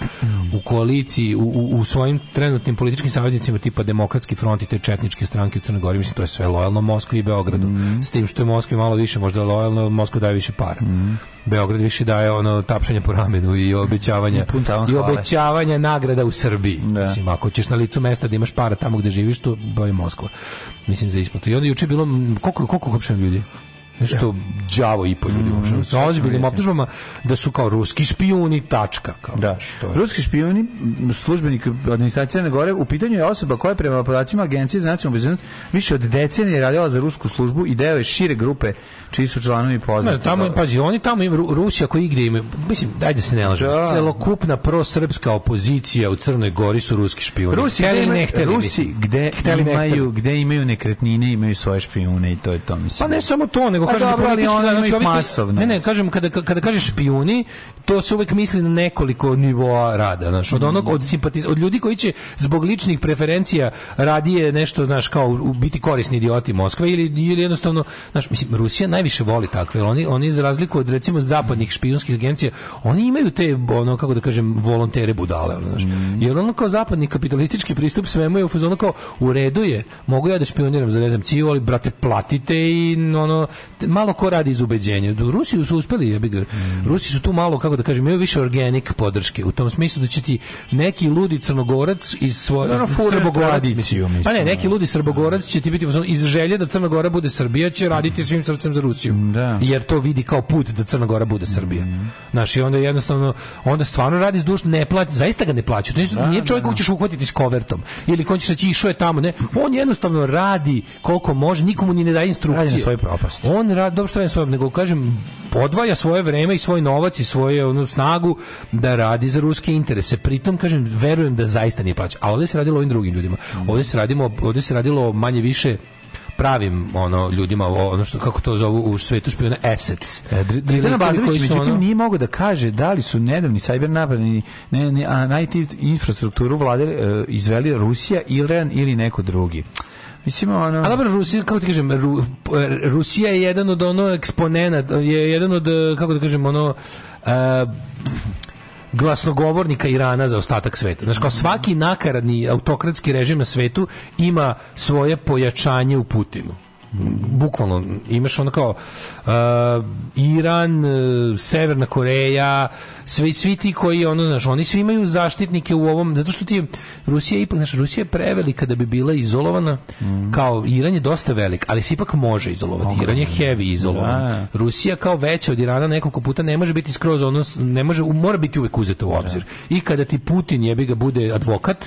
u koaliciji, u, u svojim trenutnim političkim saveznicima tipa Demokratski front i te četničke stranke u Crnoj Gori, mislim, to je sve lojalno Moskvi i Beogradu. Mm. S tim što je Moskvi malo više, možda lojalno, Moskva daje više para. Mm. Beograd više daje ono tapšanje po ramenu i obećavanja i, i obećavanja nagrada u Srbiji. Da. Mislim, ako ćeš na licu mesta da imaš para tamo gde živiš, to je Moskva. Mislim, za isplatu. I onda juče bilo, koliko, koliko 什么感觉？nešto da. đavo i po ljudi mm, sa ozbiljnim optužbama da su kao ruski špijuni tačka kao. Da, što je. Ruski špijuni, službenik administracije Crne Gore, u pitanju je osoba koja je prema podacima agencije za nacionalnu bezbednost više od decenije radila za rusku službu i deo je šire grupe čiji su članovi poznati. Ne, tamo, da. pazi, oni tamo im Rusija koji igde imaju, mislim, dajde se ne lažemo, da. celokupna prosrpska opozicija u Crnoj Gori su ruski špijuni. Rusi, hteli, ne hteli, Rusi gde, imaju, gde imaju nekretnine, imaju svoje špijune i to je to, mislim. Pa ne samo to, nego pa kažem dobro, ali oni znači, masovno. Ne, ne, kažem kada kada kažeš špijuni, to se uvek misli na nekoliko nivoa rada, znači od onog od simpatiz od ljudi koji će zbog ličnih preferencija radije nešto, znaš, kao u, biti korisni idioti Moskve ili ili jednostavno, znaš, mislim Rusija najviše voli takve, oni oni za razliku od recimo zapadnih špijunskih agencija, oni imaju te ono kako da kažem volontere budale, znaš. Mm. Jer ono kao zapadni kapitalistički pristup svemu je u fazonu kao u redu je, mogu ja da špioniram za ne znam ciju, ali brate platite i ono malo ko radi iz ubeđenja. Rusiju su uspeli, ja bih mm. Rusi su tu malo kako da kažem, imaju više organic podrške u tom smislu da će ti neki ludi crnogorac iz svoje no, no, srbogoradici, pa ne, neki ludi srbogorac će ti biti iz želje da Crna Gora bude Srbija će raditi mm. svim srcem za Rusiju. Da. Jer to vidi kao put da Crna Gora bude Srbija. Mm. Znaš, i onda jednostavno onda stvarno radi zdušno, ne plaća, zaista ga ne plaćaju. To da, nije da, čovjek da, da. ćeš uhvatiti s kovertom ili ko ćeš reći išao je tamo, ne. On jednostavno radi koliko može, nikomu ni ne daje instrukcije. Radi na svoj propast. On ne radi dobro što radim svojom, nego kažem, podvaja svoje vreme i svoj novac i svoju onu snagu da radi za ruske interese. Pritom, kažem, verujem da zaista nije plaća. A ovdje se radilo ovim drugim ljudima. Ovde se, radimo, ovde se radilo manje više pravim ono ljudima ono što kako to zovu u svetu špijuna assets. E, Dragana Bazović međutim ono... nije mogao da kaže da li su nedavni cyber napadi ne, ne, a IT infrastrukturu vlade e, izveli Rusija, Iran ili neko drugi. Mislim ono. A dobro Rusija kako ti kažem Ru, Rusija je jedan od ono eksponenata, je jedan od e, kako da kažem ono uh, glasnogovornika Irana za ostatak sveta. Znači, kao svaki nakaradni autokratski režim na svetu ima svoje pojačanje u Putinu bukvalno imaš ono kao uh, Iran, uh, Severna Koreja, svi svi ti koji ono znaš, oni svi imaju zaštitnike u ovom zato što ti Rusija ipak znaš, Rusija je prevelika da bi bila izolovana. Mm. Kao Iran je dosta velik, ali se ipak može izolovati. Iran je heavy izolovan. Da. Rusija kao veća od Irana nekoliko puta ne može biti skroz odnos, ne može mora biti uvek uzeta u obzir. Da. I kada ti Putin jebi ga bude advokat,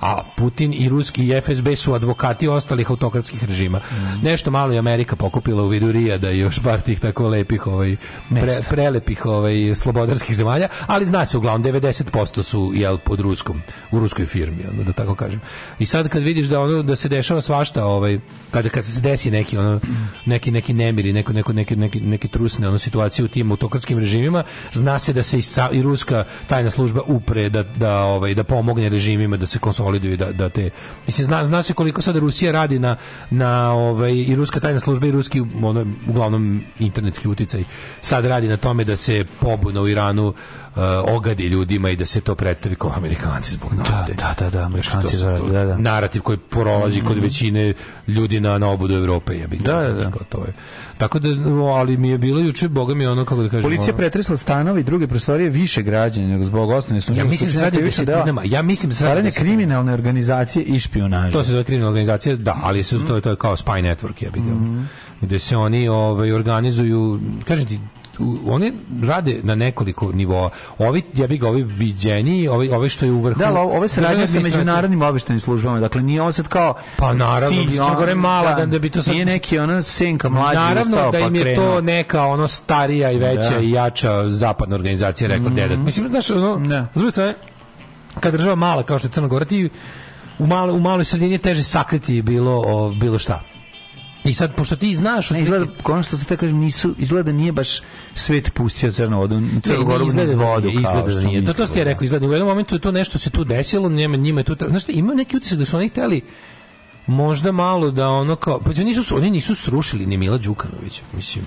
a Putin i ruski i FSB su advokati ostalih autokratskih režima. Mm. Nešto malo je Amerika pokupila u vidu Rija da još par tih tako lepih ovaj pre, prelepih ovaj slobodarskih zemalja, ali zna se uglavnom 90% su jel pod ruskom u ruskoj firmi, ono da tako kažem. I sad kad vidiš da ono da se dešava svašta ovaj kad kad se desi neki ono neki neki nemiri, neko neko neki neki neki trusne ono situacije u tim autokratskim režimima, zna se da se i, sa, i ruska tajna služba upre da da ovaj da pomogne režimima da se konsolidira konsoliduju da, da te mislim zna, zna se koliko sad Rusija radi na na ovaj i ruska tajna služba i ruski ono, uglavnom internetski uticaj sad radi na tome da se pobuna u Iranu Eh, ogadi ljudima i da se to predstavi kao Amerikanci zbog da, nafte. Da, da, da, da Amerikanci da, da. Narativ koji prolazi mm. kod mhm. većine ljudi na, na obodu Evrope. Ja bih da, da, znači, da. To je. Tako da, ali mi je bilo juče, boga mi ono, kako da kažem... Policija ono... pretresla stanove i druge prostorije više građana nego zbog osnovne su... Ja mislim da radi o desetinama. Ja mislim da radi kriminalne organizacije i špijunaže. To se zove kriminalna organizacija, da, ali se mm. to, to je kao spy network, ja bih mm. gde se oni ovaj, organizuju, kažem ti, oni rade na nekoliko nivoa. Ovi ja bih ga ovi viđeni, ovi ovi što je u vrhu. Da, ali ove se radi sa međunarodnim obaveštajnim službama. Dakle nije ovo sad kao pa naravno Crna Gore mala da, da bi to sad nije neki ona senka mlađa Naravno da pa im je pa to neka ono starija i veća da. i jača zapadna organizacija rekla mm -hmm. dedat. Mhm. Mislim znaš ono, ne. s druge kad država mala kao što je Crna Gora ti u maloj u maloj sredini teže sakriti bilo o, bilo šta. I sad, pošto ti znaš... Ne, izgleda, ono što se te kažem, nisu, izgleda nije baš svet pustio crnu vodu, crnu vodu iz vodu. Izgleda da nije. To, to ste ja rekao, izgleda. U jednom momentu je to nešto se tu desilo, njima, njima je tu... Znaš, imam neki utisak da su oni hteli možda malo da ono kao... Pa znači, nisu, oni nisu srušili ni Mila Đukanovića, mislim.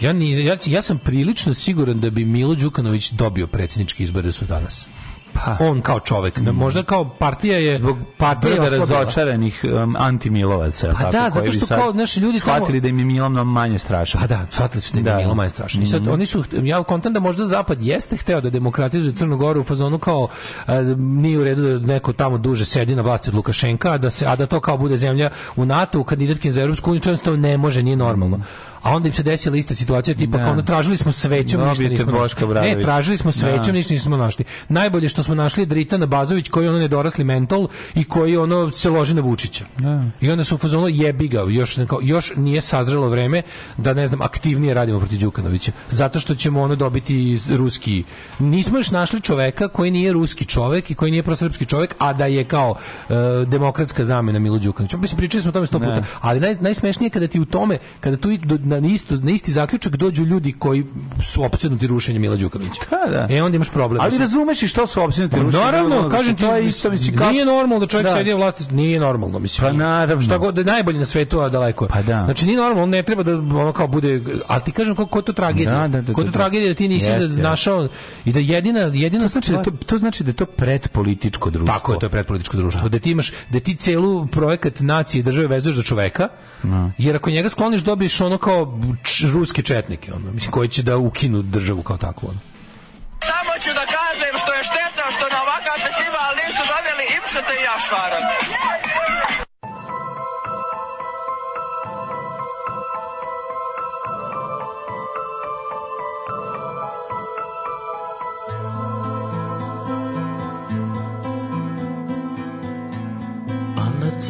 Ja, ni, ja, ja sam prilično siguran da bi Milo Đukanović dobio predsjednički izbor da su danas pa. on kao čovjek mm. Da, možda kao partija je zbog partija da. je razočaranih um, antimilovaca pa da zato što kao naši ljudi shvatili da im je Milo manje strašan pa da shvatili su da im je da. Milo manje strašan i sad mhm. oni su ja kontam da možda zapad jeste hteo da demokratizuje Crnu Goru u fazonu kao uh, nije u redu da neko tamo duže sedi na vlasti od Lukašenka a da se a da to kao bude zemlja u NATO u kandidatkin za evropsku uniju to jednostavno ne može nije normalno mhm a onda im se desila ista situacija tipa da. ono tražili smo svećom Dobijete ništa nismo Boška našli. Ne, tražili smo svećom da. ništa nismo našli. Najbolje što smo našli je Drita Bazović koji ono nedorasli mental i koji ono se loži na Vučića. Da. I onda su fazonu jebi ga, još još nije sazrelo vreme da ne znam aktivnije radimo protiv Đukanovića zato što ćemo ono dobiti ruski. Nismo još našli čoveka koji nije ruski čovek i koji nije prosrpski čovek, a da je kao uh, demokratska zamena Milo Đukanovića. Mislim pričali smo o tome 100 da. puta, ali naj, najsmešnije kada ti u tome, kada tu do, na, isto, na isti zaključak dođu ljudi koji su opsednuti rušenje Mila Đukanovića. Da, da. E onda imaš problem. Ali razumeš i što su opsednuti pa, Naravno, kažem ti, je isto, mislim, ka... nije normalno da čovjek da. sedi u vlasti, nije normalno, mislim. Pa naravno. Šta god, najbolje na svetu, a daleko. Pa da. Znači nije normalno, on ne treba da ono kao bude, ali ti kažem kako to tragedija. Da, da, da, ko to da, da. tragedija da ti nisi našao i da jedina jedina to znači da to, to znači da je to pretpolitičko društvo. Tako je, to je pretpolitičko društvo. Da. da ti imaš da ti celu projekat nacije države vezuješ za čoveka. Jer ako njega skloniš dobiješ ono kao č, ruske četnike, ono, mislim, koji će da ukinu državu kao takvu, ono. Samo ću da kažem što je štetno što na ovakav festival nisu doveli Ipšete i Jašvaran.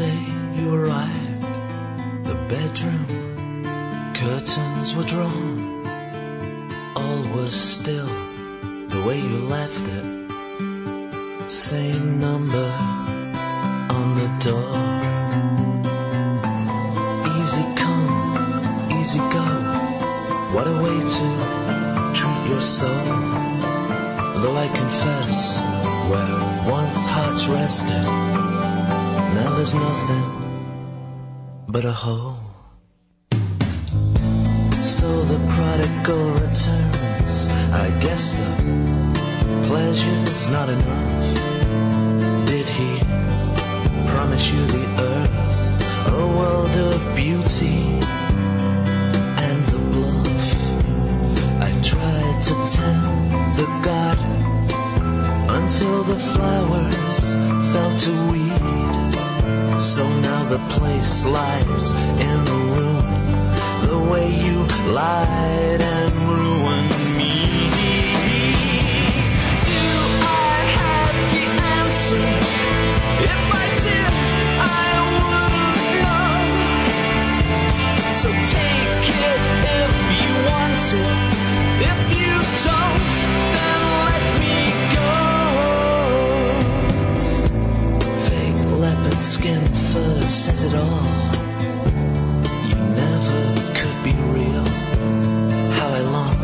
day you arrived, the bedroom curtains were drawn, all was still the way you left it. Same number on the door. Easy come, easy go. What a way to treat your soul. Though I confess, where once hearts rested, now there's nothing but a hole. So the prodigal returns. I guess the pleasure's not enough. Did he promise you the earth, a world of beauty and the bluff? I tried to tell the garden until the flowers fell to weed. So now the place lies in a room the way you lied and ruined me. Do I have the answer? If I did, I would know. So take it if you want it. If you don't, then let me go. Fake leopard skin fur says it all been real. How I long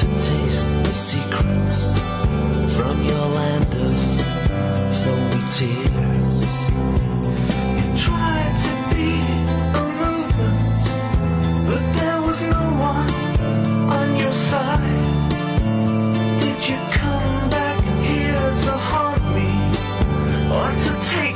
to taste the secrets from your land of foamy tears. You tried to be a movement, but there was no one on your side. Did you come back here to haunt me or to take?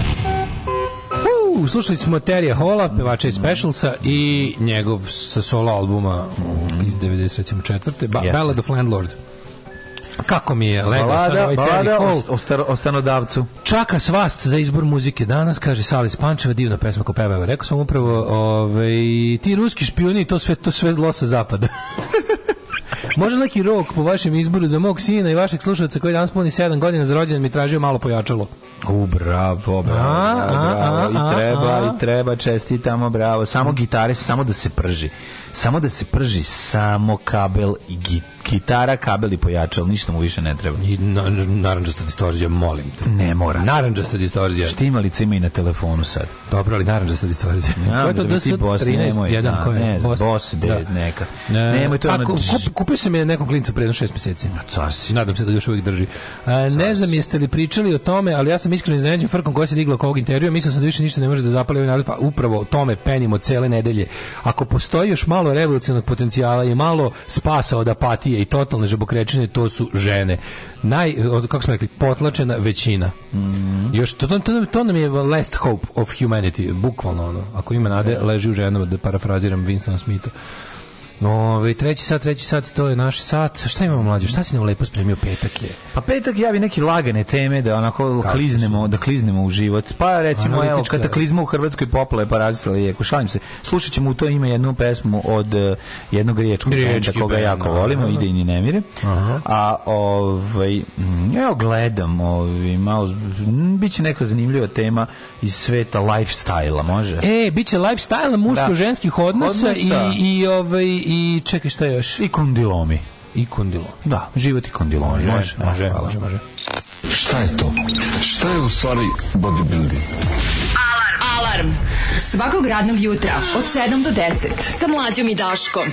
Uh, slušali smo Terija Hola, pevača iz Specialsa i njegov sa solo albuma iz 94. Ba Ballad of Landlord. Kako mi je legao sad ovaj balada Terry o, star, o, stanodavcu. Čaka svast za izbor muzike danas, kaže Sali Pančeva, divna pesma ko peva. Rekao sam upravo, ovaj, ti ruski špijuni, to sve, to sve zlo sa zapada. [LAUGHS] Može neki rok po vašem izboru za mog sina i vašeg slušalca koji danas puni 7 godina za rođendan mi tražio malo pojačalo. U, bravo, bravo, bravo. I treba, i treba, čestitamo, bravo. Samo gitare, samo da se prži. Samo da se prži, samo kabel i gitar gitara, kabel i pojačal, ništa mu više ne treba. I narandžasta distorzija, molim te. Ne mora. Narandžasta distorzija. Šta ima lice ima i na telefonu sad? Dobro, ali narandžasta distorzija. Ja, je to da su 13, jedan ko je? Boss, boss de, da. neka. Ne, Nemoj to ono... Kup, kupio sam je nekom klinicu predno šest meseci. Car si. Nadam se da još uvijek drži. E, A, ne znam jeste li pričali o tome, ali ja sam iskreno iznenađen frkom koja se digla oko ovog intervjua. Mislim sam da više ništa ne može da zapali ovaj narod, pa upravo o tome penimo cele nedelje. Ako postoji još malo revolucionog potencijala i malo spasa od apatije i totalne žabokrečine, to su žene. Naj, kako smo rekli, potlačena većina. Mm -hmm. Još, to, to, to, nam je last hope of humanity, bukvalno ono. Ako ima nade, da. leži u ženama, da parafraziram Winston Smitha. Ove, treći sat, treći sat, to je naš sat. Šta imamo mlađe? Šta si nam lepo spremio petak je? Pa petak javi neki lagane teme da onako Kako kliznemo, su? da kliznemo u život. Pa recimo evo kataklizma u Hrvatskoj poplave parazitila je, šalim se. Slušat ćemo u to ime jednu pesmu od uh, jednog riječkog benda koga ben, jako volimo, ide i ni nemire. Aha. A ovaj mm, evo gledam, ovaj malo mm, biće neka zanimljiva tema iz sveta lifestyle-a, može? E, biće lifestyle muško-ženskih odnosa, odnosa, i i ovaj i čekaj šta još? I kondilomi. I kondilomi. Da, život i kondilomi. Može, može, da, može. može, može. Šta je to? Šta je u stvari bodybuilding? Alarm! Alarm! Svakog radnog jutra od 7 do 10 sa mlađom i Daškom.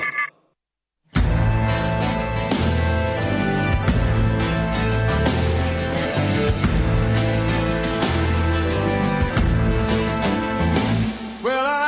Well, I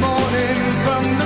morning from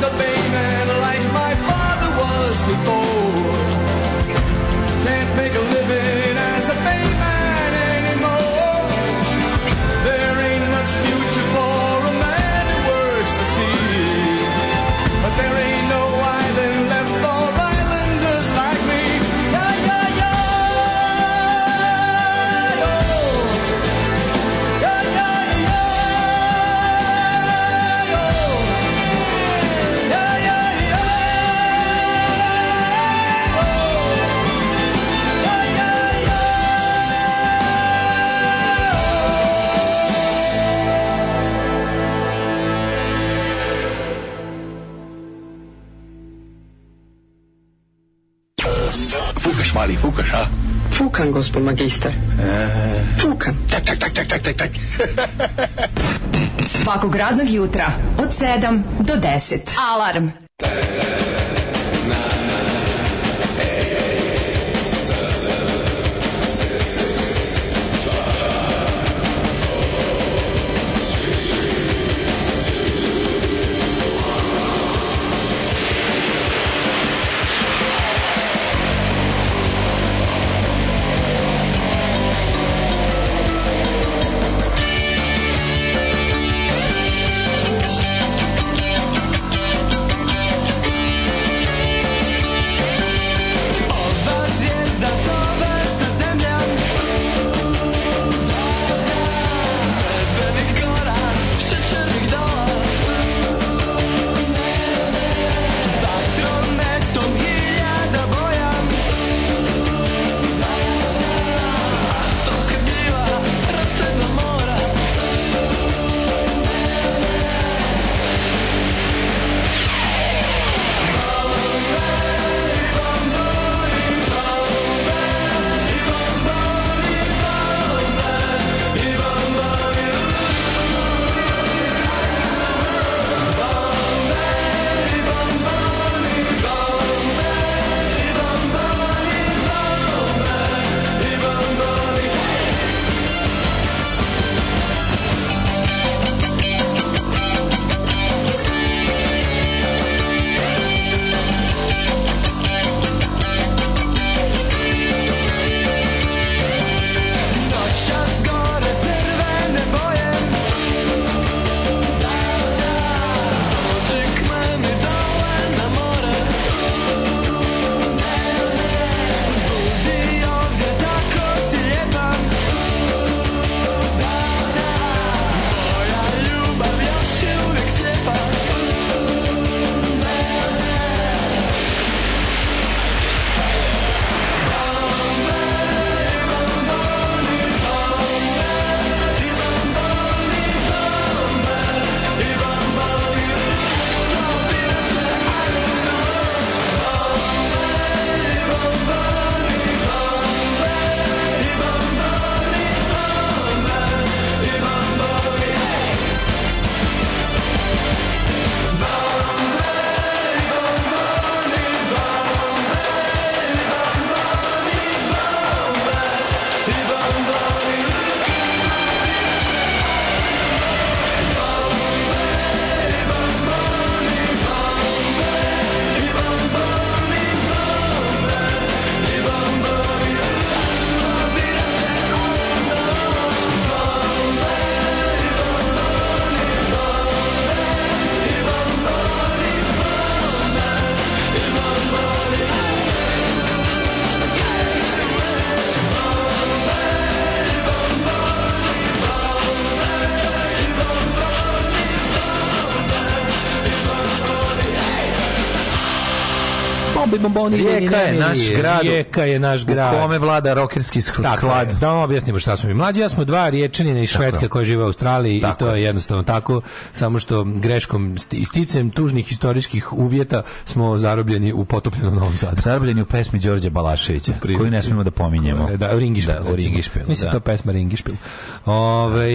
disobeying. Ali fukaš, a? Fukan, gospod magister. E... Fukan. Tak, tak, tak, tak, tak, tak, tak. Svakog radnog jutra od 7 do 10. Alarm. oni Rijeka je naš grad. Rijeka je naš grad. U kome vlada rokerski sklad. Tako, da vam objasnimo šta smo mi. Mlađi, ja smo dva riječanina iz Švedske koji žive u Australiji tako. i to je jednostavno tako, samo što greškom isticem tužnih historijskih uvjeta smo zarobljeni u potopljenom Novom Sadu. Zarobljeni u pesmi Đorđe Balaševića, Primu. koju ne smemo da pominjemo. Da, da, u Ringišpilu. Da, u Mislim, da. to pesma Ringišpilu. Ove, ovaj,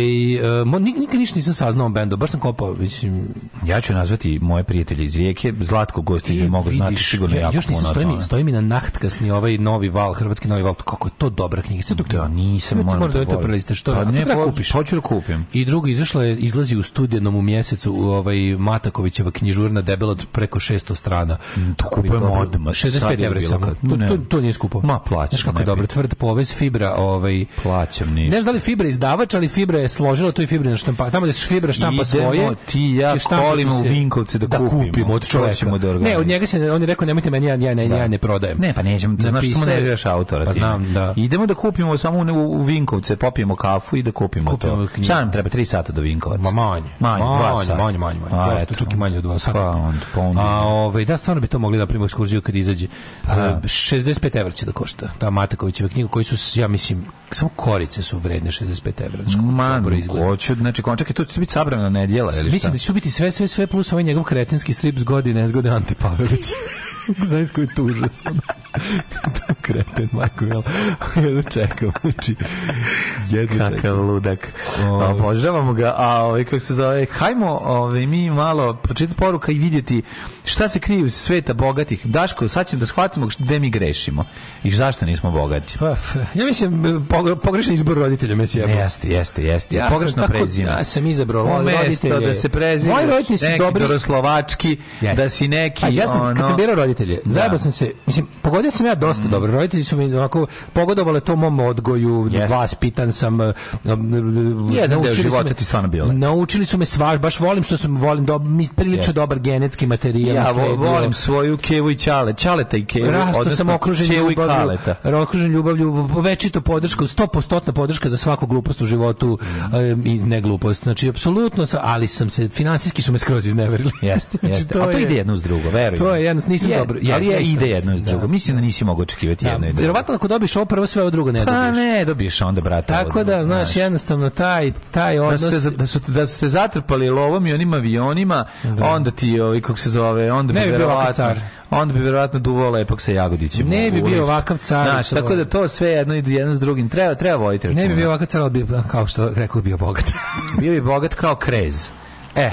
nikad ništa nisam saznao o bendu, baš sam kopao, mislim, Ja ću nazvati moje prijatelje iz Rijeke, Zlatko Gostić bi e, mogao znati sigurno ja, jako Još nisam, stoji mi, stoji mi na nahtkasni ovaj novi val, hrvatski novi val, kako je to dobra knjiga, sve dok da, nisam, ne, moram da to preliste, što pa, ne, po, kupiš? Hoću da kupim. I drugo, izašla je, izlazi u studenom u mjesecu u ovaj Matakovićeva knjižurna debela preko 600 strana. Mm, to kupujem odmah. 65 evra samo. To, to, to nije skupo. Ma, plaćam. Znaš kako dobro, tvrd povez fibra, ovaj... Plaćam ništa. Ne znam da li fibra izdavač, ali fibra je složila, to je fibra na štampa. Tamo da fibra štampa svoje, ti ja, kolima u Vinkovce da, da kupimo, od čoveka. Da ne, od njega se on je rekao nemojte meni ja ja ne, da. ja ne prodajem. Ne, pa nećemo, da znaš samo nerviraš autora. Pa znam, da. Idemo da kupimo samo u, u Vinkovce, popijemo kafu i da kupimo, kupimo to. Šta nam treba 3 sata do Vinkovca? Ma manje. Manje, 2 sata. Manje, manje, manje. Ja sam manje od 2 sata. Pa, on, pa A ovaj da stvarno bi to mogli da primimo ekskurziju kad izađe. Pa. Uh, da. 65 e, evra će da košta ta Matakovićeva knjiga koji su ja mislim samo korice su vredne 65 evra. Znači, Ma, hoću, znači, končak je to će biti sabrana nedjela ili šta? Mislim da će biti sve sve sve, sve, plus ovaj njegov kretenski strip zgodi, godine, zgodi Ante Pavelić. [LAUGHS] Znaš koji je tuža to kreten, Marko Milo. jedno čekam, znači, jedno Kakav ludak. Ove. Ovaj. Obožavamo ga, a ovaj, kako se zove, hajmo ovaj, mi malo pročitati poruka i vidjeti šta se krije iz sveta bogatih. Daško, sad ćemo da shvatimo gde mi grešimo i zašto nismo bogati. Pa, ja mislim, pogrešan izbor roditelja me sjebao. Jeste, jeste, jeste. Ja pogrešno prezime. Ja sam izabrao roditelje. da se prezime. Moji roditelji su neki dobri. Doroslovački, yes. da si neki. A pa, ja sam ono... kad sam birao roditelje, da. zajebao sam se, mislim pogodio sam ja dosta mm. dobro. Roditelji su mi onako pogodovali to mom odgoju, yes. vaspitan sam. Eh, Jedan deo života me, ti stvarno bio. Naučili su me svaš, baš volim što sam volim do, mi prilično yes. dobar genetski materijal. Ja vo, volim svoju Kevu i čale čaleta i Kevu. Rasto sam okružen ljubavlju, okružen ljubavlju, večito podrška 100% podrška za svaku glupost u životu mm. Eh, i ne glupost. Znači apsolutno, ali sam se finansijski su me skroz izneverili. [LAUGHS] Jeste, znači, jeste. A to ide jedno uz drugo, verujem. To je jedno, nisam je, dobro. Jeste, ali je, ide jedno uz drugo. Da, Mislim da, da. nisi mogao očekivati da, jedno i drugo. Verovatno ako dobiš ovo prvo, sve ovo drugo ne pa dobiš. Pa ne, dobiješ onda, brate. Tako da, znaš, jednostavno, taj, taj odnos... Da ste, da su, da ste zatrpali lovom i onim avionima, onda ti, ovi, ovaj, kako se zove, onda ne bi, bio verovatno... Onda bi verovatno duvao lepak sa Jagodićem. Ne bi ovaj, bio ovakav car. Znaš, tako da to sve jedno ide jedno s drugim. Treba, treba voditi računa. Ne bi bio ovakav car, ali bi, kao što rekao, bio bogat. bio bi bogat kao krez. E,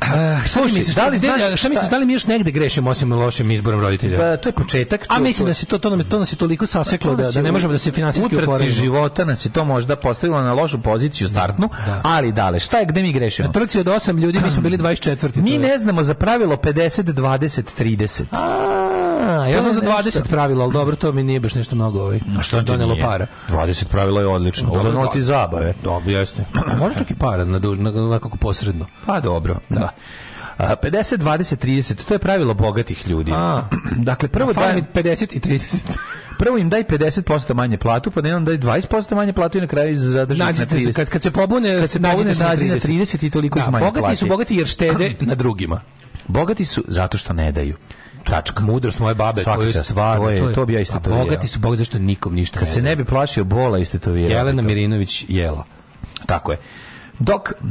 Uh, šta misliš, da li, znaš, šta, šta misliš, da li mi još negde grešimo osim lošim izborom roditelja? Pa, to je početak. A mislim da se to, to, nam, to nas je toliko saseklo pa, to da, da ne možemo da se finansijski uporimo. Utrci života nas je to možda postavilo na lošu poziciju startnu, da. da. ali dale, šta je, gde mi grešimo? Na e, trci od 8 ljudi mi smo bili 24. [CLEARS THROAT] Mi ne znamo za pravilo 50, 20, 30. A, ja sam za 20 nešto. pravila, ali dobro, to mi nije baš nešto mnogo ovaj. A što donelo nije? para. 20 pravila je odlično. Dobro, Ovo ti zabave. Dobro, jeste. [CLEARS THROAT] Može čak i para na, duž, na, na, posredno. Pa dobro, da. da. 50 20 30 to je pravilo bogatih ljudi. A, [CLEARS THROAT] dakle prvo da daj... 50 i 30. [LAUGHS] prvo im daj 50% manje platu, pa onda daj 20% manje platu i na kraju zadrži na 30. kad kad se pobune, kad se pobune na 30. 30 i toliko da, ih manje bogati plati. Bogati su bogati jer štede [CLEARS THROAT] na drugima. Bogati su zato što ne daju tačka. Mudrost moje babe, Svaka to je čast, stvarno, to je, to, je, to bi ja istetovirao. Bogati su bog zašto nikom ništa Kad ne se ne bi plašio bola to istetovirao. Jelena Mirinović jela. Tako je. Dok uh,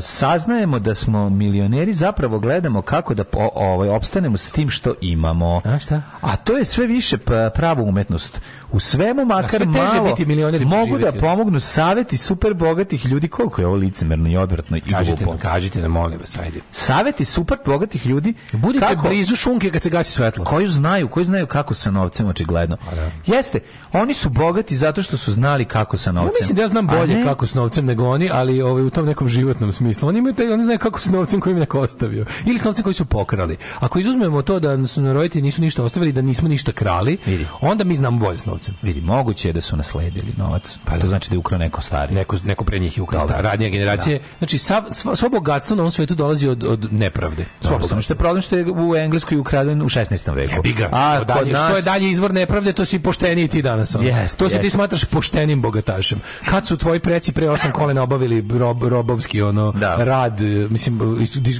saznajemo da smo milioneri, zapravo gledamo kako da ovaj, opstanemo s tim što imamo. A, šta? A to je sve više pa, prava umetnost u svemu makar sve teže malo biti milioneri mogu da pomognu saveti super bogatih ljudi koliko je ovo licemerno i odvratno i kažite glupo. Nam, kažite nam molim vas ajde saveti super bogatih ljudi budite kako, blizu šunke kad se gasi svetlo koji znaju koji znaju kako sa novcem očigledno pa da. jeste oni su bogati zato što su znali kako sa novcem ja mislim da ja znam bolje kako s novcem nego oni ali ovaj u tom nekom životnom smislu oni imaju taj, oni znaju kako s novcem koji im neko ostavio ili s novcem koji su pokrali ako izuzmemo to da su roditelji nisu ništa ostavili da nismo ništa krali Vidi. onda mi znamo bolje s novcem novcem. Vidi, moguće je da su nasledili novac. Pa to znači da je ukrao neko stari. Neko, neko pre njih je ukrao stari. Radnje generacije. Da. Znači, sav, sva, svo bogatstvo na ovom svetu dolazi od, od nepravde. Svo Dobro, samo što je problem što je u Engleskoj ukraden u 16. veku. Jebi ga. A, dalje, nas... što je dalje izvor nepravde, to si pošteniji ti danas. On. Yes, to yes. se ti smatraš poštenim bogatašem. Kad su tvoji preci pre osam kolena obavili rob, robovski ono, da. rad, e, mislim,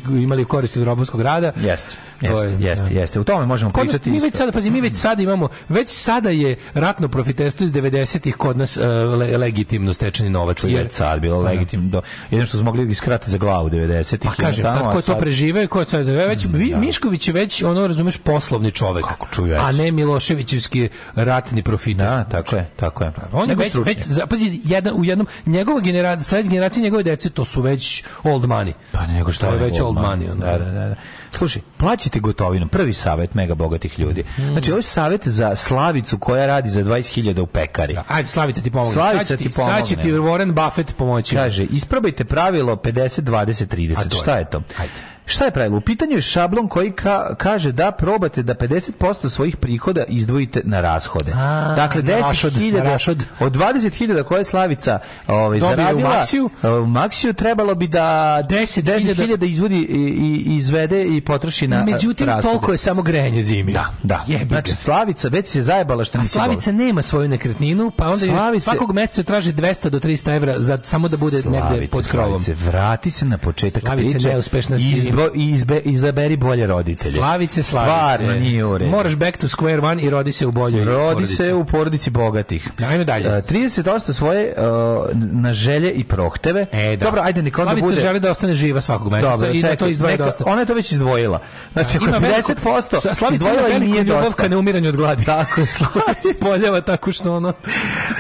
imali koristi od robovskog rada. Jeste, jeste, da. jeste, jeste. U tome možemo pričati. Mi već sada, pazi, mi već sada imamo, već sada je ratno profiterstvo iz 90-ih kod nas uh, le, legitimno stečeni novac. Jer, je car bilo da. legitimno. Do, jedno što su mogli iskrati za glavu 90-ih. Pa kažem, sad ko sad... to prežive, ko sad... E, već, mm, vi, ja. Da. Mišković je već, ono, razumeš, poslovni čovek. Kako čuvač. A ne Miloševićevski ratni profiter. Da, tako je, tako je. On je već, već pazi, jedan, u jednom, njegova generacija, sledeća generacija njegove dece, to su već old money. Pa nego što je, je već old money. money Da, da, da. da. Slušaj, plaćajte gotovinom. Prvi savet mega bogatih ljudi. Znači, ovo je savjet za Slavicu koja radi za 20.000 u pekari. Da, ajde, Slavica ti pomogne. Slavica ti, ti pomogne. Sad će ti Warren Buffett pomoći. Kaže, isprobajte pravilo 50, 20, 30. Šta je to? Ajde. Šta je pravilo? U pitanju je šablon koji ka, kaže da probate da 50% svojih prihoda izdvojite na rashode. A, dakle, 10.000 od 20.000 koje Slavica ovaj, zaradila u maksiju. E, u maksiju, trebalo bi da 10.000 10 izvodi i, izvede i potroši na e, Međutim, rashode. toliko je samo grejanje zimi. Da, da. Jebiga. Znači, Slavica već se zajebala što A Slavica boli. nema svoju nekretninu, pa onda Slavice, svakog meseca traži 200 do 300 evra za, samo da bude Slavice, negde pod krovom. Slavice, vrati se na početak Slavice priče. Slavice neuspešna si i izbe, izaberi bolje roditelje. Slavice, slavice. Stvarno nije u Moraš back to square one i rodi se u boljoj rodi porodici. se u porodici bogatih. Ajmo dalje. Uh, e, 30% svoje uh, na želje i prohteve. E, da. Dobro, ajde Nikola Slavica da bude... želi da ostane živa svakog meseca Dobro, i da to izdvoji dosta. Ona je to već izdvojila. Znači, da, ima 50% Slavica izdvojila i nije dosta. Ljubavka ne umiranje od gladi. Tako je, [LAUGHS] Slavica poljava tako što ono...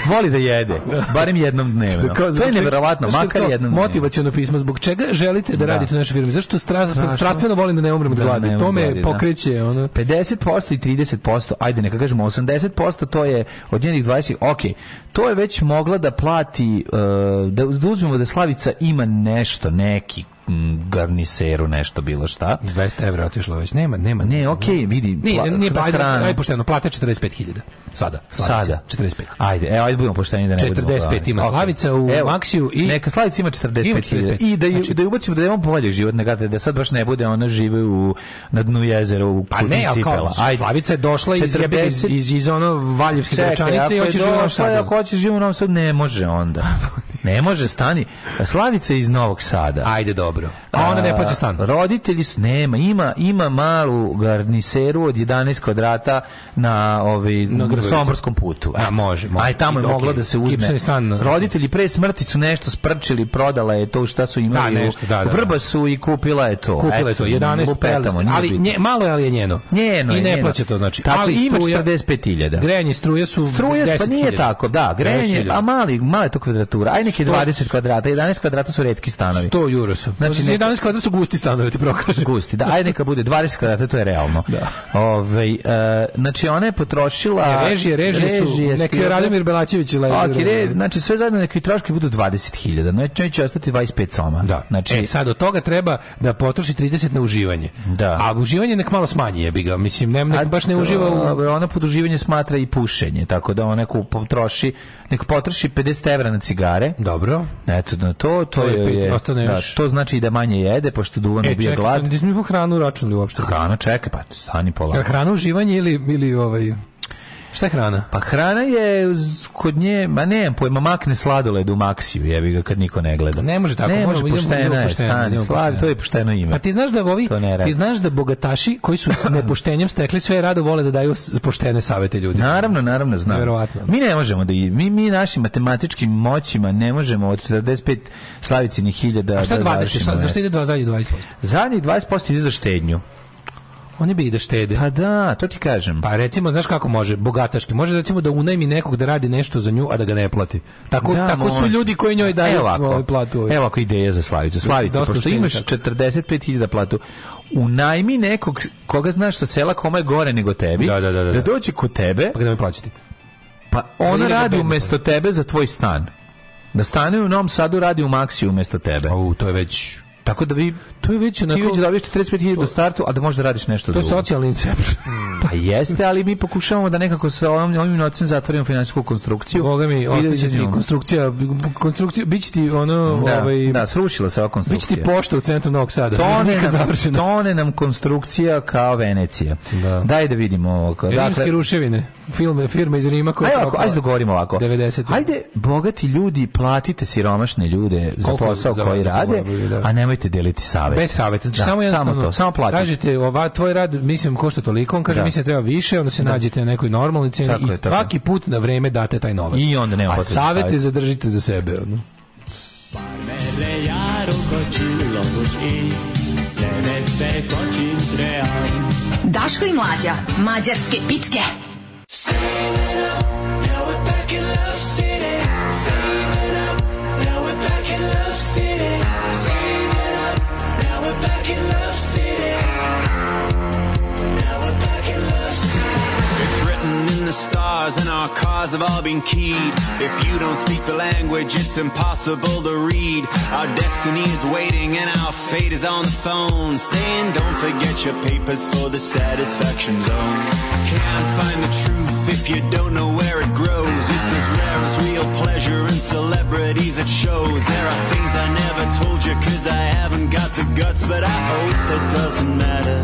Voli da jede, da. barem jednom dnevno. To je znači- nevjerovatno, makar jednom dnevno. Motivacijono pismo, zbog čega želite da, da, radite u našoj firmi? Zašto ja strastveno volim da ne umrem od da, gladi. Da, to me gladi, pokreće. Ono. 50% i 30%, ajde neka kažemo 80%, to je od njenih 20, Okay. to je već mogla da plati, uh, da, da uzmemo da Slavica ima nešto, neki garniseru nešto bilo šta. 200 evra otišlo već, nema, nema. Ne, okej, okay, vidi. ne nije pa, ajde, ajde pošteno, plate 45.000. Sada. Sada. 45. Ajde, evo, ajde budemo pošteni da ne 45 ima Slavica u evo, Maksiju i... Neka Slavica ima 45.000. I da, znači, da ubacimo da imamo bolji život, nego da sad baš ne bude ona žive u, na dnu jezera u pa ne, ali ajde. Slavica je došla 40... iz, iz, iz ona Valjevske Gračanice i hoće živeti u Novom Ako hoće živo u Novom ne može onda. [LAUGHS] ne može, stani. Slavica iz Novog Sada. Ajde, dobro libro. a onda ne plaća stan. Roditelji s nema, ima ima malu garniseru od 11 kvadrata na ovaj na Somborskom putu. A može, može. Aj tamo je okay. moglo da se uzme. Stan. Roditelji pre smrti su nešto sprčili, prodala je to šta su da, imali. Da, nešto, da, da, da. Vrba su i kupila je to. Kupila je to 11 pelamo, ali nje, malo je ali je njeno. Njeno I ne njeno. plaća to znači. Tako, ali ima 45.000. Grejanje struje su struje pa nije tako, da, grejanje, a mali, male to kvadratura. Aj neki 20 kvadrata, 11 kvadrata su retki stanovi. 100 € su. Znači, 11 kvadrata su gusti stanovi, da ti prokaže. Gusti, da, ajde neka bude 20 kvadrata, to je realno. Da. Ove, ovaj, uh, znači, ona je potrošila... Ne, režije, režije, režije su, neki Radomir Belačević ili... Ok, re, znači, sve zajedno neki troškovi budu 20.000, no znači, neće ostati 25 soma. Da. Znači, e, sad, od toga treba da potroši 30 na uživanje. Da. A uživanje nek malo smanji, bi ga, mislim, ne, nek baš ne uživa... U... Ona pod uživanje smatra i pušenje, tako da ona potroši, nek potroši 50 evra na cigare. Dobro. Eto, na da, to, to, to je... je da, to znači da manje uživanje jede, pošto duvan e, ubija glad. E, čekaj, hranu računali uopšte? Hrana, čeka, pa stani pola. Hrana uživanje ili, ili ovaj... Šta je hrana? Pa hrana je kod nje, ma ne, pojma, makne sladoled u maksiju, jebi ga kad niko ne gleda. Ne može tako, ne može pošteno, pošteno, to je pošteno ime. Pa ti znaš da ovi, ti znaš da bogataši koji su s nepoštenjem stekli sve rado vole da daju poštene savete ljudima. Naravno, naravno, znam. Verovatno. Mi ne možemo da mi mi našim matematičkim moćima ne možemo od 45 slavicinih hiljada da. A šta 20? Da zašto ide 2 zadnjih 20%? Zadnjih 20% ide za štednju. Oni bi i da štede. Pa da, to ti kažem. Pa recimo, znaš kako može, bogataški, može recimo da unajmi nekog da radi nešto za nju, a da ga ne plati. Tako, da, tako su ljudi koji njoj daju evo ovako, ovaj platu. Ovaj. Evo ako ideja za Slavicu. Da, Slavica, pošto imaš 45.000 platu, unajmi nekog koga znaš sa sela koma je gore nego tebi, da, da, da, da. da, da dođe kod tebe. Pa da me plaćati. Pa da ona radi umesto tebe za tvoj stan. Da stane u Novom Sadu radi u Maxi umesto tebe. O, to je već tako da vi to je već onako... Ti već dobiš 45.000 do startu, a da možeš da radiš nešto drugo. To je socijalni incept. [LAUGHS] pa jeste, ali mi pokušavamo da nekako sa ovim, ovim nocem zatvorimo finansijsku konstrukciju. Boga mi, ostaje ti konstrukcija, konstrukcija, bit ti ono... Da, ovaj, da, srušila se ova konstrukcija. Bit će ti pošta u centru Novog Sada. Tone, [LAUGHS] nam, završena. tone nam konstrukcija kao Venecija. Da. Daj da vidimo. Dakle, Rimske ruševine, Film filme, firma iz Rima. Koja ajde, ovako, ajde da govorimo ovako. 90. Ajde, bogati ljudi, platite siromašne ljude za posao koji rade, da. a nemojte deliti sa savjet. Bez savjeta. Znači da, samo jednostavno, samo, to, samo platite. Kažete, ova, tvoj rad, mislim, košta toliko, on kaže, da. mislim, treba više, onda se da. nađete na nekoj normalnoj ceni tako i je, svaki tako. put na vreme date taj novac. I onda nema A savete zadržite za sebe. Ono. Daško i mlađa, mađarske pičke. Save it up, now we're back in Love City. Save and our cars have all been keyed. If you don't speak the language, it's impossible to read. Our destiny is waiting and our fate is on the phone, saying, Don't forget your papers for the satisfaction zone. Can't find the truth if you don't know where it grows. It's as rare as real pleasure celebrities at shows. There are things I never told you cause I haven't got the guts, but I hope that doesn't matter.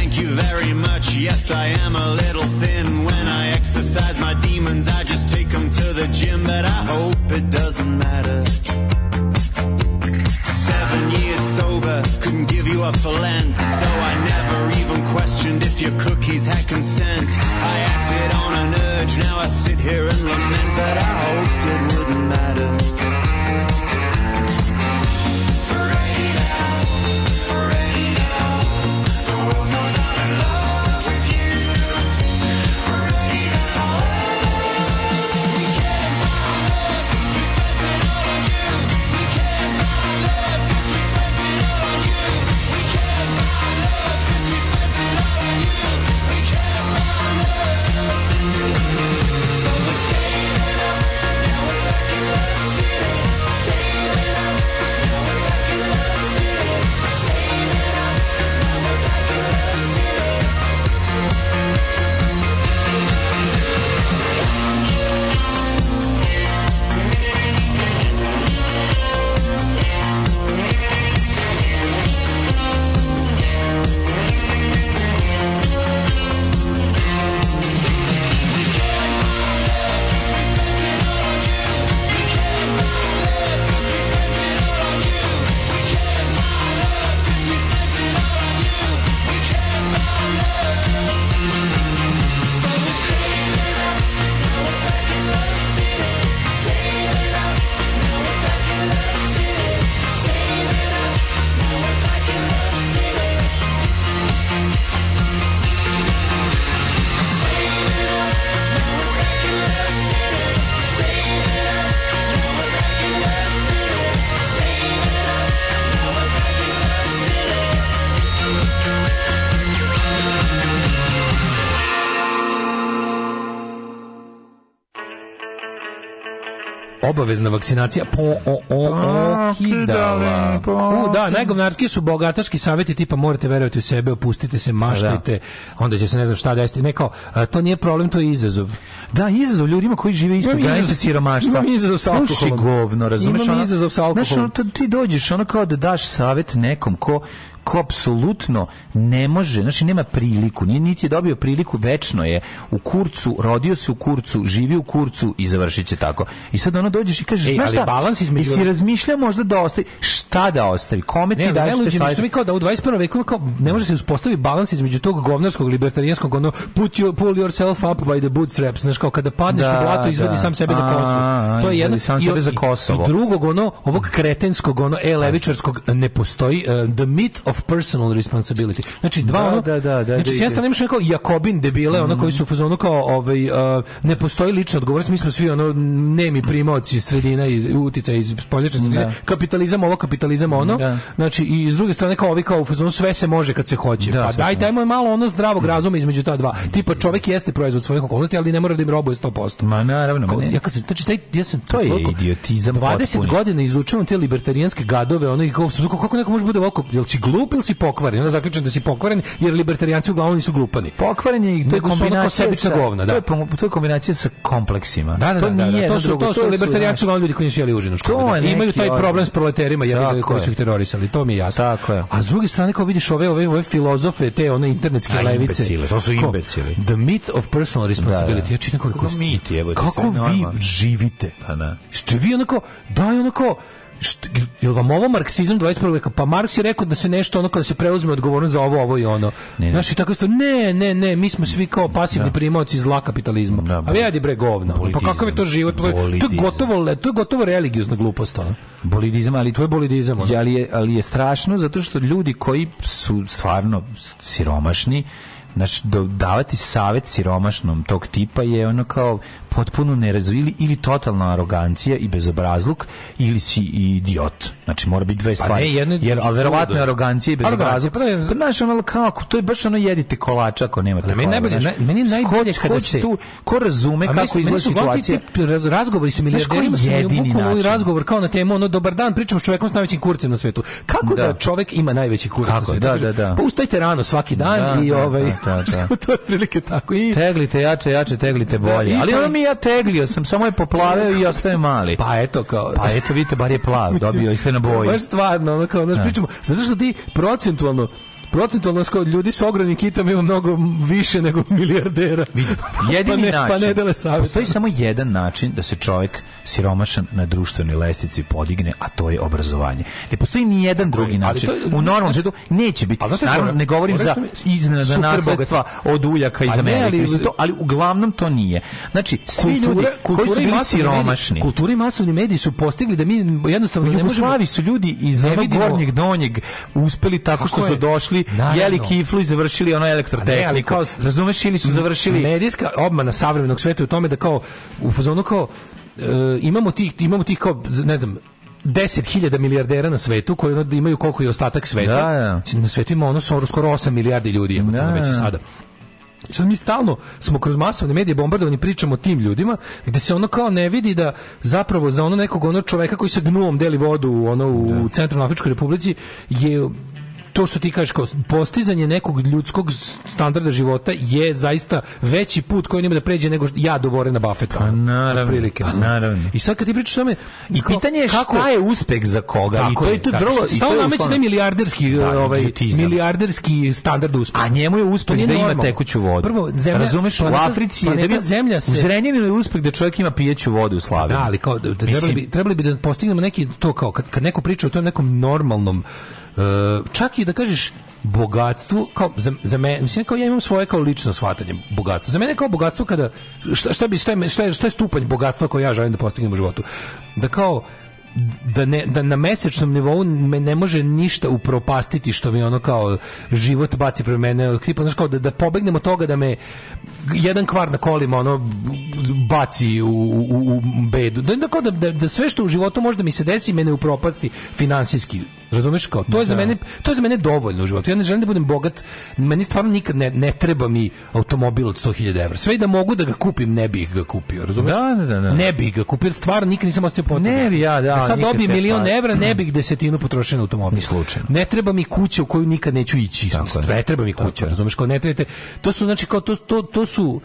Thank you very much. Yes, I am a little thin. When I exercise my demons, I just take them to the gym. But I hope it doesn't matter. vakcinacija po o, o, pa, okidala. Pa. U, da, najgovnarski su bogataški savjeti tipa morate verovati u sebe, opustite se, maštajte, da. onda će se ne znam šta desiti. Ne kao, a, to nije problem, to je izazov. Da, izazov ljudima koji žive ispod granice siromaštva. Imam izazov sa alkoholom. govno, razumeš? Imam izazov sa alkoholom. Znaš, ono, ti dođeš ono kao da daš savjet nekom ko ko apsolutno ne može, znači nema priliku, ni niti je dobio priliku, večno je u kurcu, rodio se u kurcu, živi u kurcu i završiće tako. I sad ono dođeš i kažeš, e, znaš šta, balans između... si razmišlja možda da ostavi, šta da ostavi, kome ti ne, daješ ne, te što mi kao da u 21. veku kao, ne može se uspostavi balans između tog govnarskog, libertarijanskog, ono, put you, pull yourself up by the bootstraps, znaš kao kada padneš da, u blato, izvadi da. sam sebe za kosu. A, to je jedno. Sam sebe za Kosovo. I drugog, ono, ovog kretenskog, ono, e-levičarskog ne postoji, uh, the myth of of personal responsibility. Znači dva da, ono, da, da, da, znači sjesta da, da. nemaš neko Jakobin debile, mm. ono koji su u fazonu kao ovaj uh, ne postoji lična odgovornost, mi smo svi ono nemi primoci sredina i utica iz spoljačne sredine, da. kapitalizam ovo, kapitalizam ono. Da. Znači i s druge strane kao ovi kao u fazonu sve se može kad se hoće. Da, pa daj dajmo malo ono zdravog da. razuma između ta dva. Tipa čovjek jeste proizvod svojih okolnosti, ali ne mora da im robuje 100%. Ma naravno, kao, ne. Ja kad sam, znači taj ja sam to je koliko, idiotizam 20 potpuni. godina izučavam te libertarijanske gadove, ono i kao kako, neko može bude ovako, jel si glup glup ili si pokvaren? Onda zaključujem da si pokvaren, jer libertarijanci uglavnom nisu glupani. Pokvaren je i to je kombinacija sebična govna, da. To je, to je kombinacija sa kompleksima. Da, da, to da, da, da nije da, to, su, drugo, to su, to su libertarijanci uglavnom ljudi koji nisu jeli užinu školu. Da. Imaju taj problem s proleterima, jer koji su ih terorisali, to mi je jasno. Tako je. A s druge strane kao vidiš ove ove ove filozofe, te one internetske da, levice. Imbecile, to su imbecile. The myth of personal responsibility. Da, da. Ja čitam koliko, kako, mit, kako vi živite? Pa da. Ste vi onako, da, onako, Što, jel vam ovo marksizam 21. veka? Pa Marks je rekao da se nešto ono kada se preuzme odgovornost za ovo, ovo i ono. Ne, Znaš, i tako isto, ne, ne, ne, mi smo svi kao pasivni da. primaoci zla kapitalizma. Da, da. A vedi bre govna. Pa kakav je to život? Bolidizam. To je gotovo, to je gotovo religiozna glupost. Ono. Bolidizam, ali to je bolidizam. Ono. Ali, je, ali je strašno zato što ljudi koji su stvarno siromašni, znači davati savet siromašnom tog tipa je ono kao potpuno nerazvili ili totalna arogancija i bezobrazluk ili si idiot. Znači mora biti dve pa stvari. Pa ne, jedno, jer a verovatno je arogancija i bezobrazluk. Pa je... Pa znaš ono kako to je baš ono jedite kolača ako nemate. Meni najbolje na, meni najbolje kada ko se tu ko razume a kako izgleda situacija. Razgovori sa milijarderima su bukvalno razgovor kao na temu ono dobar dan pričam s čovekom s najvećim kurcem na svetu. Kako da, da čovjek ima najveći kurac na svetu? Da, da, da. Pa ustajte rano svaki dan da, i da, ovaj da, da, da. [LAUGHS] to otprilike tako. I... Teglite jače, jače, teglite da, bolje. Da, Ali ono mi ja teglio sam, samo je poplaveo i ostaje mali. Pa eto kao... Pa eto, vidite, bar je plav, [LAUGHS] dobio, iste na boji. Baš stvarno, ono kao, znaš, da. pričamo, zato što ti procentualno procentualno od ljudi sa ogromnim kitom ima mnogo više nego milijardera. [LAUGHS] Pa jedini pa ne, način. Pa ne dele savjeta. Postoji samo jedan način da se čovjek siromašan na društvenoj lestici podigne, a to je obrazovanje. Ne postoji ni jedan drugi ali način. Je, u normalnom svetu neće biti. Ali Naravno, ne govorim za da iznenada naslogatva od uljaka iz pa Amerike, ali, ali, to, ali uglavnom to nije. Znači, svi kultura, ljudi koji su bili siromašni. Kultura i masovni mediji su postigli da mi jednostavno ne možemo... su ljudi iz onog gornjeg, donjeg uspeli tako što su došli otišli, Naravno. jeli kiflu i završili ono elektrotehniku. Ne, ali kao, razumeš, ili su završili... Medijska obmana savremenog sveta u tome da kao, u fazonu kao, e, imamo tih, imamo tih kao, ne znam, 10.000 milijardera na svetu koji imaju koliko je ostatak sveta. Da, da. Na svetu ima ono skoro 8 milijardi ljudi, ima da, već i da, da. sada. Sad mi stalno smo kroz masovne medije bombardovani pričamo o tim ljudima gde se ono kao ne vidi da zapravo za ono nekog ono čoveka koji sa gnuom deli vodu ono u da. Centralno Afričkoj republici je to što ti kažeš kao postizanje nekog ljudskog standarda života je zaista veći put koji nema da pređe nego ja do Vorena Buffetta. Pa naravno, prilike. Pa naravno. I sad kad ti pričaš tome i kao, pitanje je kako, šta je uspeh za koga tako i to je tu vrlo i to je uslovno... milijarderski da, ovaj milijarderski standard uspeha. A njemu je uspeh da ima tekuću vodu. Prvo zemlja razumeš planeta, u Africi planeta, da bi zemlja se Zrenjaninu je uspeh da čovjek ima pijeću vodu u slavi. Da, ali kao da, da, da trebali bi trebali bi da postignemo neki to kao kad, kad neko priča o tom nekom normalnom E, čak i da kažeš bogatstvo kao za, za mene mislim kao ja imam svoje kao lično shvatanje bogatstva za mene kao bogatstvo kada šta, šta bi šta je, šta je, šta je stupanj bogatstva koji ja želim da postignem u životu da kao da, ne, da na mesečnom nivou me ne može ništa upropastiti što mi ono kao život baci pre mene od kripa, kao da, da pobegnem od toga da me jedan kvar na kolima ono baci u, u, u bedu da, da, kao da, da, da sve što u životu može da mi se desi mene upropasti finansijski Razumeš kao? To je za da. mene to je za mene dovoljno u životu. Ja ne želim da budem bogat. Meni stvarno nikad ne, ne treba mi automobil od 100.000 €. Sve i da mogu da ga kupim, ne bih ga kupio, razumeš? Da, da, da, da. Ne bih ga kupio, stvarno nikad nisam ostao potreban. Ne bi ja, da. A e sad dobijem milion pa... evra, ne bih desetinu potrošio na automobil. Ni slučajno. Ne treba mi kuća u koju nikad neću ići. Tako ne treba mi kuća, razumeš? Kao ne trebate. To su znači kao to to, to su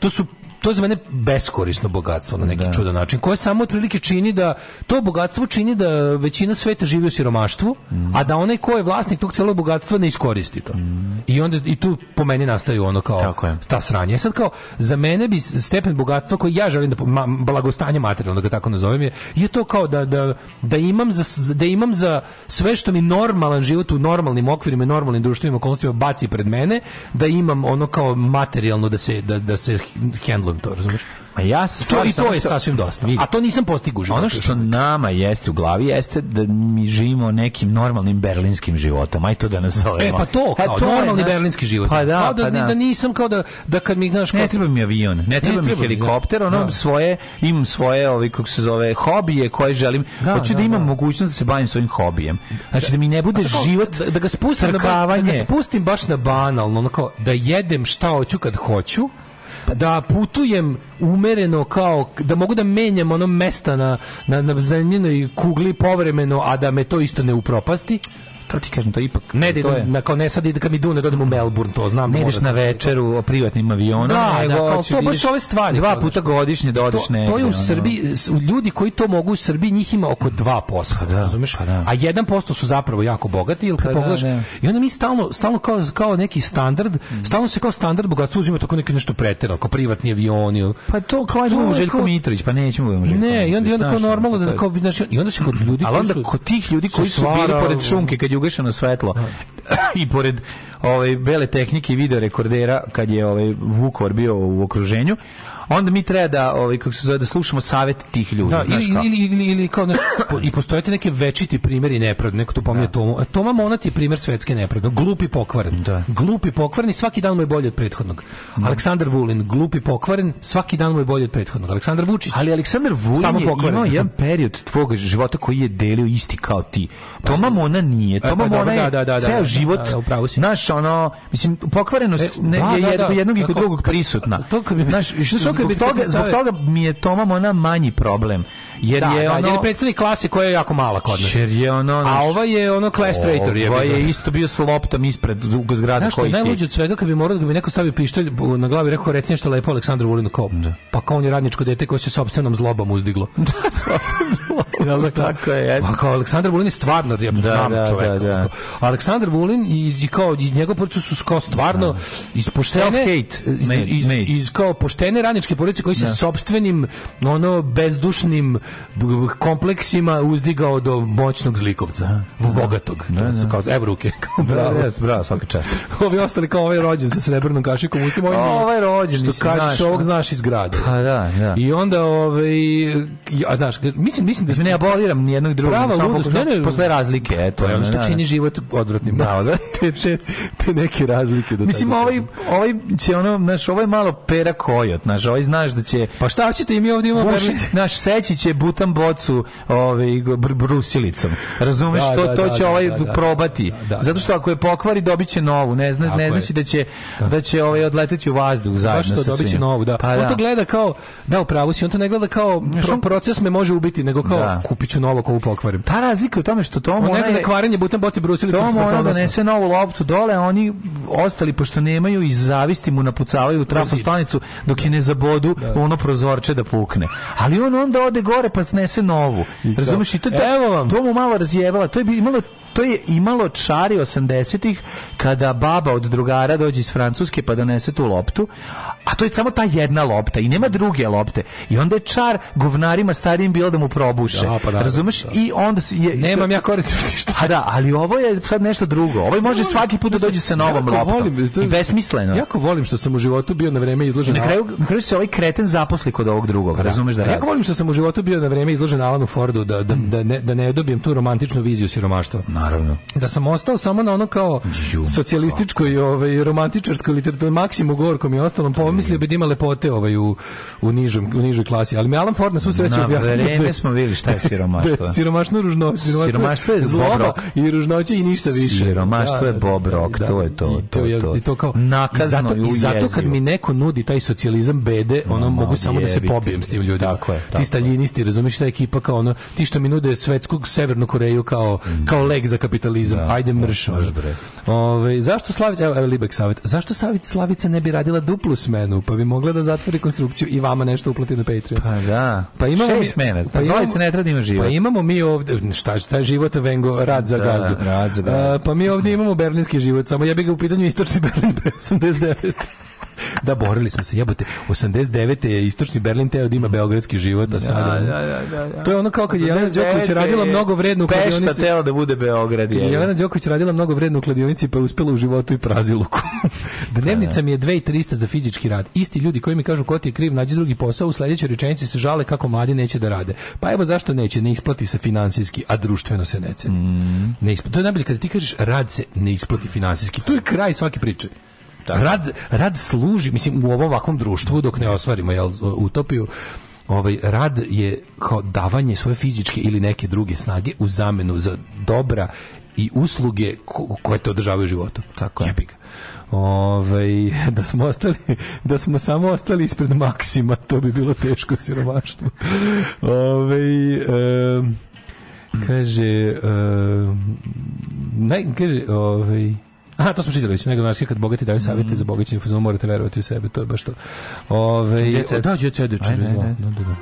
to su to je za mene beskorisno bogatstvo na neki da. čudan način, koje samo otprilike čini da to bogatstvo čini da većina sveta živi u siromaštvu, mm. a da onaj ko je vlasnik tog celog bogatstva ne iskoristi to. Mm. I onda i tu po meni nastaju ono kao ta sranje. Sad kao za mene bi stepen bogatstva koji ja želim da ma, blagostanje materijalno da ga tako nazovem je, je to kao da, da, da, imam za, da imam za sve što mi normalan život u normalnim okvirima i normalnim društvenim okolnostima baci pred mene, da imam ono kao materijalno da se da, da se handle problem to, razumiješ? A ja to, i to je što, sasvim dosta. Vidi. A to nisam postigao Ono što nama jeste u glavi jeste da mi živimo nekim normalnim berlinskim životom. Aj to da nas E pa to, e, kao, e, to normalni naš... berlinski život. Pa da, kao da, pa da. da nisam kao da da kad mi znaš, kao... ne treba mi avion, ne, ne treba, mi da. helikopter, ono da. svoje, imam svoje, ovi kako se zove, hobije koje želim. Da, Hoću da, da imam da. mogućnost da se bavim svojim hobijem. Znači da mi ne bude kao, život da, ga spustim na, da ga spustim baš na banalno, ono kao da jedem šta hoću kad hoću da putujem umereno kao da mogu da menjam ono mesta na na na zemljinoj kugli povremeno a da me to isto ne upropasti to pa ti kažem, to ipak... Ne, da to je... na, kao ne sad, kad mi Dune dodam da u Melbourne, to znam. Ne ideš da na večeru o privatnim avionom. Da, nego, da, kao, to baš ove stvari. Dva puta godišnje da odeš negde. To je u Srbiji, ljudi koji to mogu u Srbiji, njih ima oko 2%, pa da, razumeš? Pa da. A 1% su zapravo jako bogati, ili kad pa pogledaš... Da, I onda mi stalno, stalno kao, kao neki standard, mm. stalno se kao standard bogatstvo uzima tako neki nešto pretjerano, kao privatni avioni. Pa to kao je Željko Mitrović, pa nećemo budemo Željko Ne, i onda, i onda kao normalno, da, kao, znači, i onda se kod ljudi... Ali onda kod tih ljudi koji su bili pored šumke, kad je ugašeno svetlo da. [LAUGHS] i pored ovaj bele tehnike video rekordera kad je ovaj Vukovar bio u okruženju onda mi treba da, ovaj, kako se zove, da slušamo savjet tih ljudi. Da, ili, ili, ili, ili kao, znaš, po, i postoje neke večiti primeri nepravde, neko tu pomnije da. Tomu. A Toma Monat je primer svetske nepravde, glupi pokvaren. Da. Glupi pokvaren svaki dan mu je bolje od prethodnog. Mm. Aleksandar Vulin, glupi pokvaren, svaki dan mu je bolje od prethodnog. Aleksandar Vučić. Ali Aleksandar Vulin samo je pokvaren. imao jedan period tvog života koji je delio isti kao ti. Toma Mona nije. E, Toma e, pa, Mona je da, da, da, da ceo da, život naš ono, mislim, pokvarenost e, ne, je jednog i kod drugog prisutna. To, naš, što, zbog toga, zbog toga mi je Toma ona manji problem. Jer da, je da, ono jer je predstavnik klase koja je jako mala kod nas. Jer je ono, ono, a ova je ono class je. Ova je isto bio s loptom ispred dugo zgrade koji. Znaš, koji. Najluđe od svega kad bi morao da mi neko stavio pištolj na glavi i rekao reci nešto lepo Aleksandru Vulinu kao. Da. Pa kao on je radničko dete koje se sopstvenom zlobom uzdiglo. [LAUGHS] da, sopstvenom zlobom. da Tako je. Pa kao Aleksandar Vulin je stvarno ja da, znam da, čoveka. Da, da. Aleksandar Vulin i, i kao i njegov porodica su kao stvarno da. iz poštene iz, iz, iz, iz, kao poštene radničke porodice koji se da. sopstvenim ono bezdušnim kompleksima uzdigao do moćnog zlikovca, bogatog, da, da. kao evo ruke. Da, bravo, da, da, bravo, svaka čast. [LAUGHS] Ovi ostali kao ovaj rođen sa srebrnom kašikom, utim ovaj nije. Ovaj rođen, što mislim, kažeš, znaš, ovog da. znaš iz grada. Pa da, da. I onda ovaj ja, znaš, mislim, mislim da mislim, ne aboliram ni jednog drugog, prava, ludost, ne, ne, posle razlike, pa, eto. To pa, je ono da, što čini život odvratnim. Da, da. [LAUGHS] te, te, te neke razlike da Mislim ovaj ovaj će ono, znaš, ovaj malo pera kojot, znaš, ovaj znaš da će Pa šta ćete i mi ovdje imamo, naš seći će butam bocu ovaj, brusilicom. Razumeš, da, to, da, to da, će ovaj da, ovaj probati. Zato što ako je pokvari, dobiće novu. Ne, zna, ne znači da će, da će ovaj odleteti u vazduh zajedno sa Baš Pa što dobiće novu, da. Pa, on to gleda kao, da, upravo si, on to ne gleda kao pro, proces me može ubiti, nego kao kupit ću novo ako upokvarim. Ta razlika je u tome što to on ne zna da kvarenje butam boci brusilicom Tom ona donese novu loptu dole, oni ostali, pošto nemaju, i zavisti mu napucavaju u trafostanicu, dok je ne zabodu, ono prozorče da pukne. Ali on onda ode gore pa snese novu. Da. Razumeš i to, to, to mu malo razjebala. To je bilo, imalo to je imalo čari 80-ih kada baba od drugara dođe iz Francuske pa donese tu loptu, a to je samo ta jedna lopta i nema druge lopte. I onda je čar govnarima starijim bilo da mu probuše. Da, pa da, Razumeš? Da, I onda je Nemam to, ja koristi šta. Pa a da, ali ovo je sad nešto drugo. Ovo može svaki put da dođe sa novom loptom. Volim, to, I besmisleno. Jako volim što sam u životu bio na vreme izložen. Na kraju, na kraju se ovaj kreten zaposli kod ovog drugog, da. razumeš da. Jako volim što sam u životu bio na vreme izložen Alanu Fordu da da, da ne da ne dobijem tu romantičnu viziju siromaštva. Naravno. Da sam ostao samo na ono kao socijalističkoj i ovaj, romantičarskoj literaturi, Maksimu Gorkom i ostalom, pomislio bih da ima lepote ovaj, u, u, nižem, u nižoj klasi. Ali me Alan Ford na svu sreću objasnio. Na vreme smo videli šta je [LAUGHS] siromaštvo. siromašno ružno, siromaštvo, je zloba i ružnoće i ništa više. Siromaštvo da, je da, bobrok, da, to je to. to, je, to, to kao, nakazno i zato, kad mi neko nudi taj socijalizam bede, ono mogu samo da se pobijem s tim ljudima. Tako je. Ti staljinisti, razumiješ ta ekipa kao ono, ti što mi nude svetskog Severnu Koreju kao, kao leg za kapitalizam. Da, Ajde da, mrš. Ovaj zašto Slavica, evo, evo Libek savet. zašto Savica Slavica ne bi radila duplu smenu, pa bi mogla da zatvori konstrukciju i vama nešto uplati na Patreon? Pa da. Pa imamo šest smena. Pa, pa Slavica ne treba da ima život. Pa imamo mi ovde, šta, šta je život vengo, rad za da, gazdu. Rad za gazdu. A, pa mi ovde imamo berlinski život, samo ja bih ga u pitanju istočni Berlin pre 89. [LAUGHS] da, borili smo se, jebote. 89. je istočni Berlin teo da ima beogradski život, a da sada... Da, da, da, da, da. To je ono kao kad je Jelena Đoković radila mnogo vredno u kladionici. Pešta teo da bude Beograd. Je. Jelena Đoković radila mnogo vredno u kladionici, pa je uspela u životu i praziluku. [LAUGHS] Dnevnica da. mi je 2300 za fizički rad. Isti ljudi koji mi kažu ko ti je kriv, nađi drugi posao, u sledećoj rečenici se žale kako mladi neće da rade. Pa evo zašto neće, ne isplati se finansijski, a društveno se ne ceni. Mm. Ne isplati. To je najbolje kada ti kažeš rad se ne isplati finansijski. Tu je kraj svake priče. Rad, rad služi, mislim, u ovom ovakvom društvu, dok ne osvarimo jel, utopiju, ovaj rad je kao davanje svoje fizičke ili neke druge snage u zamenu za dobra i usluge ko, koje te održavaju u životu. Tako je. Jepika. Ove, ovaj, [LAUGHS] da smo ostali da smo samo ostali ispred maksima to bi bilo teško siromaštvo Ove, ovaj, e, kaže e, ne, kaže ovaj A, to smo čitali, nego nas kad bogati daju savjete mm. za bogaćenje, morate verovati u sebe, to je baš to. Ove, da, djece, da, da, da, da,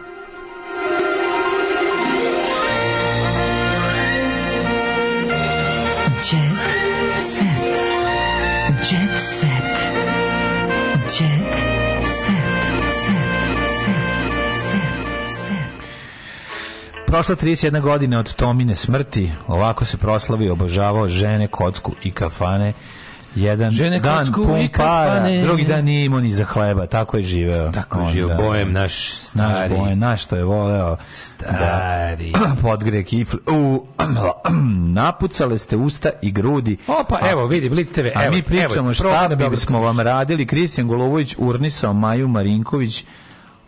Prošla 31 godina od Tomine smrti, ovako se proslavi, obožavao žene, kocku i kafane. Jedan Žene dan pun para, drugi dan nije imao ni za hleba, tako je živeo. Tako je živeo, bojem naš stari. Naš bojem, naš što je voleo. Da stari. Da, [CLEARS THROAT] podgre kifle. U, [CLEARS THROAT] napucale ste usta i grudi. Opa, a, evo, vidi, Blitz TV. A evo, mi pričamo evo, šta bi smo vam radili. Kristijan Golovović urnisao Maju Marinković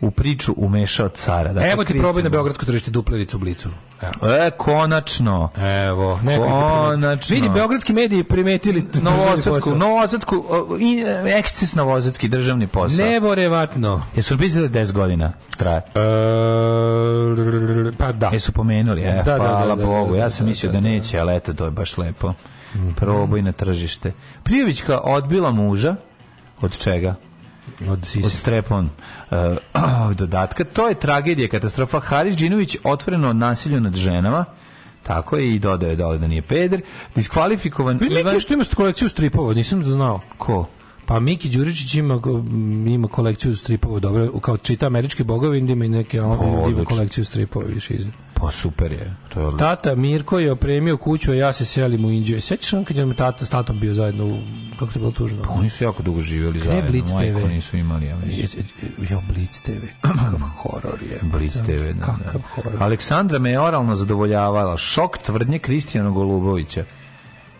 u priču umešao cara. Dakle, Evo ti Kristijan. probaj na Beogradsko tržište duplevicu u Blicu. Evo. E, konačno. Evo. Konačno. Vidi, beogradski mediji primetili Novosadsku, Novosadsku, i, e, eksces Novosadski državni posao. Nevorevatno. Jesu li da 10 godina traje? E, pa da. Jesu pomenuli, e, da, da hvala da, da, Bogu. Da, ja da, sam mislio da, neće, ali eto, to je baš lepo. Mhm. Proboj na tržište. Prijevićka odbila muža, od čega? od, od strepon uh, [CLEARS THROAT] dodatka. To je tragedija, katastrofa. Haris Đinović otvoreno nasilje nad ženama. Tako je i dodaje dole da nije peder. Diskvalifikovan... Vi Ivan... neki što ima kolekciju stripova, nisam znao. Ko? Pa Miki Đuričić ima ima kolekciju stripova, dobro, kao čita američki bogovi, ima i neke, on pa, ima kolekciju stripova više izgleda. Pa super je. To je Tata Mirko je opremio kuću, a ja se selim u Indiju. Sećaš on kad je tata s tatom bio zajedno u... Kako to je bilo tužno? Pa oni su jako dugo živeli zajedno. Blitz Majko Oni su imali, ja mislim. Jo, Blitz TV, kakav [CLEARS THROAT] horor je. Blitz da. TV, da, da. Kakav horor. Aleksandra me je oralno zadovoljavala. Šok tvrdnje Kristijana Golubovića.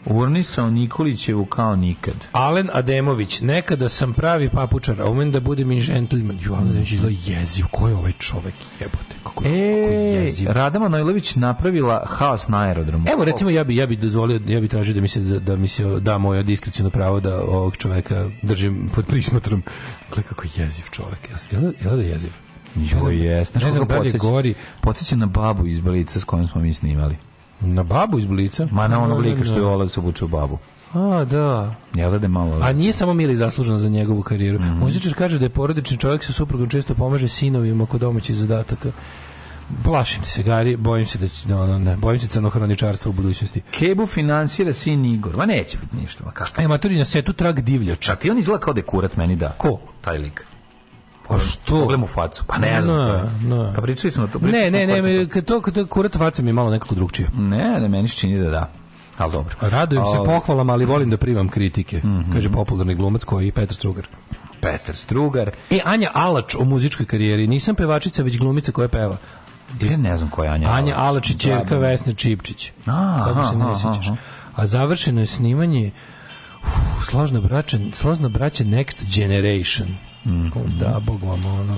Urnisao Nikolićevu kao nikad. Alen Ademović, nekada sam pravi papučar, a umem da budem i džentlman. Ju, Alen Ademović izgleda jeziv. Ko je ovaj čovek jebote? E, kako, je, jeziv. Radama Nojlović napravila haos na aerodromu. Evo, recimo, ja bi, ja bi dozvolio, ja bi tražio da mi se, da mi se da moje diskrecijno pravo da ovog čoveka držim pod prismotrom. Gle, kako je jeziv čovek. Jel, jel da je jeziv? Jo, jes. Ne znam, ne znam, da gori. Podsjeća na babu iz Belica s kojom smo mi snimali. Na babu iz Blica? Ma na onog da, lika što je da, da. Olac obučio babu. A, da. Ja da malo. A nije samo Mili zaslužen za njegovu karijeru. Mm -hmm. Muzičar kaže da je porodični čovjek sa suprugom često pomaže sinovima kod domaćih zadataka. Plašim se, Gari, bojim se da će, no, no, ne, bojim se crnohraničarstva u budućnosti. Kebu finansira sin Igor, ma neće biti ništa, ma kako. E, maturina, setu trag divljač. Čak i on izgleda kao da je kurat meni da. Ko? Taj lik. A što? Pogledam u facu. Pa ne da, znam. Ne, da, no. Pa-, da. pa pričali smo to. Pričali ne, ne, ne, to, to, to kurat faca mi je malo nekako drugčije. Ne, ne, meni se čini da da. Ali dobro. Radujem se ovaj- pohvalama, ali volim da primam kritike, mm -hmm. kaže popularni glumac koji je Petar Strugar. Petar Strugar. E, Anja Alač o muzičkoj karijeri. Nisam pevačica, već glumica koja peva. Pa ja ne znam koja je Anja Alač. Anja Alač i čerka Vesna Čipčić. A, Kako se ne sjećaš. A završeno je snimanje Uf, složno braće, složno braće Next Generation. Mm -hmm. Da, bog vam ono...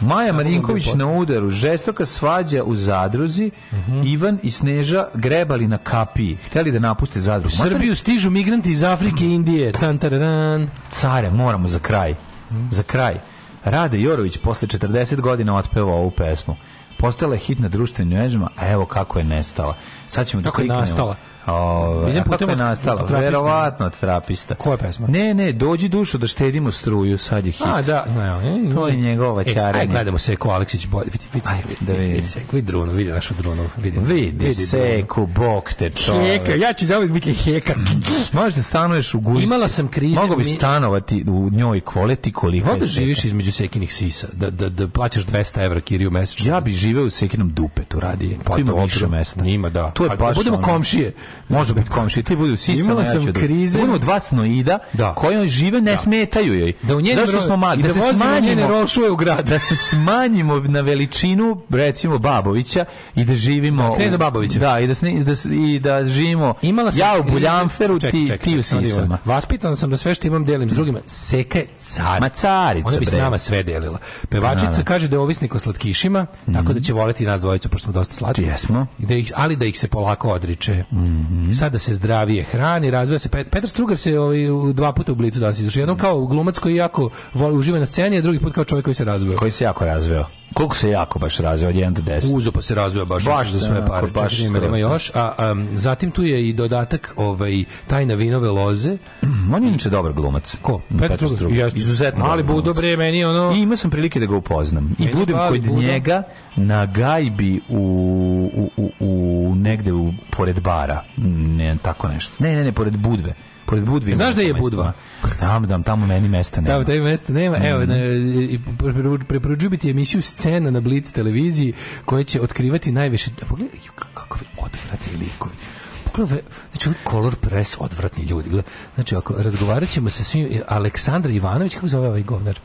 Maja Marinković na udaru, žestoka svađa u Zadruzi, uh mhm. -huh. Ivan i Sneža grebali na kapiji, hteli da napuste Zadru. U Srbiju stižu migranti iz Afrike i mhm. Indije. Tan, tararan. Care, moramo za kraj. Mm. Za kraj. Rade Jorović posle 40 godina otpeva ovu pesmu. Postala je hit na društvena mreža, a evo kako je nestala. Sad ćemo da kako da kliknemo. je nastala? Ovaj a kako je nastala? Verovatno od trapista. Koja pesma? Ne, ne, dođi dušo da štedimo struju, sad je hit. A da, no, to je njegova čaranja. E, aj gledamo se ko Aleksić bolje. Vidi, vidi, da vidi, vidi, vidi, seku, vidi drunu, vidi našu drunu, vidi. Vidi, vidi seku, bok te čovek. Heka, ja ću za uvijek biti heka. [CLEARS THROAT] Možeš da stanuješ u gusti. Imala sam krize. Mogu bi stanovati u njoj koleti koliko da živiš između sekinih sisa, da, da, da plaćaš 200 evra kiriju mesečno. Ja bih živeo u sekinom dupetu, radi. Pa, ima više mesta. Ima, da. Tu je baš budemo komšije. Može biti komšija, ti budu sisa, Imala sam ja da- krize. Imamo dva snoida da. koji žive ne da. smetaju joj. Da u Zašto smo mali? Da, da, se smanjimo rošuje u grad. Da se smanjimo na veličinu recimo Babovića i da živimo da, Kneza Babovića. Da, i da i da, i da živimo. Imala sam ja u Buljanferu, ti ček, ti u da sisama. Vaspitan sam da sve što imam delim s drugima. Seka je car. Ma carica, Ona bi s nama sve delila. Pevačica kaže da je ovisnik o slatkišima, tako mhm. da će voleti nas dvojicu pošto smo dosta slatki. Jesmo. I da ih, ali da ih se polako odriče. Mm -hmm. Sada se zdravije hrani, razvija se Petar Strugar se ovaj dva puta u blicu danas izašao. Jednom kao glumac koji jako voli, uživa na sceni, a drugi put kao čovjek koji se razvio. Koji se jako razvio. Koliko se jako baš razvio od 1 do 10? Uzo pa se razvio baš, baš za sve pare. Baš Čekaj, ima, ima još. A, a, zatim tu je i dodatak ovaj, tajna vinove loze. Mm, on je inače dobar glumac. Ko? Mm, Petar Struga. Ja, izuzetno Ali Budo bre, meni ono... I imao sam prilike da ga upoznam. I meni budem kod budo. njega na gajbi u, u, u, u negde u, pored bara. Mm, ne, tako nešto. Ne, ne, ne, pored Budve pored Budvi. Znaš da je Budva? Tam, da, tam, da, da, tamo meni mesta nema. Tamo, tamo mesta nema. Evo, mm. preporučuju ti emisiju Scena na Blitz televiziji koja će otkrivati najviše... Pogledaj, vi odvratni likovi pogledaj, znači color ovaj press odvratni ljudi. Znači ako razgovaraćemo sa svim Aleksandra Ivanović kako zove ovaj govnar?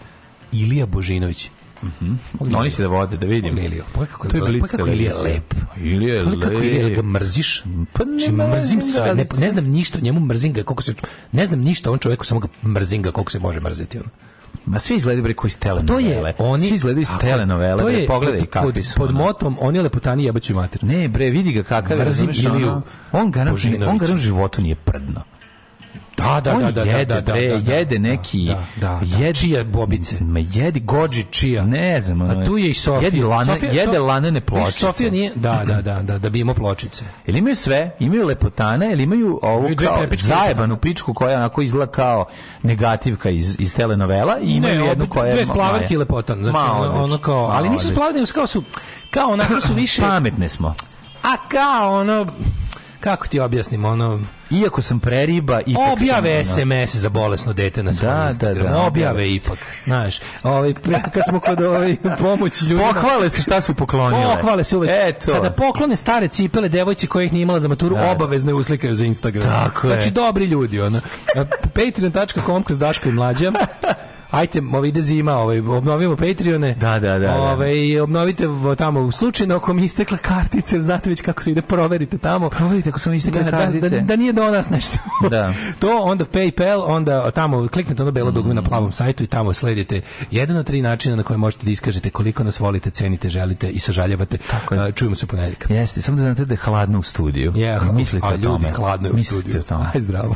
Ilija Božinović. Mhm. Mm Oni se da vode, da vidim. Ilio. Pa kako to je bilo, kako Ilija lep. Ilija lep. Kako Ilija ga mrziš? Pa ne, ne znači, mrzim sve, ne, ne znam ništa njemu, mrzim ga koliko se ne znam ništa, on čovjeku samo ga mrzim ga koliko se može mrziti on. Ma svi izgledaju bre koji stele To je, oni svi izgledaju stele novele, to je, pogledaj kakvi pod, su. Pod ono. motom oni lepotani jebaću mater. Ne, bre, vidi ga kakav je, razumeš, on garantuje, on garantuje životu nije prdno. Da, da, on da, da, da, jede, da, da, bre, da, da, jede neki, da, da, da, čija bobice. Ma jedi godži čija. Ne znam, a tu je i Sofija. Jedi lana, Sofija, jede lanene pločice. Sofija nije, da, [CLEARS THROAT] da, da, da, da bimo pločice. Ili imaju sve, imaju lepotane, ili imaju ovu imaju kao zajebanu pičku koja onako izgleda kao negativka iz iz telenovela i imaju ne, jednu koja je dve splavarke i lepotan, znači ono, ono kao, ali nisu splavarke, kao su kao onako su [CLEARS THROAT] više pametne smo. A kao ono kako ti objasnim ono Iako sam preriba i objave sam, SMS za bolesno dete na svom da, da, da, objave ipak, znaš. Ovaj kad smo kod ovaj [LAUGHS] pomoć ljudima. Pohvale se šta su poklonile. Pohvale se uvek. Eto. Kada poklone stare cipele devojci koje ih nije imala za maturu, da, obavezno je uslikaju za Instagram. Tako znači je. dobri ljudi ona. Patreon.com kroz Daško i mlađa. [LAUGHS] ajte, ovaj ide zima, ovaj, obnovimo Patreone. Da, da, da. da. Ovaj, obnovite tamo slučajno ako mi istekla kartice, znate već kako se ide, proverite tamo. Proverite ako su mi istekle da, da kartice. Da, da, da, nije do nas nešto. [LAUGHS] da. to onda PayPal, onda tamo kliknete ono belo dugme mm. na plavom sajtu i tamo sledite jedan od tri načina na koje možete da iskažete koliko nas volite, cenite, želite i sažaljavate. Tako je. Čujemo se u ponedeljak. Jeste, samo da znate da je hladno u studiju. Je, yeah, mislite o tome. Ljudi, hladno je u studiju. Aj zdravo.